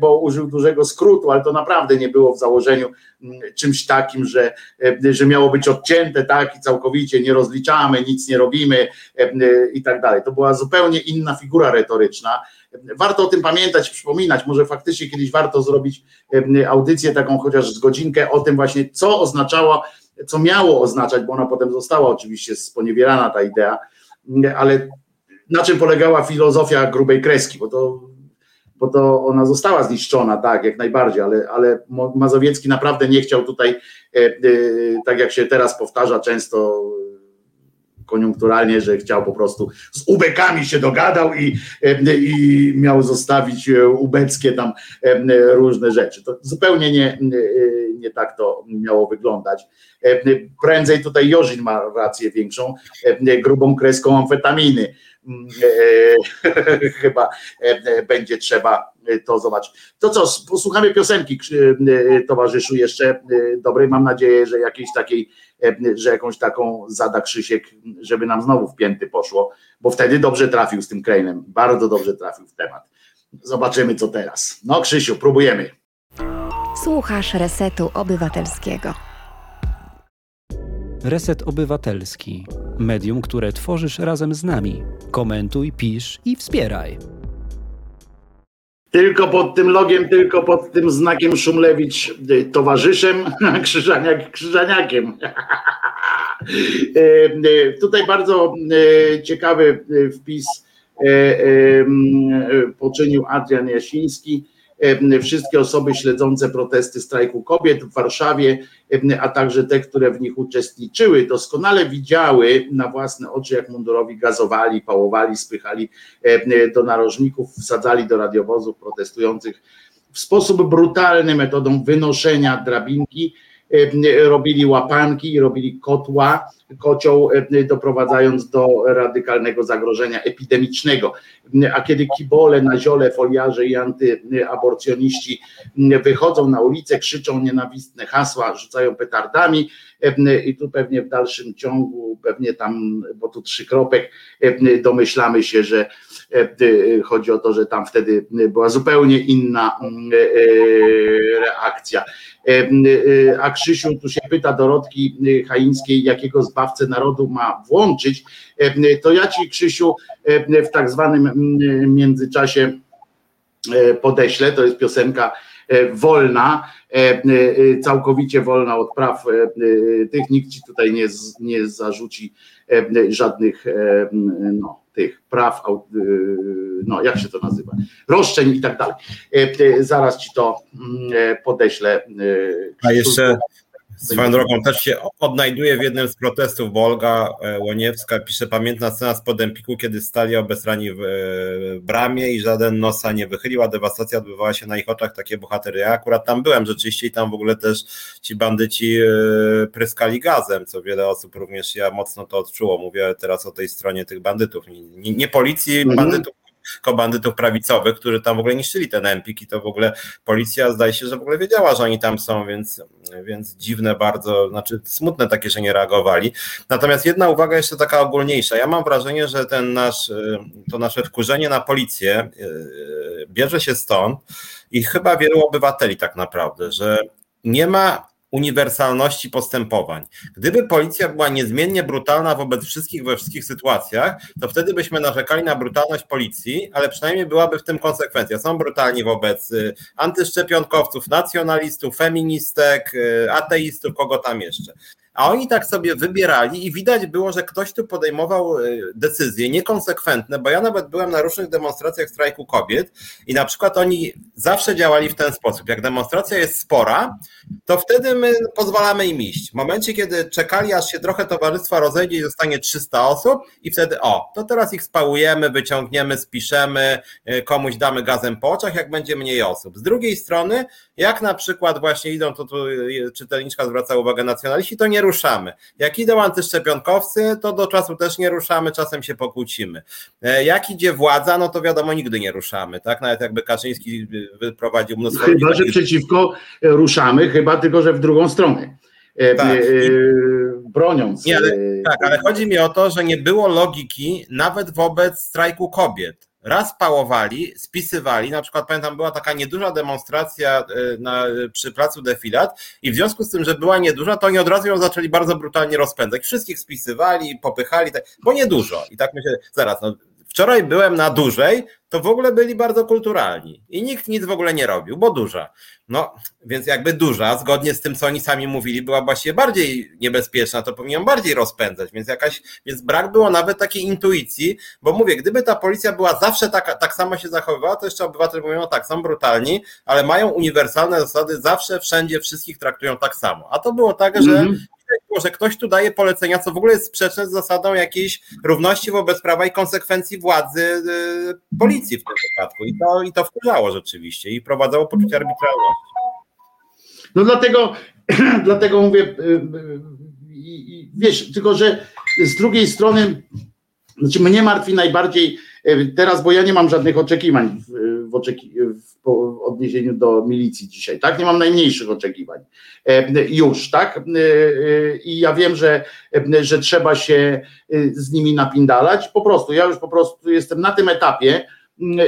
bo użył dużego skrótu, ale to naprawdę nie było w założeniu czymś takim, że, że miało być odcięte tak i całkowicie nie rozliczamy, nic nie robimy i tak dalej. To była zupełnie inna figura retoryczna warto o tym pamiętać, przypominać, może faktycznie kiedyś warto zrobić audycję taką chociaż z godzinkę o tym właśnie, co oznaczało, co miało oznaczać, bo ona potem została oczywiście sponiewierana ta idea, ale na czym polegała filozofia grubej kreski, bo to, bo to ona została zniszczona, tak, jak najbardziej, ale, ale Mazowiecki naprawdę nie chciał tutaj, e, e, tak jak się teraz powtarza często, koniunkturalnie, że chciał po prostu z ubekami się dogadał i, i miał zostawić e, ubeckie tam różne rzeczy. To zupełnie nie, nie tak to miało wyglądać. Prędzej tutaj Jorzin ma rację większą, grubą kreską amfetaminy. E, chyba będzie trzeba to zobaczyć. To co, posłuchamy piosenki towarzyszu jeszcze dobrej. Mam nadzieję, że jakiejś takiej E, że jakąś taką zada Krzysiek, żeby nam znowu w pięty poszło, bo wtedy dobrze trafił z tym Krainem, bardzo dobrze trafił w temat. Zobaczymy co teraz. No Krzysiu, próbujemy. Słuchasz Resetu Obywatelskiego. Reset Obywatelski. Medium, które tworzysz razem z nami. Komentuj, pisz i wspieraj. Tylko pod tym logiem, tylko pod tym znakiem Szumlewicz y, towarzyszem, Krzyżaniak Krzyżaniakiem. Y, y, tutaj bardzo ciekawy wpis poczynił Adrian Jasiński wszystkie osoby śledzące protesty strajku kobiet w Warszawie, a także te, które w nich uczestniczyły, doskonale widziały na własne oczy, jak mundurowi gazowali, pałowali, spychali do narożników, wsadzali do radiowozów protestujących w sposób brutalny metodą wynoszenia drabinki robili łapanki, robili kotła, kocioł, doprowadzając do radykalnego zagrożenia epidemicznego. A kiedy kibole na ziole, foliarze i antyaborcjoniści wychodzą na ulicę, krzyczą nienawistne hasła, rzucają petardami i tu pewnie w dalszym ciągu, pewnie tam, bo tu trzy kropek, domyślamy się, że chodzi o to, że tam wtedy była zupełnie inna reakcja. A Krzysiu tu się pyta Dorotki Haińskiej, jakiego zbawcę narodu ma włączyć, to ja ci Krzysiu w tak zwanym międzyczasie podeślę, to jest piosenka wolna, całkowicie wolna od praw tych, nikt ci tutaj nie, nie zarzuci żadnych no, tych praw, no jak się to nazywa, roszczeń i tak dalej. Zaraz ci to podeślę. A jeszcze Swoją drogą też się odnajduje w jednym z protestów, bo Olga e, Łoniewska pisze, pamiętna scena z podempiku, kiedy stali obesrani w e, bramie i żaden nosa nie wychyliła, dewastacja odbywała się na ich oczach, takie bohatery. Ja akurat tam byłem rzeczywiście i tam w ogóle też ci bandyci e, pryskali gazem, co wiele osób również ja mocno to odczuło. Mówię teraz o tej stronie tych bandytów, nie, nie policji, mhm. bandytów bandytów prawicowych, którzy tam w ogóle niszczyli ten Empik i to w ogóle policja zdaje się, że w ogóle wiedziała, że oni tam są, więc, więc dziwne bardzo, znaczy smutne takie, że nie reagowali. Natomiast jedna uwaga jeszcze taka ogólniejsza. Ja mam wrażenie, że ten nasz, to nasze wkurzenie na policję bierze się stąd i chyba wielu obywateli tak naprawdę, że nie ma uniwersalności postępowań. Gdyby policja była niezmiennie brutalna wobec wszystkich we wszystkich sytuacjach, to wtedy byśmy narzekali na brutalność policji, ale przynajmniej byłaby w tym konsekwencja. Są brutalni wobec y, antyszczepionkowców, nacjonalistów, feministek, y, ateistów, kogo tam jeszcze. A oni tak sobie wybierali i widać było, że ktoś tu podejmował e, decyzje niekonsekwentne, bo ja nawet byłem na różnych demonstracjach strajku kobiet i na przykład oni zawsze działali w ten sposób. Jak demonstracja jest spora, to wtedy my pozwalamy im iść. W momencie, kiedy czekali, aż się trochę towarzystwa rozejdzie i zostanie 300 osób i wtedy o, to teraz ich spałujemy, wyciągniemy, spiszemy, e, komuś damy gazem po oczach, jak będzie mniej osób. Z drugiej strony, jak na przykład właśnie idą, to tu e, czytelniczka zwraca uwagę nacjonaliści, to nie ruszamy. Jak idą antyszczepionkowcy, to do czasu też nie ruszamy, czasem się pokłócimy. E, jak idzie władza, no to wiadomo, nigdy nie ruszamy, tak? Nawet jakby Kaczyński wyprowadził mnóstwo... Chyba, że przeciwko ruszamy, chyba tylko, że w drugą stronę. E, tak. E, broniąc. Nie, ale, tak, ale chodzi mi o to, że nie było logiki nawet wobec strajku kobiet raz pałowali, spisywali, na przykład pamiętam była taka nieduża demonstracja e, na, przy placu Defilat i w związku z tym, że była nieduża, to oni od razu ją zaczęli bardzo brutalnie rozpędzać. Wszystkich spisywali, popychali, tak, bo niedużo. I tak myślę, zaraz, no, wczoraj byłem na dużej, to w ogóle byli bardzo kulturalni i nikt nic w ogóle nie robił, bo duża. No, więc jakby duża, zgodnie z tym, co oni sami mówili, była właśnie bardziej niebezpieczna, to powinien bardziej rozpędzać, więc jakaś, więc brak było nawet takiej intuicji, bo mówię, gdyby ta policja była zawsze tak, tak samo się zachowywała, to jeszcze obywatele mówią, no tak, są brutalni, ale mają uniwersalne zasady, zawsze, wszędzie, wszystkich traktują tak samo. A to było tak, że mm -hmm że ktoś tu daje polecenia, co w ogóle jest sprzeczne z zasadą jakiejś równości wobec prawa i konsekwencji władzy y, policji w tym wypadku. I to, i to wkurzało rzeczywiście i prowadzało poczucie arbitralności. No dlatego, dlatego mówię, y, y, wiesz, tylko że z drugiej strony, znaczy mnie martwi najbardziej teraz, bo ja nie mam żadnych oczekiwań w, oczeki, w odniesieniu do milicji dzisiaj, tak? Nie mam najmniejszych oczekiwań już, tak? I ja wiem, że, że trzeba się z nimi napindalać, po prostu, ja już po prostu jestem na tym etapie,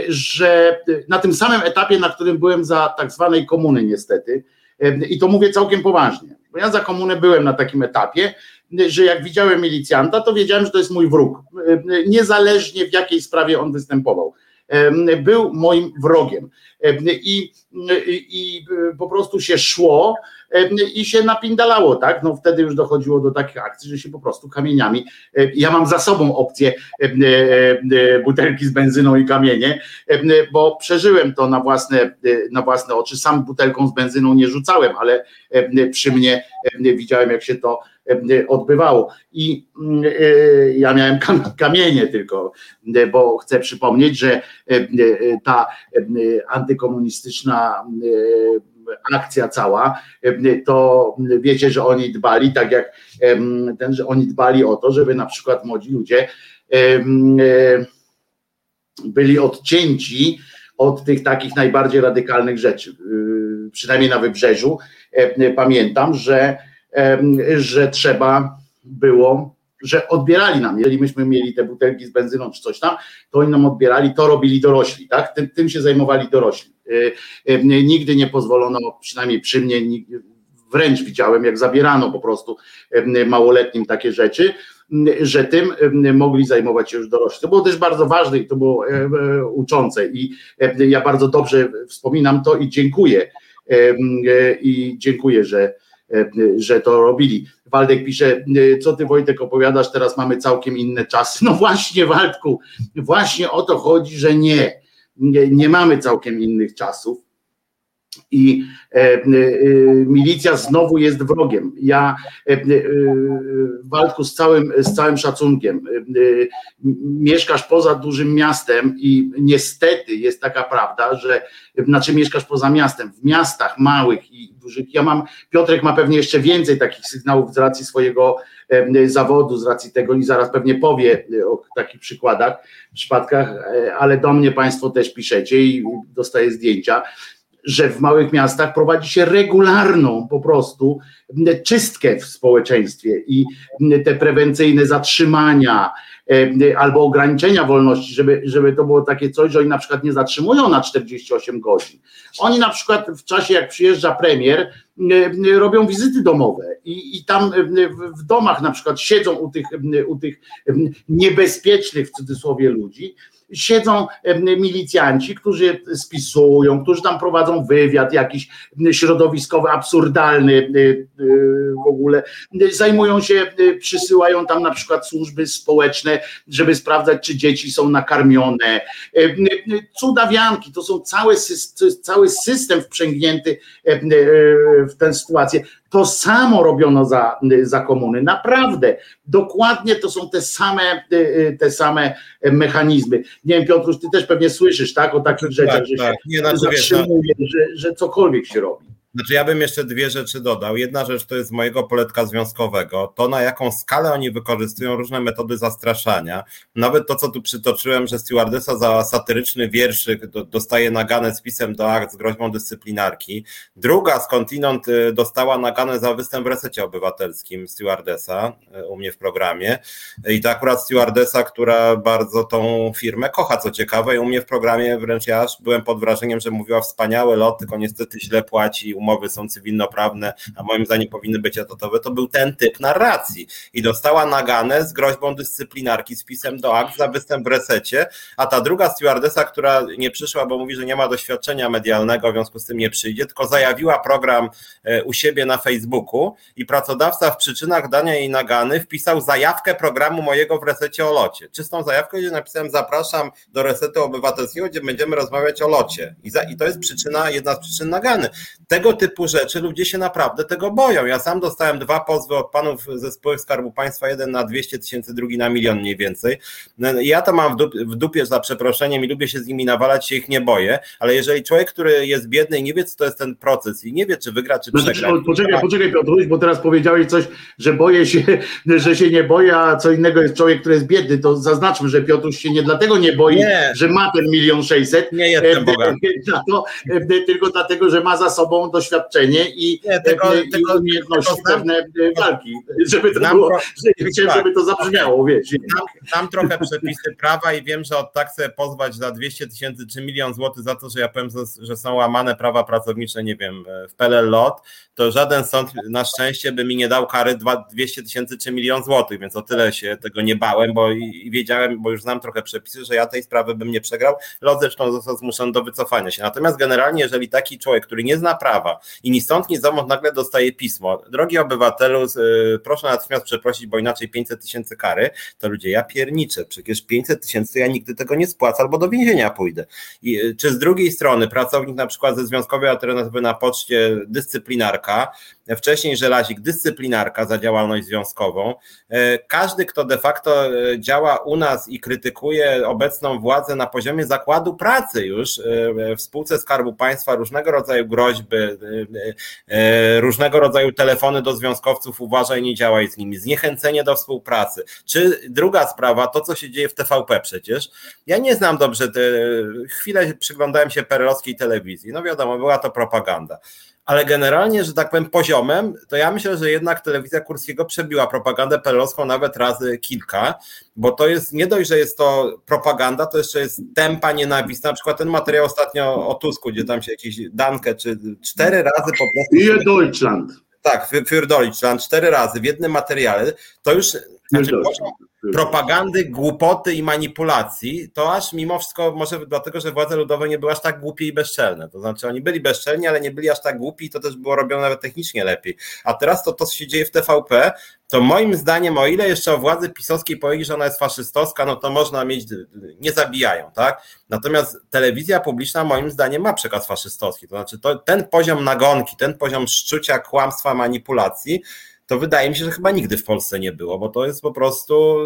że na tym samym etapie, na którym byłem za tak zwanej komuny niestety, i to mówię całkiem poważnie, bo ja za komunę byłem na takim etapie, że jak widziałem milicjanta, to wiedziałem, że to jest mój wróg, niezależnie w jakiej sprawie on występował. Był moim wrogiem i, i po prostu się szło i się napindalało, tak? No wtedy już dochodziło do takich akcji, że się po prostu kamieniami. Ja mam za sobą opcję butelki z benzyną i kamienie, bo przeżyłem to na własne, na własne oczy. Sam butelką z benzyną nie rzucałem, ale przy mnie widziałem, jak się to odbywało. I ja miałem kamienie tylko, bo chcę przypomnieć, że ta antykomunistyczna akcja cała, to wiecie, że oni dbali, tak jak ten, że oni dbali o to, żeby na przykład młodzi ludzie byli odcięci od tych takich najbardziej radykalnych rzeczy. Przynajmniej na wybrzeżu pamiętam, że, że trzeba było że odbierali nam, jeżeli myśmy mieli te butelki z benzyną czy coś tam, to oni nam odbierali, to robili dorośli, tak? Tym, tym się zajmowali dorośli. Y, nigdy nie pozwolono, przynajmniej przy mnie, wręcz widziałem, jak zabierano po prostu małoletnim takie rzeczy, że tym mogli zajmować się już dorośli. To było też bardzo ważne i to było uczące i ja bardzo dobrze wspominam to i dziękuję i dziękuję, że, że to robili. Waldek pisze, co ty Wojtek opowiadasz, teraz mamy całkiem inne czasy. No właśnie Waldku, właśnie o to chodzi, że nie nie, nie mamy całkiem innych czasów i e, e, milicja znowu jest wrogiem. Ja e, Waldku z całym, z całym szacunkiem mieszkasz poza dużym miastem i niestety jest taka prawda, że znaczy mieszkasz poza miastem, w miastach małych i dużych. Ja mam, Piotrek ma pewnie jeszcze więcej takich sygnałów z racji swojego zawodu, z racji tego i zaraz pewnie powie o takich przykładach, przypadkach, ale do mnie Państwo też piszecie i dostaję zdjęcia że w małych miastach prowadzi się regularną po prostu czystkę w społeczeństwie i te prewencyjne zatrzymania e, albo ograniczenia wolności, żeby, żeby to było takie coś, że oni na przykład nie zatrzymują na 48 godzin. Oni na przykład w czasie, jak przyjeżdża premier, robią wizyty domowe i, i tam w domach na przykład siedzą u tych, u tych niebezpiecznych w cudzysłowie ludzi siedzą milicjanci, którzy spisują, którzy tam prowadzą wywiad jakiś środowiskowy, absurdalny e, w ogóle, zajmują się, e, przysyłają tam na przykład służby społeczne, żeby sprawdzać, czy dzieci są nakarmione. Cudawianki, to są cały, cały system wprzęgnięty w tę sytuację. To samo robiono za, za komuny. Naprawdę, dokładnie to są te same, te same mechanizmy. Nie wiem, Piotruś, ty też pewnie słyszysz, tak, o takich tak, rzeczach, że tak. się Nie, zatrzymuje, no. że, że cokolwiek się robi. Znaczy ja bym jeszcze dwie rzeczy dodał. Jedna rzecz to jest mojego poletka związkowego, to na jaką skalę oni wykorzystują różne metody zastraszania. Nawet to, co tu przytoczyłem, że stewardesa za satyryczny wierszyk dostaje naganę z pisem do akt z groźbą dyscyplinarki. Druga skądinąd y, dostała naganę za występ w resecie obywatelskim stewardesa y, u mnie w programie. I to akurat stewardesa, która bardzo tą firmę kocha, co ciekawe, i u mnie w programie wręcz ja byłem pod wrażeniem, że mówiła wspaniały lot, tylko niestety źle płaci umowy są cywilnoprawne, a moim zdaniem powinny być etatowe, to był ten typ narracji. I dostała naganę z groźbą dyscyplinarki, z pisem do akt za występ w resecie, a ta druga stewardesa, która nie przyszła, bo mówi, że nie ma doświadczenia medialnego, w związku z tym nie przyjdzie, tylko zajawiła program e, u siebie na Facebooku i pracodawca w przyczynach dania jej nagany wpisał zajawkę programu mojego w resecie o locie. Czystą zajawkę, gdzie napisałem zapraszam do resetu obywatelskiego, gdzie będziemy rozmawiać o locie. I, za, i to jest przyczyna, jedna z przyczyn nagany. Tego tego typu rzeczy ludzie się naprawdę tego boją. Ja sam dostałem dwa pozwy od panów ze spółek Skarbu Państwa, jeden na 200 tysięcy, drugi na milion mniej więcej. Ja to mam w, dup, w dupie za przeproszeniem i lubię się z nimi nawalać, się ich nie boję, ale jeżeli człowiek, który jest biedny i nie wie, co to jest ten proces i nie wie, czy wygra, czy znaczy, przegra. Poczekaj, tak. poczekaj Piotruś, bo teraz powiedziałeś coś, że boję się, że się nie boję, a co innego jest człowiek, który jest biedny, to zaznaczmy, że Piotruś się nie dlatego nie boi, nie. że ma ten milion sześćset. Nie jestem bogaty. Tylko dlatego, że ma za sobą doświadczenie i, nie, tego, i tego, umiejętności tego pewne walki, żeby to, było, chciałem, żeby to zabrzmiało, okay. wiesz. Znam trochę przepisy prawa i wiem, że od tak sobie pozwać za 200 tysięcy czy milion złotych za to, że ja powiem, że są łamane prawa pracownicze, nie wiem, w PLL LOT, to żaden sąd na szczęście by mi nie dał kary 200 tysięcy czy milion złotych, więc o tyle się tego nie bałem, bo i wiedziałem, bo już znam trochę przepisy, że ja tej sprawy bym nie przegrał. LOT zresztą został zmuszony do wycofania się. Natomiast generalnie, jeżeli taki człowiek, który nie zna prawa i ni stąd, ni zowąd nagle dostaje pismo, drogi obywatelu, y, proszę natychmiast przeprosić, bo inaczej 500 tysięcy kary, to ludzie, ja pierniczę, przecież 500 tysięcy ja nigdy tego nie spłacę albo do więzienia pójdę. I, y, czy z drugiej strony pracownik na przykład ze Związkowej Alternatywy na Poczcie, dyscyplinarka, wcześniej żelazik, dyscyplinarka za działalność związkową. E, każdy, kto de facto działa u nas i krytykuje obecną władzę na poziomie zakładu pracy już w spółce Skarbu Państwa, różnego rodzaju groźby, różnego rodzaju telefony do związkowców, uważaj, nie działaj z nimi, zniechęcenie do współpracy. Czy druga sprawa, to co się dzieje w TVP przecież. Ja nie znam dobrze, te, chwilę przyglądałem się perelowskiej telewizji, no wiadomo, była to propaganda ale generalnie, że tak powiem, poziomem, to ja myślę, że jednak telewizja Kurskiego przebiła propagandę perelowską nawet razy kilka, bo to jest nie dość, że jest to propaganda, to jeszcze jest tempa nienawiść. Na przykład ten materiał ostatnio o Tusku, gdzie tam się jakieś Dankę, czy cztery razy po prostu. I Deutschland. Tak, für Deutschland, cztery razy w jednym materiale, to już znaczy, propagandy, głupoty i manipulacji, to aż mimo wszystko, może dlatego, że władze ludowe nie były aż tak głupie i bezczelne. To znaczy, oni byli bezczelni, ale nie byli aż tak głupi i to też było robione nawet technicznie lepiej. A teraz to, to co się dzieje w TVP, to moim zdaniem, o ile jeszcze o władzy pisowskiej powiedzieć, że ona jest faszystowska, no to można mieć, nie zabijają, tak? Natomiast telewizja publiczna moim zdaniem ma przekaz faszystowski. To znaczy, to, ten poziom nagonki, ten poziom szczucia, kłamstwa, manipulacji, to wydaje mi się, że chyba nigdy w Polsce nie było, bo to jest po prostu.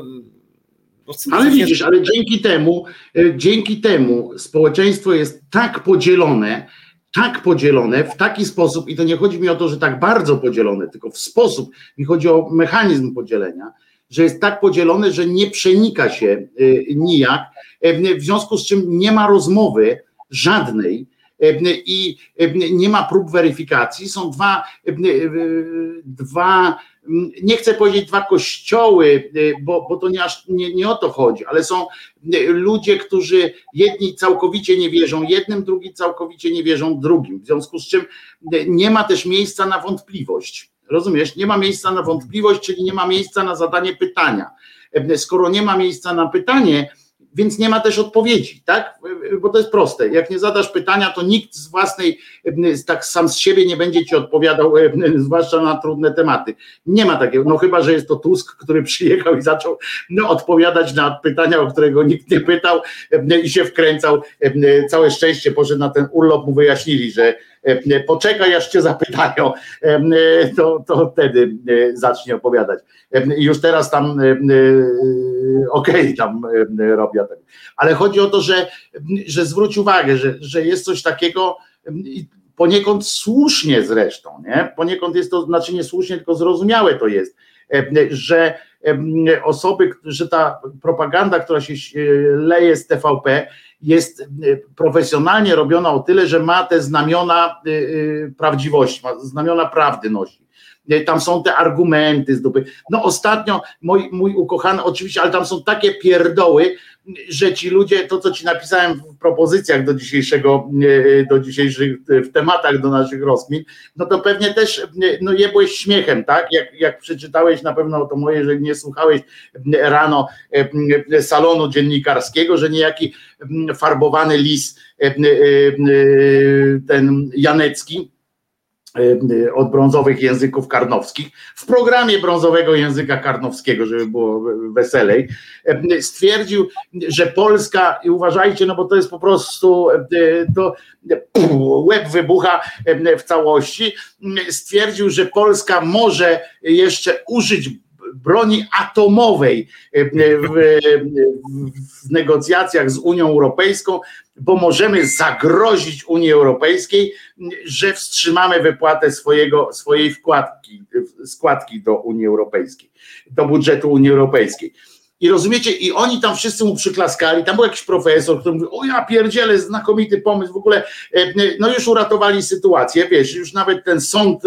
No, ale widzisz, ale dzięki temu, e, dzięki temu społeczeństwo jest tak podzielone, tak podzielone w taki sposób, i to nie chodzi mi o to, że tak bardzo podzielone, tylko w sposób, mi chodzi o mechanizm podzielenia, że jest tak podzielone, że nie przenika się e, nijak, e, w związku z czym nie ma rozmowy żadnej i nie ma prób weryfikacji. Są dwa, dwa nie chcę powiedzieć dwa kościoły, bo, bo to nie, aż, nie, nie o to chodzi, ale są ludzie, którzy jedni całkowicie nie wierzą jednym, drugi całkowicie nie wierzą drugim. W związku z czym nie ma też miejsca na wątpliwość. Rozumiesz? Nie ma miejsca na wątpliwość, czyli nie ma miejsca na zadanie pytania. Skoro nie ma miejsca na pytanie, więc nie ma też odpowiedzi, tak? Bo to jest proste. Jak nie zadasz pytania, to nikt z własnej, tak sam z siebie nie będzie ci odpowiadał, zwłaszcza na trudne tematy. Nie ma takiego, no chyba, że jest to Tusk, który przyjechał i zaczął no, odpowiadać na pytania, o którego nikt nie pytał i się wkręcał. Całe szczęście poszedł na ten urlop, mu wyjaśnili, że poczekaj, aż cię zapytają, to, to wtedy zacznie opowiadać. Już teraz tam okej, okay, tam robię. Ale chodzi o to, że, że zwróć uwagę, że, że jest coś takiego, poniekąd słusznie zresztą, nie? Poniekąd jest to, znaczy nie słusznie, tylko zrozumiałe to jest, że osoby, że ta propaganda, która się leje z TVP, jest profesjonalnie robiona o tyle, że ma te znamiona prawdziwości, ma znamiona prawdy nosi. Tam są te argumenty z dupy. No ostatnio mój, mój ukochany, oczywiście, ale tam są takie pierdoły, że ci ludzie, to co ci napisałem w propozycjach do dzisiejszego, e, do dzisiejszych, w tematach do naszych rozkmin, no to pewnie też, e, no jebłeś śmiechem, tak? Jak, jak przeczytałeś na pewno to moje, że nie słuchałeś rano e, salonu dziennikarskiego, że niejaki farbowany lis, ten Janecki, od brązowych języków karnowskich, w programie brązowego języka karnowskiego, żeby było weselej, y, stwierdził, że Polska, i uważajcie, no bo to jest po prostu, y, to łeb wybucha w całości, stwierdził, że Polska może jeszcze użyć broni atomowej w, w, negocjacjach z Unią Europejską, bo możemy zagrozić Unii Europejskiej, że wstrzymamy wypłatę swojego, swojej wkładki, składki do Unii Europejskiej, do budżetu Unii Europejskiej. I rozumiecie, i oni tam wszyscy mu przyklaskali, tam był jakiś profesor, który mówił, o ja pierdzielę, znakomity pomysł, w ogóle, e, no już uratowali sytuację, wiesz, już nawet ten sąd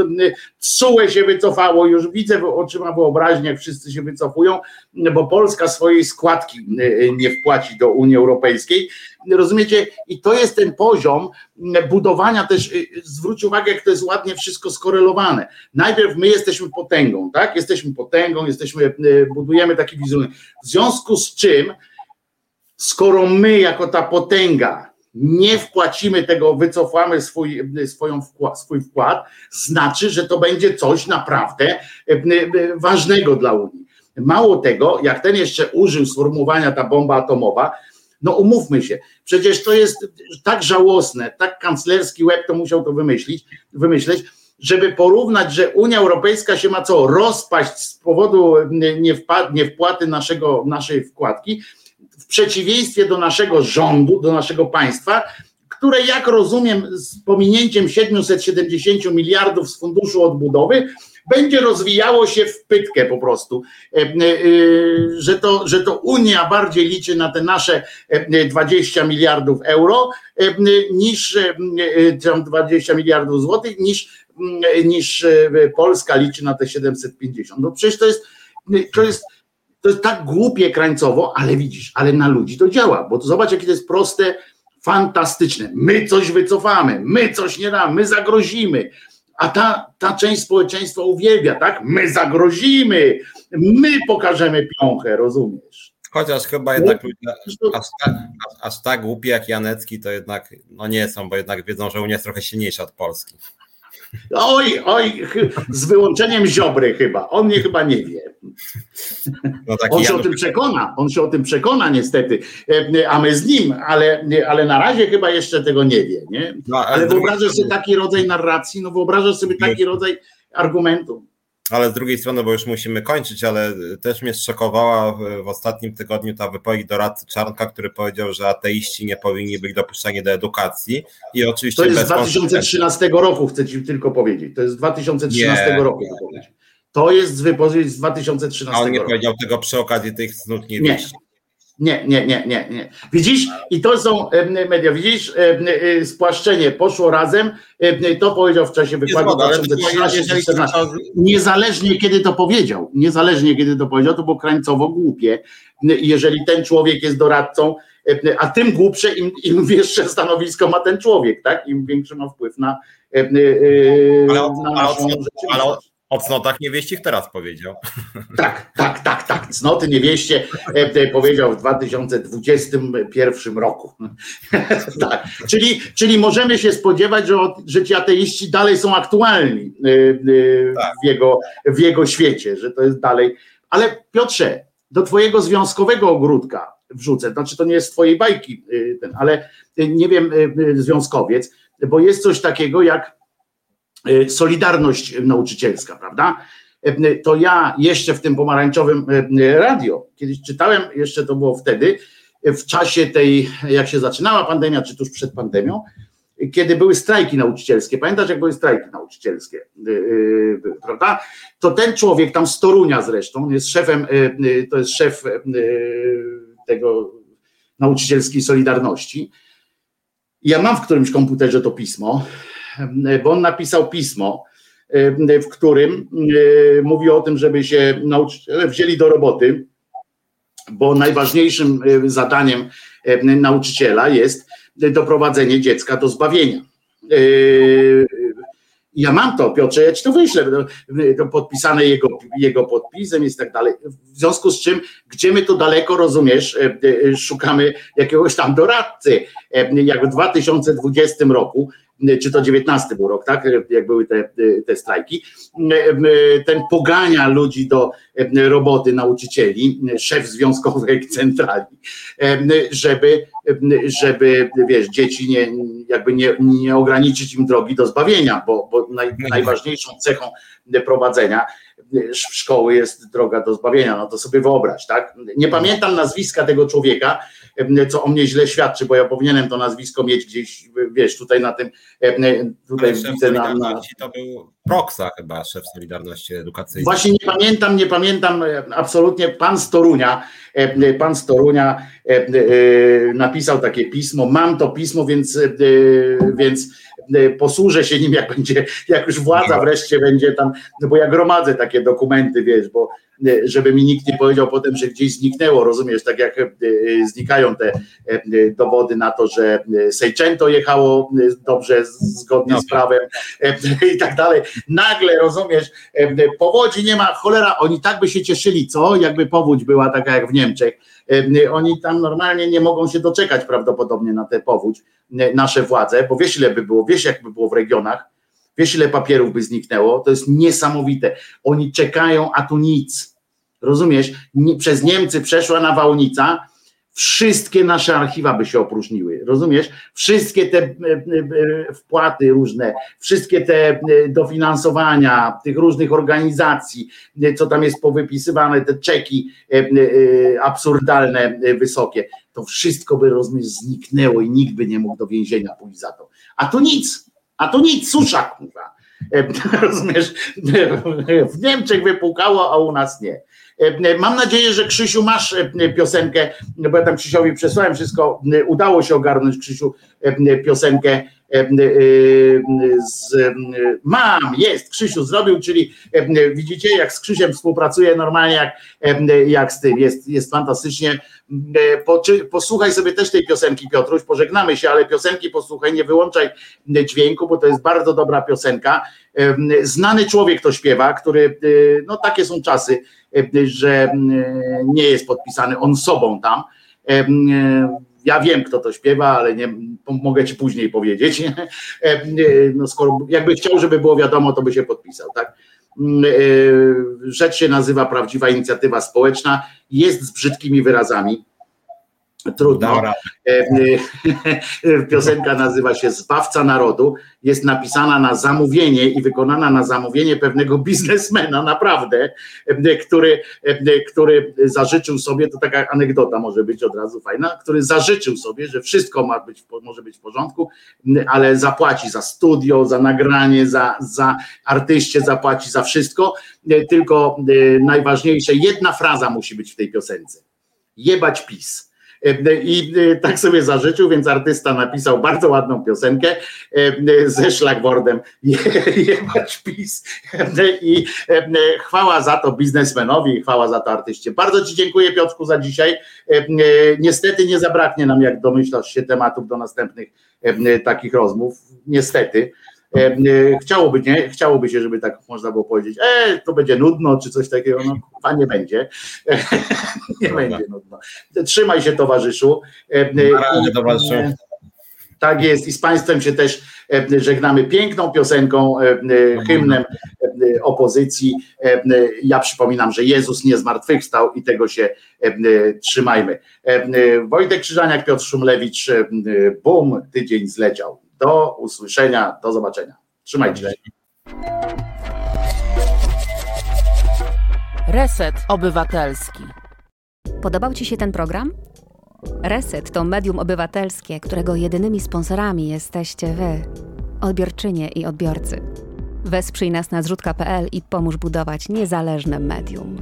CUE się wycofało, już widzę oczyma wyobraźnię, jak wszyscy się wycofują, bo Polska swojej składki nie wpłaci do Unii Europejskiej, rozumiecie, i to jest ten poziom budowania też, y, zwróć uwagę, jak to jest ładnie wszystko skorelowane. Najpierw my jesteśmy potęgą, tak, jesteśmy potęgą, jesteśmy, y, budujemy taki wizerunek, w związku z czym, skoro my jako ta potęga nie wpłacimy tego, wycofamy swój, swoją wkład, swój wkład, znaczy, że to będzie coś naprawdę y, ważnego dla Unii. Mało tego, jak ten jeszcze użył sformułowania ta bomba atomowa, no umówmy się, przecież to jest tak żałosne, tak kanclerski łeb to musiał to wymyślić, wymyśleć, żeby porównać, że Unia Europejska się ma co rozpaść z powodu niewpłaty naszego, naszej wkładki, w przeciwieństwie do naszego rządu, do naszego państwa, które jak rozumiem z pominięciem 770 miliardów z funduszu odbudowy będzie rozwijało się w pytkę po prostu, e, e, że to, że to Unia bardziej liczy na te nasze 20 e, miliardów euro niż tam 20 miliardów złotych, niż, niż Polska liczy na te 750. No przecież to jest, to jest to jest tak głupie krańcowo, ale widzisz, ale na ludzi to działa, bo to zobacz, jakie to jest proste, fantastyczne. My coś wycofamy, my coś nie damy, my zagrozimy a ta, ta część społeczeństwa uwielbia, tak? My zagrozimy, my pokażemy piąchę, rozumiesz? Chociaż chyba jednak ludzie aż tak, aż, aż tak głupi jak Janecki to jednak no nie są, bo jednak wiedzą, że Unia jest trochę silniejsza od Polski. Oj, oj, z wyłączeniem Ziobry chyba. On mnie chyba nie wie. No on się Janusz... o tym przekona, on się o tym przekona niestety, e, a my z nim, ale, ale na razie chyba jeszcze tego nie wie. Nie? No, ale, ale wyobrażasz sobie taki rodzaj narracji, no wyobrażasz sobie taki rodzaj argumentu ale z drugiej strony, bo już musimy kończyć, ale też mnie szokowała w ostatnim tygodniu ta wypowiedź doradcy Czarnka, który powiedział, że ateiści nie powinni być dopuszczani do edukacji. I oczywiście to jest z 2013 roku, chcę ci tylko powiedzieć. To jest z 2013 nie, roku wypowiedź. To jest wypowiedź z 2013 roku. A on nie roku. powiedział tego przy okazji tych znów niewiści. Nie, nie, nie, nie, nie. Widzisz? I to są media. Widzisz? Y, spłaszczenie poszło razem. To powiedział w czasie wykładu 2013 Niezależnie kiedy to powiedział, niezależnie kiedy to powiedział, to było krańcowo głupie. Jeżeli ten człowiek jest doradcą, a tym głupsze, im, im wyższe stanowisko ma ten człowiek, tak? Im większy ma wpływ na. Na ale, ale, o cnotach niewieścich teraz powiedział. Tak, tak, tak, tak. Cnoty niewieście e, powiedział w 2021 roku. tak. czyli, czyli możemy się spodziewać, że, że ci ateiści dalej są aktualni e, e, tak. w, jego, w jego świecie, że to jest dalej. Ale Piotrze, do twojego związkowego ogródka wrzucę, znaczy to nie jest z twojej bajki, ten, ale nie wiem, związkowiec, bo jest coś takiego jak solidarność nauczycielska, prawda? Y, to ja jeszcze w tym pomarańczowym y, radio, kiedyś czytałem, jeszcze to było wtedy, w czasie tej, jak się zaczynała pandemia, czy tuż przed pandemią, kiedy były strajki nauczycielskie. Pamiętasz, jak były strajki nauczycielskie, prawda? To ten człowiek tam z Torunia zresztą, jest szefem, to jest szef tego nauczycielskiej Solidarności. Ja mam w którymś komputerze to pismo, bo on napisał pismo, w którym e, mówi o tym, żeby się nauczyciele wzięli do roboty, bo najważniejszym e, zadaniem nauczyciela jest doprowadzenie dziecka do zbawienia. E, ja mam to, Piotrze, ja ci to wyślę, to podpisane jego, jego podpisem jest tak dalej. W związku z czym, gdzie my tu daleko, rozumiesz, szukamy jakiegoś tam doradcy. Jak w 2020 roku czy to 19 był rok, tak, jak były te, te strajki, ten pogania ludzi do roboty nauczycieli, szef związkowej centrali, żeby, żeby wiesz, dzieci nie, jakby nie, nie ograniczyć im drogi do zbawienia, bo, bo naj, najważniejszą cechą prowadzenia szkoły jest droga do zbawienia, no to sobie wyobraź, tak? Nie pamiętam nazwiska tego człowieka, co o mnie źle świadczy, bo ja powinienem to nazwisko mieć gdzieś, wiesz, tutaj na tym, tutaj widzę na, na... To był Proksa chyba, szef Solidarności Edukacyjnej. Właśnie nie pamiętam, nie pamiętam absolutnie, pan Storunia, pan Storunia napisał takie pismo, mam to pismo, więc, więc posłużę się nim, jak będzie, jak już władza wreszcie będzie tam, no bo ja gromadzę takie dokumenty, wiesz, bo żeby mi nikt nie powiedział potem, że gdzieś zniknęło, rozumiesz, tak jak e, znikają te e, dowody na to, że Sejczęto jechało dobrze, zgodnie z prawem e, i tak dalej. Nagle, rozumiesz, powodzi nie ma, cholera, oni tak by się cieszyli, co? Jakby powódź była taka jak w Niemczech. Oni tam normalnie nie mogą się doczekać prawdopodobnie na tę powódź, nasze władze, bo wiesz ile by było, wiesz jakby było w regionach, Wiesz, ile papierów by zniknęło? To jest niesamowite. Oni czekają, a tu nic. Rozumiesz? Przez Niemcy przeszła nawałnica, wszystkie nasze archiwa by się opróżniły. Rozumiesz? Wszystkie te e, e, wpłaty różne, wszystkie te e, dofinansowania tych różnych organizacji, co tam jest powypisywane, te czeki absurdalne, wysokie, to wszystko by, rozumiesz, zniknęło i nikt by nie mógł do więzienia pójść za to. A tu nic. A tu nic, susza, kurwa. E, rozumiesz? W Niemczech wypukało, a u nas nie. E, mam nadzieję, że Krzysiu masz e, piosenkę, bo ja tam Krzysiowi przesłałem wszystko, udało się ogarnąć Krzysiu piosenkę z, mam, jest, Krzysiu zrobił, czyli widzicie, jak z Krzysiem współpracuje normalnie, jak, jak z tym, jest, jest fantastycznie. Posłuchaj sobie też tej piosenki, Piotruś, pożegnamy się, ale piosenki posłuchaj, nie wyłączaj dźwięku, bo to jest bardzo dobra piosenka. Znany człowiek to śpiewa, który, no takie są czasy, że nie jest podpisany on sobą tam ja wiem, kto to śpiewa, ale nie mogę ci później powiedzieć. E, no skoro jakby chciał, żeby było wiadomo, to by się podpisał, tak? Mm, e, rzecz się nazywa prawdziwa inicjatywa społeczna, jest z brzydkimi wyrazami Trudno. E, e, piosenka nazywa się Zbawca Narodu. Jest napisana na zamówienie i wykonana na zamówienie pewnego biznesmena, naprawdę, e, który, który zażyczył sobie, to taka anegdota może być od razu fajna, który zażyczył sobie, że wszystko ma być, może być w porządku, ale zapłaci za studio, za nagranie, za, za artyście, zapłaci za wszystko, tylko najważniejsze, jedna fraza musi być w tej piosence jebać PiS. I tak sobie zażyczył, więc artysta napisał bardzo ładną piosenkę ze szlagwordem jebać PiS. I chwała za to biznesmenowi, chwała za to artyście. Bardzo Ci dziękuję Piotrku za dzisiaj. Niestety nie zabraknie nam, jak domyślasz się, tematów do następnych takich rozmów. Niestety. Chciałoby, nie? Chciałoby się, żeby tak można było powiedzieć, e, to będzie nudno, czy coś takiego, no a nie będzie. nie będzie nudno. Trzymaj się towarzyszu. Na towarzyszu. Tak jest i z Państwem się też żegnamy piękną piosenką, hymnem opozycji. Ja przypominam, że Jezus nie zmartwychwstał i tego się trzymajmy. Wojtek Krzyżaniak, Piotr Szumlewicz, bum, tydzień zleciał. Do usłyszenia, do zobaczenia. Trzymajcie się. Reset Obywatelski. Podobał Ci się ten program? Reset to medium obywatelskie, którego jedynymi sponsorami jesteście Wy, odbiorczynie i odbiorcy. Wesprzyj nas na zrzutka.pl i pomóż budować niezależne medium.